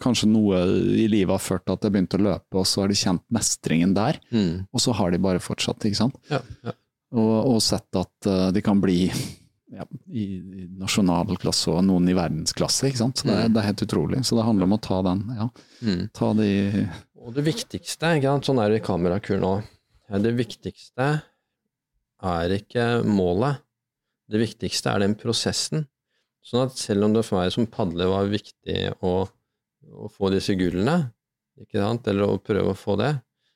kanskje noe i livet har ført til at jeg begynte å løpe, og så har de kjent mestringen der, mm. og så har de bare fortsatt, ikke sant. Ja, ja. Og, og, sett at uh, de kan bli ja, i, i nasjonalklasse og noen i verdensklasse, ikke sant. Så det, mm. det, er helt utrolig. Så det handler om å ta den, ja. Mm. Ta de og det viktigste, ikke sant? sånn er det i kamerakur nå, det viktigste er ikke målet. Det viktigste er den prosessen. Sånn at selv om det for meg som padler var viktig å, å få disse gullene, eller å prøve å få det,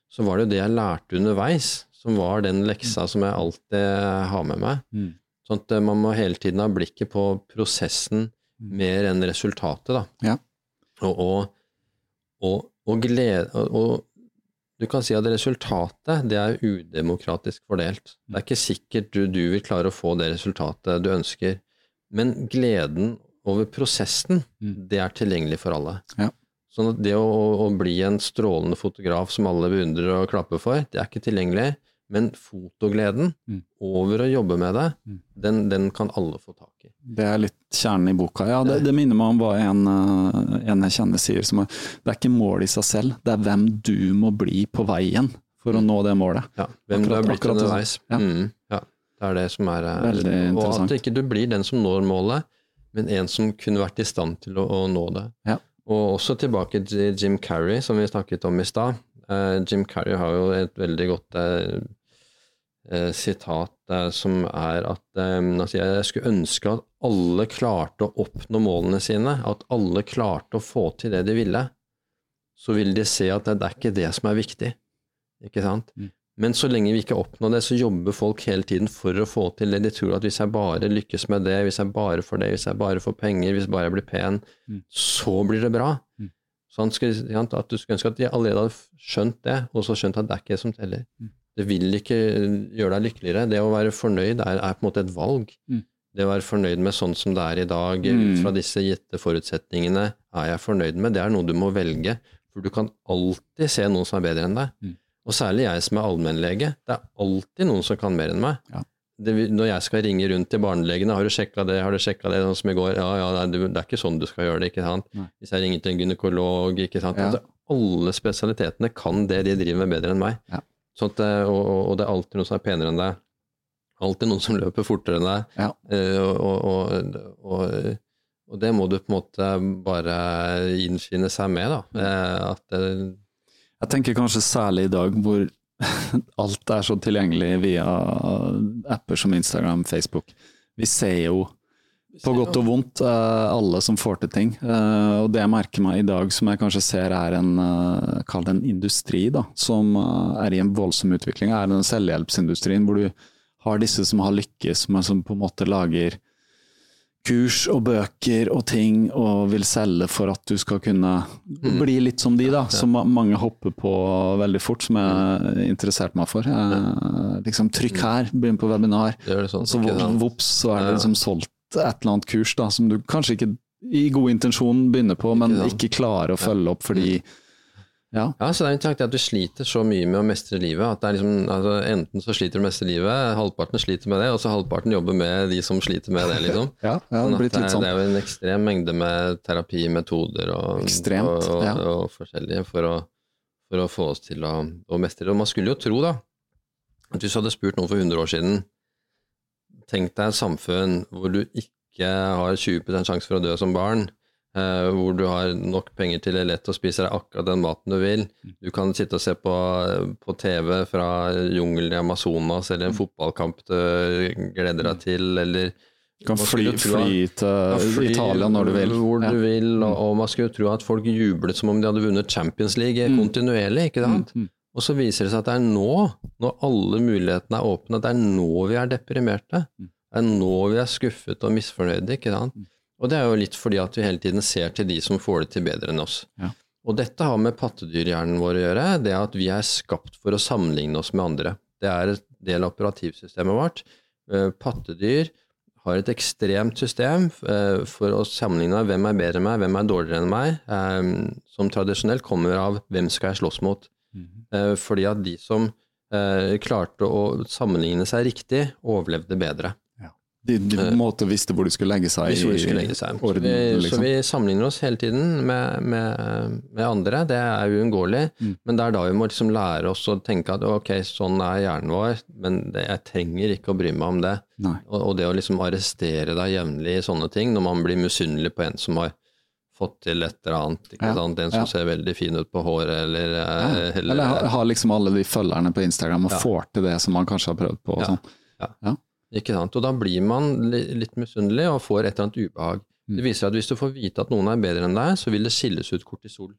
så var det jo det jeg lærte underveis, som var den leksa som jeg alltid har med meg. Mm. Sånn at man må hele tiden ha blikket på prosessen mm. mer enn resultatet, da. Ja. Og, og, og, og, glede, og, du kan si at resultatet det er udemokratisk fordelt. Det er ikke sikkert du, du, vil klare å få det resultatet du ønsker, men gleden over prosessen, mm. det er tilgjengelig for alle. Ja. Sånn at det å, å, bli en strålende fotograf som alle beundrer og klapper for, det er ikke tilgjengelig. Men fotogleden mm. over å jobbe med det, mm. den, den, kan alle få tak i. Det er litt kjernen i boka. Ja, det, det minner meg om hva en, eh, en jeg kjenner sier. Som er, det er ikke målet i seg selv, det er hvem du må bli på veien for å mm. nå det målet. Ja, hvem akkurat, du har blitt underveis. Ja. Mm, ja. det er det som er veldig Veldig Og at ikke du blir den som når målet, men en som kunne vært i stand til å, å nå det. Ja. Og også tilbake til Jim Carrey, som vi snakket om i stad. Uh, Jim Carrey har jo et veldig godt uh, eh, sitat eh, som er at eh, altså jeg skulle ønske at alle klarte å oppnå målene sine, at alle klarte å få til det de ville. Så vil de se at det, det er ikke det som er viktig. Ikke sant? Mm. Men så lenge vi ikke oppnår det, så jobber folk hele tiden for å få til det. De tror at hvis jeg bare lykkes med det, hvis jeg bare får det, hvis jeg bare får penger, hvis jeg bare blir pen, mm. så blir det bra. Mm. Sånn, at du skulle ønske at de allerede hadde skjønt det, og så skjønt at det er ikke det som teller. Mm det vil ikke gjøre deg lykkeligere. Det å være fornøyd er, er på en måte et valg. Mm. Det å være fornøyd med sånn som det er i dag, mm. ut fra disse gitte forutsetningene, er jeg fornøyd med. Det er noe du må velge. For du kan alltid se noen som er bedre enn deg. Mm. Og særlig jeg som er allmennlege. Det er alltid noen som kan mer enn meg. Ja. Det, når jeg skal ringe rundt til barnelegene 'Har du sjekka det? Har du sjekka det?' Sånn som i går. Ja, ja, det, det, er ikke sånn du skal gjøre det. ikke sant? Nei. Hvis jeg ringer til en gynekolog ikke sant? Ja. Altså, alle spesialitetene kan det de driver med, bedre enn meg. Ja. Sånn at, eh, og, og, det er alltid noen som er penere enn deg. Alltid noen som løper fortere enn deg. Ja. Uh, og, og, og, det må du på en måte bare innfinne seg med, da. Uh, at, det, jeg tenker kanskje særlig i dag hvor alt er så tilgjengelig via apper som Instagram, Facebook. Vi ser jo på godt og vondt alle som får til ting. Og det jeg merker meg i dag, som jeg kanskje ser er en, kall det en industri, da, som er i en voldsom utvikling, er den selvhjelpsindustrien hvor du har disse som har lykkes, men som på en måte lager kurs og bøker og ting og vil selge for at du skal kunne mm. bli litt som de, da. Som mange hopper på veldig fort, som jeg interesserte meg for. Eh, liksom, trykk her, begynn på webinar. Sånn, og så vops, så er det liksom solgt et eller annet kurs da, som du kanskje ikke i god intensjon begynner på, men ikke klarer å følge opp fordi mm. Ja. ja, så det er interessant at du sliter så mye med å mestre livet at det er liksom, altså, enten så sliter du med å mestre livet, halvparten sliter med det, og så halvparten jobber med de som sliter med det, liksom. ja, ja, det, blir litt sånn. det er jo en ekstrem mengde med terapimetoder og, Ekstremt, og, og, ja. og forskjellige for å, for å, få oss til å, å mestre det. Og man skulle jo tro, da, at hvis du hadde spurt noen for 100 år siden Tenk deg et samfunn hvor du ikke har 20% sjanse for å dø som barn Uh, hvor du har nok penger til det er lett å spise deg akkurat den maten du vil. Mm. Du kan sitte og se på, på TV fra jungelen i Amazonas eller en mm. fotballkamp du gleder deg mm. til, eller Du kan fly, fly til fly, Italia når du vil. Hvor ja. du vil, og, og, man skulle tro at folk jublet som om de hadde vunnet Champions League mm. kontinuerlig, ikke sant? Mm. Og så viser det seg at det er nå, når alle mulighetene er åpne, at det er nå vi er deprimerte. Det er nå vi er skuffet og misfornøyde, ikke sant? Og det er jo litt fordi at vi hele tiden ser til de som får det til bedre enn oss. Ja. Og dette har med pattedyrhjernen vår å gjøre, det at vi er skapt for å sammenligne oss med andre. Det er en del av operativsystemet vårt. Eh, pattedyr har et ekstremt system eh, for å sammenligne hvem er bedre enn meg, hvem er dårligere enn meg, eh, som tradisjonelt kommer av hvem skal jeg slåss mot. Mm. Fordi at de som klarte å sammenligne seg riktig, overlevde bedre. De, de måte visste hvor de skulle legge seg i legge seg. Orden, så, vi, liksom. så vi sammenligner oss hele tiden med, med, med andre, det er uunngåelig. Mm. Men det er da vi må liksom lære oss å tenke at ok, sånn er hjernen vår, men det, jeg trenger ikke å bry meg om det. Og, og, det å liksom arrestere deg jevnlig i sånne ting, når man blir misunnelig på en som har fått til et eller annet. ikke sant? En som ser veldig fin ut på håret, eller ja. Eller, eller har liksom alle de følgerne på Instagram og får til det som man kanskje har prøvd på. og sånn. Ja. Ikke sant? Og da blir man litt misunnelig og får et eller annet ubehag. Mm. Det viser at hvis du får vite at noen er bedre enn deg, så vil det skilles ut kortisol.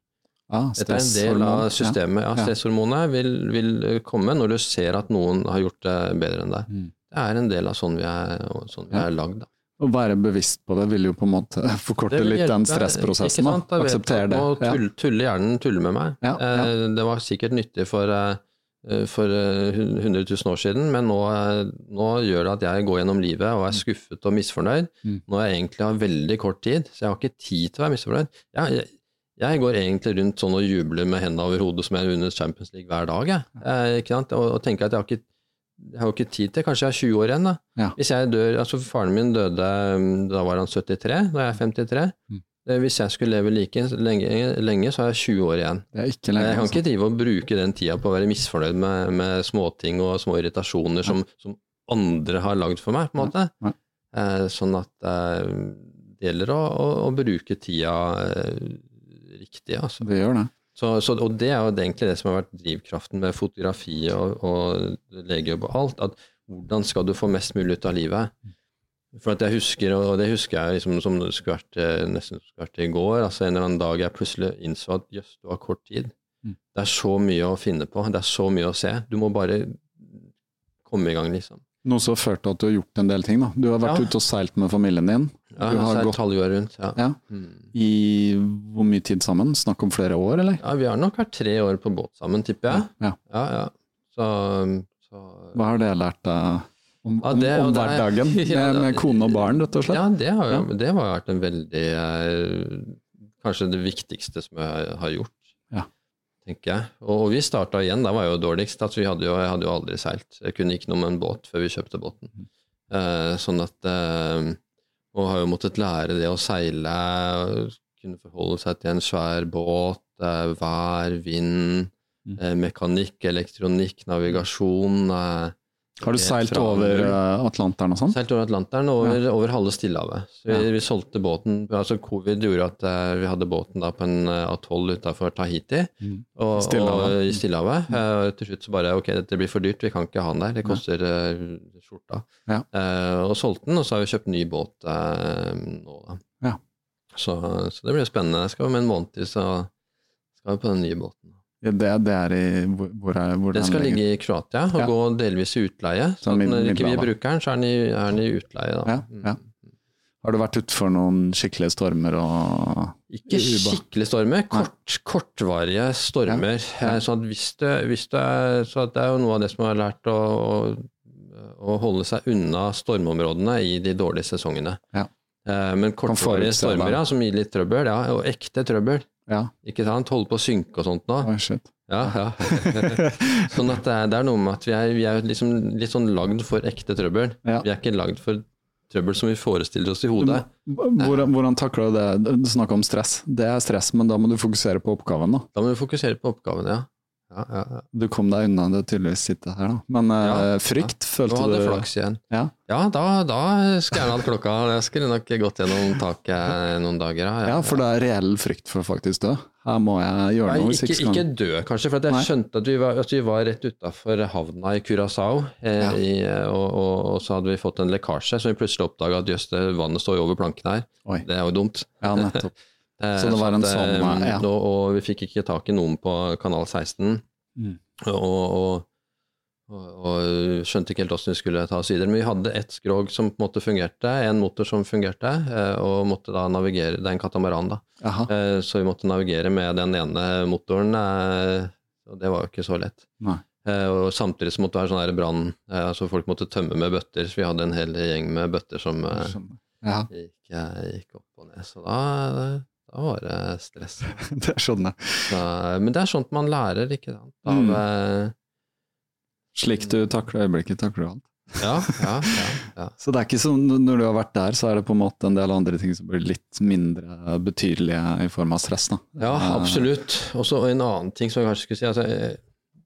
Ah, Dette er en del av systemet. Ja, Stresshormonet vil, vil, komme når du ser at noen har gjort det bedre enn deg. Mm. Det er en del av sånn vi er, sånn vi er lagd. Å være bevisst på det vil jo på en måte forkorte litt den stressprosessen. Akseptere det. Og tulle, tulle hjernen tulle med meg. Ja, ja. Eh, det var sikkert nyttig for eh, Eh, for 100 eh, 000 år siden, men nå, nå, gjør det at jeg går gjennom livet og er mm. skuffet og misfornøyd. Mm. Når jeg egentlig har veldig kort tid, så jeg har ikke tid til å være misfornøyd. Jeg, jeg, jeg går egentlig rundt sånn og jubler med hendene over hodet som jeg har vunnet Champions League hver dag. Jeg, jeg og, og, tenker at jeg har ikke jeg har jo ikke tid til, kanskje jeg har 20 år igjen. da. Ja. Hvis jeg dør, altså Faren min døde, da var han 73, da er jeg 53. Mm. Eh, hvis jeg skulle leve like lenge, lenge, så har jeg 20 år igjen. Lenge, jeg kan ikke altså. drive og bruke den tida på å være misfornøyd med, med småting og små irritasjoner som, som, andre har lagd for meg, på en måte. Ja. Eh, sånn at eh, det gjelder å, å, å bruke tida eh, riktig, altså. Det gjør det. Så, så, og det er jo egentlig det som har vært drivkraften med fotografi og, og legejobb og alt. at Hvordan skal du få mest mulig ut av livet? For at jeg husker, og det husker jeg liksom som det skulle vært, eh, nesten skulle vært i går, altså en eller annen dag jeg plutselig innså at jøss, du har kort tid. Mm. Det er så mye å finne på, det er så mye å se. Du må bare komme i gang, liksom. Noe som har ført til at du har gjort en del ting, da. Du har vært ja. ute og seilt med familien din. Ja, jeg har seilt gått... halvåret rundt, ja. ja. Mm. I hvor mye tid sammen? Snakk om flere år, eller? Ja, vi har nok vært tre år på båt sammen, tipper jeg. Ja, ja. ja så, så... Hva har det lært deg? om, ja, det, om, om hverdagen ja, med, med, kone og barn, rett og slett? Ja, det har jo det har vært en veldig eh, Kanskje det viktigste som jeg har gjort, ja. Tenker jeg. Og, og vi starta igjen, da var jeg jo dårligst. Altså, vi hadde jo, jeg hadde jo aldri seilt. Jeg kunne ikke noe med en båt før vi kjøpte båten. Eh, sånn at eh, Og har jo måttet lære det å seile, kunne forholde seg til en svær båt, eh, vær, vind. Eh, mekanikk, elektronikk, navigasjon. Eh, Har du seilt over uh, Atlanteren og sånn? Seilt over Atlanteren, over, ja. over halve Stillehavet. Vi, ja. vi, solgte båten altså Covid gjorde at uh, vi hadde båten da på en uh, atoll utafor Tahiti mm. og, Stillehavet. og, i Stillehavet. Mm. Uh, til slutt så bare ok, dette blir for dyrt, vi kan ikke ha den der, det koster skjorta. Ja. og solgte den, og så har vi kjøpt ny båt nå, da. Ja. Så, så, det blir spennende. Jeg skal om en måned til, så skal vi på den nye båten. Ja, det, det, er i hvor er, hvor Det skal ligge i Kroatia og ja. gå delvis i utleie. Så når ikke vi bruker den, så er den i, er den i utleie. Da. Ja, ja. Har du vært utfor noen skikkelige stormer og Ikke skikkelige stormer, kort, kortvarige stormer. Så, hvis det, hvis det, så det er jo noe av det som har lært å, å, å holde seg unna stormområdene i de dårlige sesongene. Ja. Eh, men kortvarige stormer som gir litt trøbbel, ja, og ekte trøbbel. Ja. Ikke sant? Holder på å synke og sånt nå. Oh, shit. Ja, ja. sånn at det er, det er, noe med at vi er, vi er liksom litt sånn lagd for ekte trøbbel. Ja. Vi er ikke lagd for trøbbel som vi forestiller oss i hodet. Hvordan, hvordan takler du det? Du snakker om stress. Det er stress, men da må du fokusere på oppgaven, da. Da må du fokusere på oppgaven, ja. Ja, ja, ja. Du kom deg unna det tydeligvis sitte her, da. Men eh, frykt, følte du Du hadde flaks igjen. Ja, da, da skulle jeg hatt klokka. Jeg skulle nok gått gjennom taket noen dager. Ja, for det er reell frykt for å faktisk dø? Her må jeg gjøre noe. Ikke, ikke dø, kanskje. For jeg Nei. skjønte at vi var, at vi var rett utafor havna i Curacao. Eh, i, og, og, og, så hadde vi fått en lekkasje, så vi plutselig oppdaga at jøss, vannet står jo over planken her. Oi. Det er jo dumt. Ja, nettopp. Eh, så det var en sånn sånn ja. og, og, vi fikk ikke tak i noen på kanal 16. Mm. Og, og, skjønte ikke helt åssen vi skulle ta oss videre. Men vi hadde ett skrog som på en måte fungerte, en motor som fungerte, eh, og måtte da navigere Det er en katamaran, da. Aha. Så vi måtte navigere med den ene motoren. Og det var jo ikke så lett. Nei. Og samtidig så måtte det være sånn brann, altså folk måtte tømme med bøtter. Så vi hadde en hel gjeng med bøtter som ja. gikk, gikk, opp og ned. Så da da var det stress. det skjønner jeg. Så, men det er sånt man lærer, ikke sant. Av, mm. Eh, Slik du takler øyeblikket, takler du alt. Ja, ja, ja, ja, Så det er ikke sånn når du har vært der, så er det på en måte en del andre ting som blir litt mindre betydelige i form av stress, da. Ja, eh, absolutt. Og så en annen ting som jeg kanskje skulle si. altså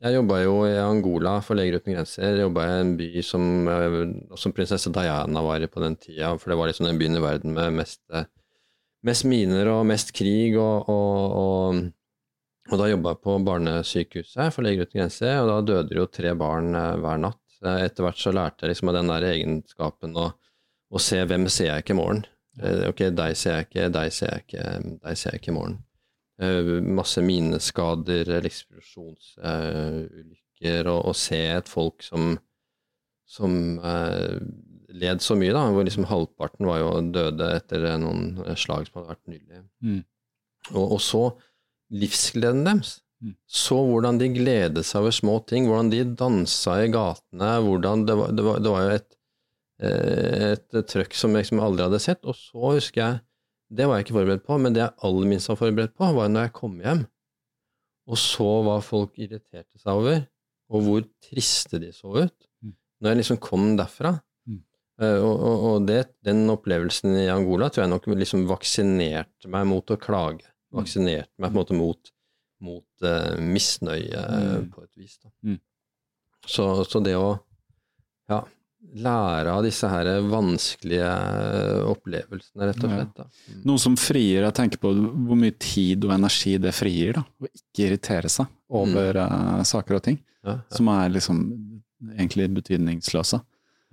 jeg jobba jo i Angola for Leger uten grenser. Jobba i en by som, eh, som prinsesse Diana var i på den tida, for det var liksom den byen i verden med mest mest miner og mest krig, og, og, og, og da jobba jeg på barnesykehuset for Leger uten grenser, og da døde jo tre barn eh, hver natt. Etter hvert så lærte jeg liksom av den der egenskapen å, å se hvem ser jeg ikke i morgen. Eh, ok, deg ser jeg ikke, deg ser jeg ikke, deg ser jeg ikke i morgen. Eh, masse mineskader, eksplosjonsulykker, og, og se et folk som, som led så mye, da, hvor liksom halvparten var jo døde etter noen slag som hadde vært nylig. Mm. Og, og, så livsgleden deres. Mm. Så hvordan de gledet seg over små ting, hvordan de dansa i gatene, hvordan det var, det var, det var jo et, eh, et, trøkk som jeg liksom aldri hadde sett. Og så husker jeg, det var jeg ikke forberedt på, men det jeg aller minst var forberedt på, var når jeg kom hjem og så hva folk irriterte seg over, og hvor triste de så ut. Mm. Når jeg liksom kom derfra, og, og, og det, den opplevelsen i Angola tror jeg nok liksom vaksinerte meg mot å klage. Mm. Vaksinerte meg på en måte mot, mot uh, misnøye mm. på et vis. Mm. Så, så, det å ja, lære av disse her vanskelige opplevelsene, rett og slett. Mm. Noe som frier, jeg tenker på hvor mye tid og energi det frier, da, Å ikke irritere seg over uh, saker og ting ja, ja. som er liksom egentlig betydningsløse.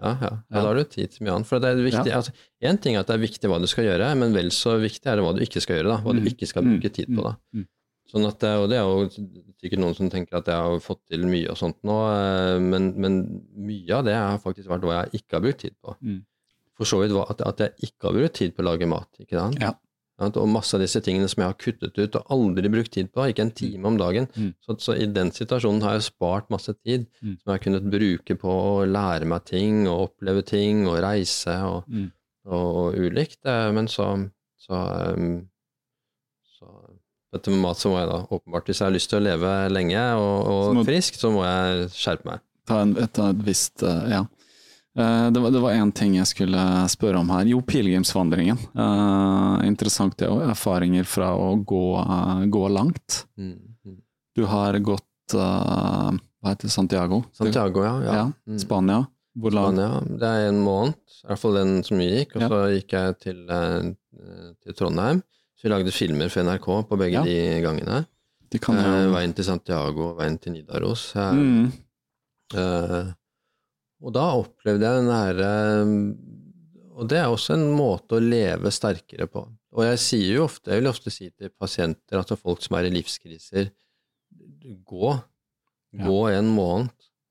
Ja, ja. da har du tid til mye annet. For det er viktig, altså, En ting er at det er viktig hva du skal gjøre, men vel så viktig er det hva du ikke skal gjøre. da, Hva du mm. ikke skal bruke tid på. da. Mm. Mm. Sånn at, og Det er jo sikkert noen som tenker at jeg har fått til mye og sånt nå, eh, men, men mye av det har faktisk vært hva jeg ikke har brukt tid på. For så vidt at, at jeg ikke har brukt tid på å lage mat. ikke sant? Ja. Og masse av disse tingene som jeg har kuttet ut og aldri brukt tid på, ikke en time om dagen. Mm. Så, så, i den situasjonen har jeg spart masse tid mm. som jeg har kunnet bruke på å lære meg ting og oppleve ting og reise og, mm. og, og ulikt. Eh, men så, så, um, så dette med mat så må jeg da åpenbart, hvis jeg har lyst til å leve lenge og, og frisk, så må jeg skjerpe meg. Ta, en, ta et visst, eh, ja. Eh, det var én ting jeg skulle spørre om her. Jo, pilegrimsvandringen. Uh, interessant det òg. Erfaringer fra å gå, uh, gå langt. Mm, mm. Du har gått uh, Hva heter det? Santiago? Santiago, ja. ja. ja Mm. Spania. Hvor langt? Spania. Det er en måned, i hvert fall den som vi gikk. Og så gikk jeg til, eh, til Trondheim. Så vi lagde filmer for NRK på begge Ja. de gangene. De kan ja. veien til Santiago og veien til Nidaros. Eh, mm. eh, og da opplevde jeg den herre Og det er også en måte å leve sterkere på. Og jeg sier jo ofte, jeg vil ofte si til pasienter, altså folk som er i livskriser, gå. Ja. Gå en måned.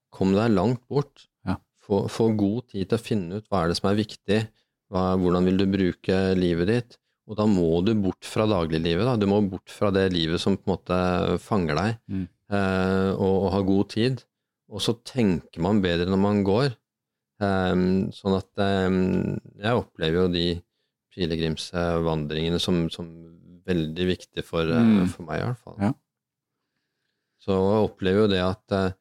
Kom deg langt bort. Ja. Få, få god tid til å finne ut hva er det som er viktig, hva, hvordan vil du bruke livet ditt. Og da må du bort fra dagliglivet. Da. Du må bort fra det livet som på en måte fanger deg, Mm. eh, og, og ha god tid. Og så tenker man bedre når man går. Um, sånn at um, jeg opplever jo de pilegrimsvandringene som, som veldig viktige for, eh, Mm. for meg, i hvert fall. Ja. Så jeg opplever jo det at uh,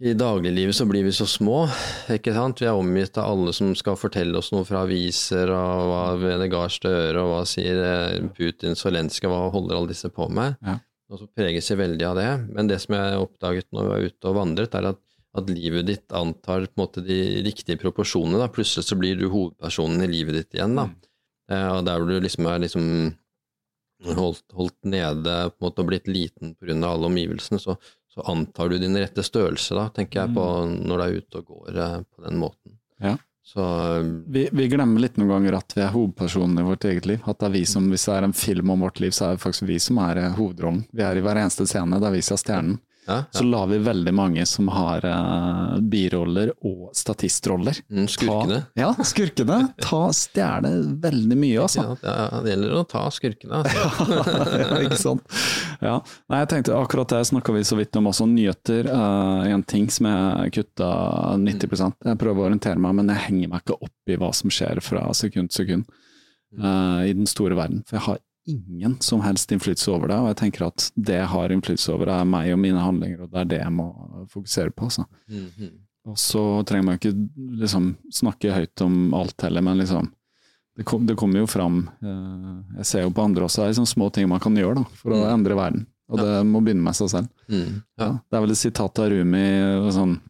i dagliglivet så blir vi så små, ikke sant. Vi er omgitt av alle som skal fortelle oss noe fra aviser, og hva Vedegard Støre, og hva sier eh, Putin, Zelenskyj, hva holder alle disse på med? Ja. Og så preges jeg veldig av det. Men det som jeg oppdaget når jeg var ute og vandret, er at, at livet ditt antar på en måte de riktige proporsjonene. Da. Plutselig så blir du hovedpersonen i livet ditt igjen. Da. Eh, og der hvor du liksom er liksom holdt, holdt nede på en måte og blitt liten pga. alle omgivelsene, så, så antar du din rette størrelse, da, tenker jeg på når du er ute og går eh, på den måten. Ja. Så eh, vi, vi glemmer litt noen ganger at vi er hovedpersonen i vårt eget liv. At det er vi som, Hvis det er en film om vårt liv, så er det faktisk vi som er eh, hovedrollen. Vi er i hver eneste scene, det er vi som er stjernen. Ja, Så lar vi veldig mange som har uh, biroller og statistroller Mm, skurkene. Ta, ja, skurkene. Ta Stjele veldig mye, altså. Ja, det gjelder å ta skurkene. Altså. ja, ikke sant. Ja. Nei, jeg tenkte akkurat det snakka vi så vidt om også. Nyheter uh, en ting som jeg kutta 90 Jeg prøver å orientere meg, men jeg henger meg ikke opp i hva som skjer fra sekund til sekund uh, i den store verden. For jeg har ingen som helst innflytelse over det, og jeg tenker at det jeg har innflytelse over, er meg og mine handlinger, og det er det jeg må fokusere på. Altså. -hmm. Og så trenger man ikke liksom snakke høyt om alt heller, men liksom det, kom, det kommer jo fram eh, Jeg ser jo på andre også, det er liksom små ting man kan gjøre da, for å Mm. endre verden. Og det må begynne med seg selv. Mm, Ja. ja. Det er vel et sitat av Rumi sånn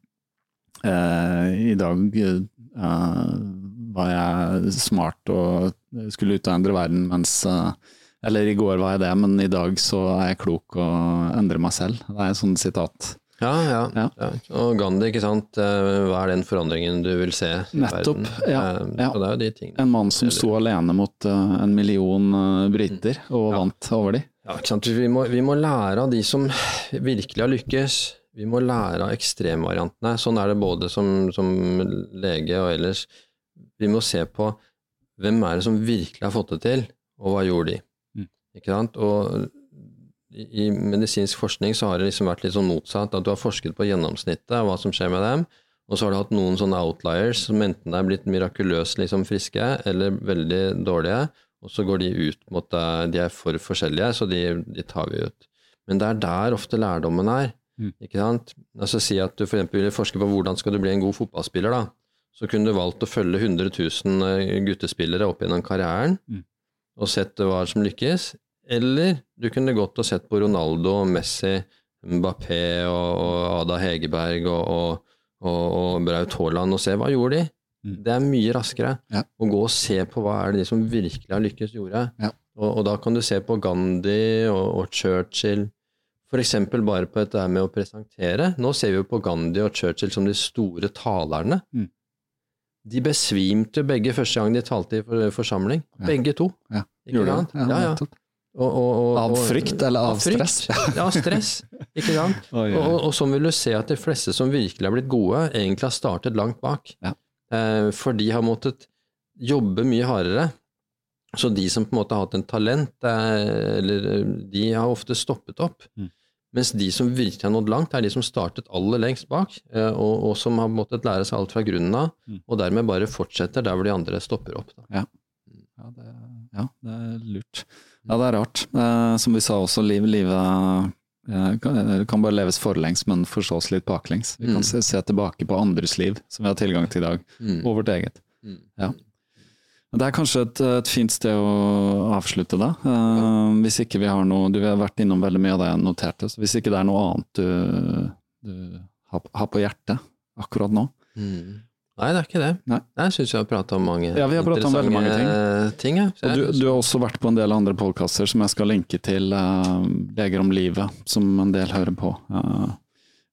eh, I dag eh, var jeg smart og skulle ut og endre verden, mens eh, Eller i går var jeg det, men i dag så er jeg klok og endrer meg selv. Det er et sånt sitat. Ja, ja, Ja. ja. Og Gandhi, ikke sant. Eh, Hva er den forandringen du vil se i Nettopp, verden? ja, Eh, ja. De. En mann som sto alene mot eh, en million briter, og Ja. vant over de. Ja, ikke sant? Vi, må, vi må lære av de som virkelig har lykkes. Vi må lære av ekstremvariantene. Sånn er det både som, som lege og ellers. Vi må se på hvem er det som virkelig har fått det til, og hva gjorde de? Ikke sant? Og i, i medisinsk forskning så har det liksom vært litt sånn motsatt, at du har forsket på gjennomsnittet og hva som skjer med dem, og så har du hatt noen sånne outliers som enten er blitt mirakuløst liksom friske, eller veldig dårlige, og så går de ut mot en De er for forskjellige, så de, de tar vi ut. Men det er der ofte lærdommen er. Mm. ikke sant? Altså Si at du f.eks. vil forske på hvordan skal du bli en god fotballspiller. da. Så kunne du valgt å følge 100 000 guttespillere opp gjennom karrieren Mm. Og sett hva som lykkes. Eller du kunne gått og sett på Ronaldo, Messi, Mbappé og, Ada Hegerberg og, og, og, og Braut Haaland og se hva gjorde de. Mm. Det er mye raskere Ja. å gå og se på hva er det de som virkelig har lykkes, gjorde. Ja. Og, og da kan du se på Gandhi og, og Churchill, eksempel bare på dette med å presentere. Nå ser vi jo på Gandhi og Churchill som de store talerne. Mm. De besvimte begge første gang de talte i forsamling. Begge to. Ja. Ikke sant? Ja, Ja. Og, og, og, Av frykt eller av frykt. stress? Ja, av stress. Ikke sant? Og, sånn vil du se at de fleste som virkelig har blitt gode, egentlig har startet langt bak. Ja. Eh, for de har måttet jobbe mye hardere. Så de som på en måte har hatt en talent, eh, eller eh, de har ofte stoppet opp. Mm. Mens de som virkelig har nådd langt, er de som startet aller lengst bak, eh, og, og som har måttet lære seg alt fra grunnen av, Mm. og dermed bare fortsetter der hvor de andre stopper opp. Da. Ja, det, ja, det er lurt. Ja, det er rart. Eh, som vi sa også, liv, livet eh, kan, kan bare leves forlengs, men forstås litt baklengs. Vi kan Mm. se, se tilbake på andres liv, som vi har tilgang til i dag, Mm. og vårt eget. Mm. Ja. Det er kanskje et, et fint sted å avslutte det. Uh, hvis ikke vi har noe Du har vært innom veldig mye av det jeg noterte, så hvis ikke det er noe annet du, du har, har, på hjertet akkurat nå? Mm. Nei, det er ikke det. Nei. Jeg syns vi har prata om mange ja, vi har om veldig mange ting. ting ja. Og du, du, har også vært på en del andre podkaster som jeg skal linke til, uh, Leger om livet, som en del hører på. Uh,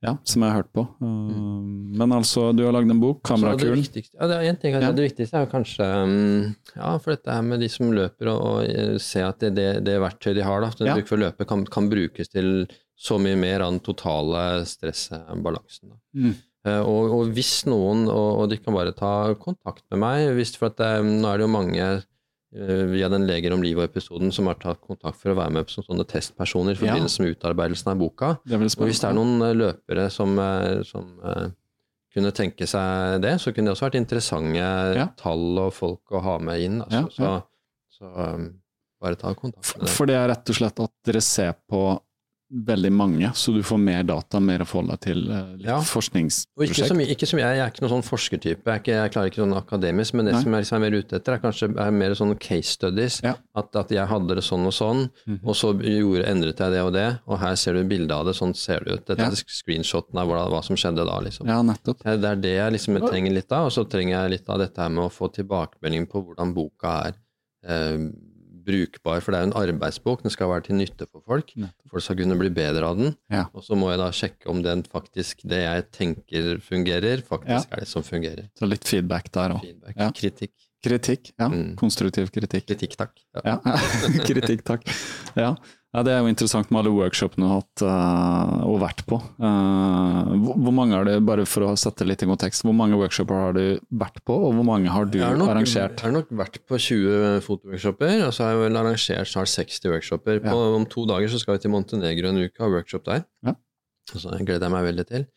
ja, som jeg har hørt på. Uh, men altså, du har lagd en bok, 'Kamerakulen'. Ja, det er en ting, ja. det viktigste er jo kanskje um, Ja, for dette her med de som løper, og, og eh, se at det, det, det verktøyet de har da, ja. for å løpe, kan, kan, brukes til så mye mer av den totale stressbalansen. Mm. Uh, og, og, hvis noen, og, og, de kan bare ta kontakt med meg hvis, for at det, Nå er det jo mange Eh, via den Leger om livet-episoden som har tatt kontakt for å være med som sånne testpersoner i forbindelse med utarbeidelsen av boka. og hvis det er noen eh, løpere som, eh, som uh, kunne tenke seg det, så kunne det også vært interessante ja. tall og folk å ha med inn. Altså, ja, så, så um, bare ta kontakt med det. For det er rett og slett at dere ser på veldig mange, så du får mer data, mer å forholde deg til. Eh, litt ja. forskningsprosjekt. Ikke som, ikke som, jeg, jeg er ikke noen sånn forskertype, jeg, ikke, jeg klarer ikke sånn akademisk, men det Nei. som jeg liksom er mer ute etter, er kanskje er mer sånn case studies. Ja. At, at, jeg hadde det sånn og sånn, mm -hmm. og så gjorde, endret jeg det og det, og her ser du bildet av det, sånn ser det ut. Dette ja. er screenshoten av hva, hva, som skjedde da, liksom. Ja, nettopp. Det er det jeg liksom trenger litt av, og så trenger jeg litt av dette her med å få tilbakemelding på hvordan boka er. Eh, brukbar, for det er jo en arbeidsbok, den skal være til nytte for folk. Folk skal kunne bli bedre av den. Ja. Og så må jeg da sjekke om den faktisk, det jeg tenker fungerer, faktisk ja. er det som fungerer. Så litt feedback der òg. Ja. Kritikk. Kritikk, ja. Mm. Konstruktiv kritikk. Kritikk, takk. Ja. kritikk, takk. Ja. Ja, Det er jo interessant med alle workshopene du har hatt uh, og vært på. Uh, hvor, mange er det, bare for å sette litt i kontekst, hvor mange workshoper har du vært på, og hvor mange har du jeg har nok, arrangert? Jeg har nok vært på 20 fotoworkshoper, og så har jeg vel arrangert snart 60 workshoper. På, ja. Om to dager så skal vi til Montenegro en uke og ha workshop der. Ja. Så det gleder jeg meg veldig til.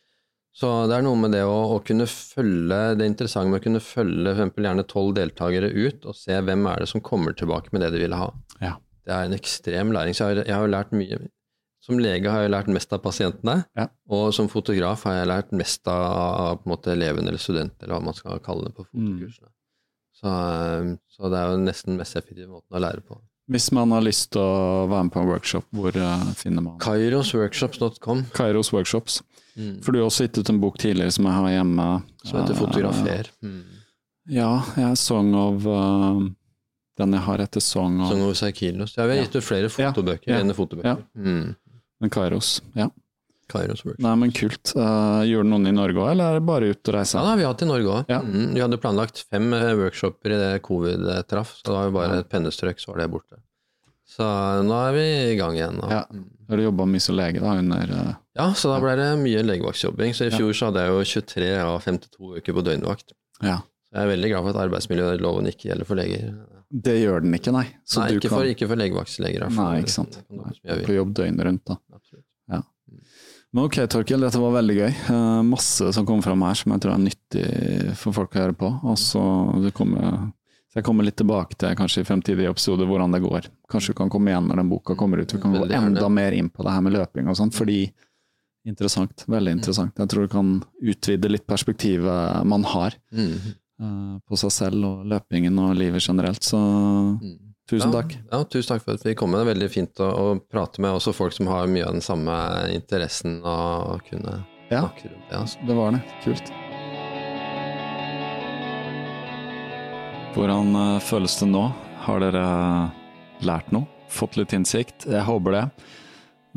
Så det er noe med det å, å kunne følge Det interessante med å kunne følge for gjerne tolv deltakere ut, og se hvem er det som kommer tilbake med det de ville ha. Det er en ekstrem læring. Så jeg har, jeg har lært mye. Som lege har jeg lært mest av pasientene, ja. og som fotograf har jeg lært mest av, av på en måte eleven eller studenten, eller hva man skal kalle det på fotokursene. Mm. Så, så, det er jo nesten mest effektive måten å lære på. Hvis man har lyst til å være med på en workshop, hvor uh, finner man Kairosworkshops.com. Kairos Workshops. Mm. For du har også gitt ut en bok tidligere som jeg har hjemme. Som heter Fotografer. Uh, mm. Ja, jeg Song of uh, den jeg har etter Song og Song of Saikilos. Ja, vi har gitt ut flere fotobøker ja, fotobøker. Mm. Men Kairos, ja. Kairos Nei, men kult. Uh, gjorde noen i Norge òg, eller er det bare ut og reise? Ja, da, vi har hatt i Norge òg. Ja. Mm, vi hadde planlagt fem eh, workshoper i det covid traff, så det var jo bare et pennestrøk, så var det borte. Så nå er vi i gang igjen. Og, ja. Mm. Har du jobba mye som lege da, under uh, Ja, så da ble det mye legevaktjobbing. Så i fjor så hadde jeg jo 23 av 52 uker på døgnvakt. Ja. Så jeg er veldig glad for at arbeidsmiljøloven ikke gjelder for leger. Det gjør den ikke, nei. Så nei, ikke, kan... for, ikke for legevaktsleger. Nei, ikke sant. På jobb døgnet rundt, da. Ja. Men ok, Torkil, dette var veldig gøy. Uh, masse som kom fram her som jeg tror er nyttig for folk å høre på. Og så kommer, så jeg kommer litt tilbake til kanskje i fremtidige episoder hvordan det går. Kanskje du kan komme igjen når den boka kommer ut. Vi kan gå enda mer inn på det her med løping og sånn, fordi Interessant. Veldig interessant. Jeg tror du kan utvide litt perspektivet man har. Mm. Eh, på seg selv og løpingen og livet generelt. Så mm. tusen ja, takk. Ja, tusen takk for at vi kom. Det er veldig fint å, å, prate med også folk som har mye av den samme interessen og kunne ja, snakke rundt det. Altså. Det var det. Kult. Hvordan uh, føles det nå? Har dere lært noe? Fått litt innsikt? Jeg håper det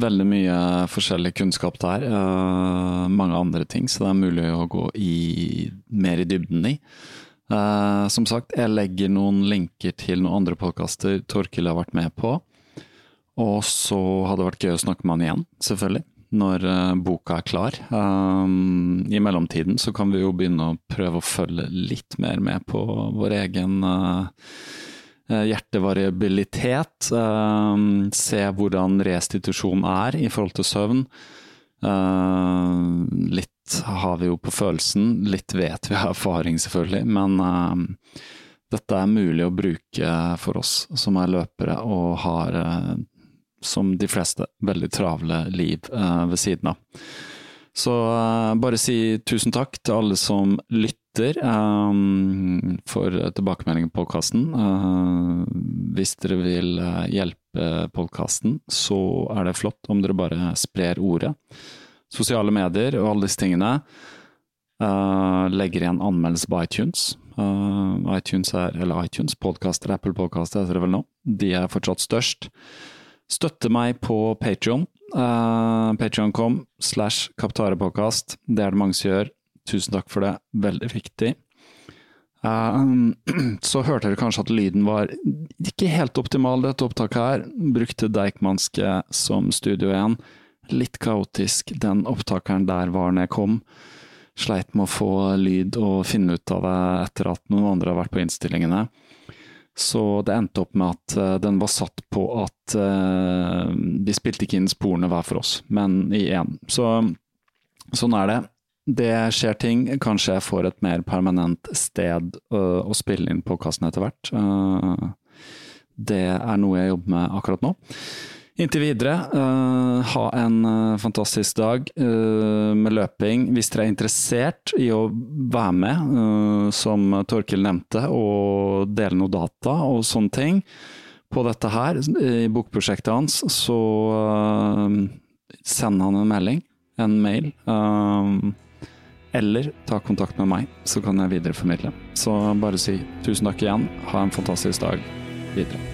veldig mye forskjellig kunnskap der. Uh, mange andre ting, så det er mulig å gå i, mer i dybden i. Uh, som sagt, jeg legger noen linker til noen andre podkaster Torkil har vært med på. Og så hadde det vært gøy å snakke med han igjen, selvfølgelig, når uh, boka er klar. I mellomtiden så kan vi jo begynne å prøve å følge litt mer med på vår egen Eh, hjertevariabilitet. Eh, se hvordan restitusjon er i forhold til søvn. Eh, litt har vi jo på følelsen, litt vet vi av erfaring selvfølgelig, men dette er mulig å bruke for oss som er løpere og har, som de fleste, veldig travle liv ved siden av. Så uh, bare si tusen takk til alle som lytter um, for tilbakemeldingen på podkasten. Uh, hvis dere vil hjelpe podkasten, så er det flott om dere bare sprer ordet. Sosiale medier og alle disse tingene. Uh, legger igjen anmeldelse på iTunes. Uh, iTunes er, eller iTunes, podkaster, Apple Podkaster heter det vel nå. De er fortsatt størst. Støtte meg på Patrion. Eh, slash Kaptarepåkast. Det er det mange som gjør. Tusen takk for det. Veldig viktig. Uh, så hørte dere kanskje at lyden var ikke helt optimal, dette opptaket her. Brukte Deichmanske som studio igjen. Litt kaotisk. Den opptakeren der var når jeg kom. Sleit med å få lyd og finne ut av det etter at noen andre har vært på innstillingene. Så det endte opp med at uh, den var satt på at vi spilte ikke inn sporene hver for oss, men i én. Så sånn er det. Det skjer ting. Kanskje jeg får et mer permanent sted uh, å spille inn podkasten etter hvert. det er noe jeg jobber med akkurat nå. Inntil videre, uh, ha en uh, fantastisk dag uh, med løping. Hvis dere er interessert i å være med, som Torkil nevnte, og dele noe data og sånne ting på dette her, i bokprosjektet hans, så send han en melding, en mail. eller ta kontakt med meg, så kan jeg videreformidle. Så bare si tusen takk igjen, ha en fantastisk dag videre.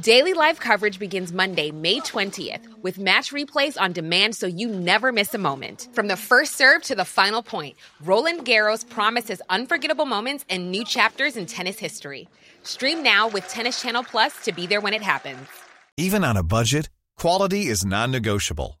Daily live coverage begins Monday, May 20th, with match replays on demand so you never miss a moment. From the first serve to the final point, Roland Garros promises unforgettable moments and new chapters in tennis history. Stream now with Tennis Channel Plus to be there when it happens. Even on a budget, quality is non negotiable.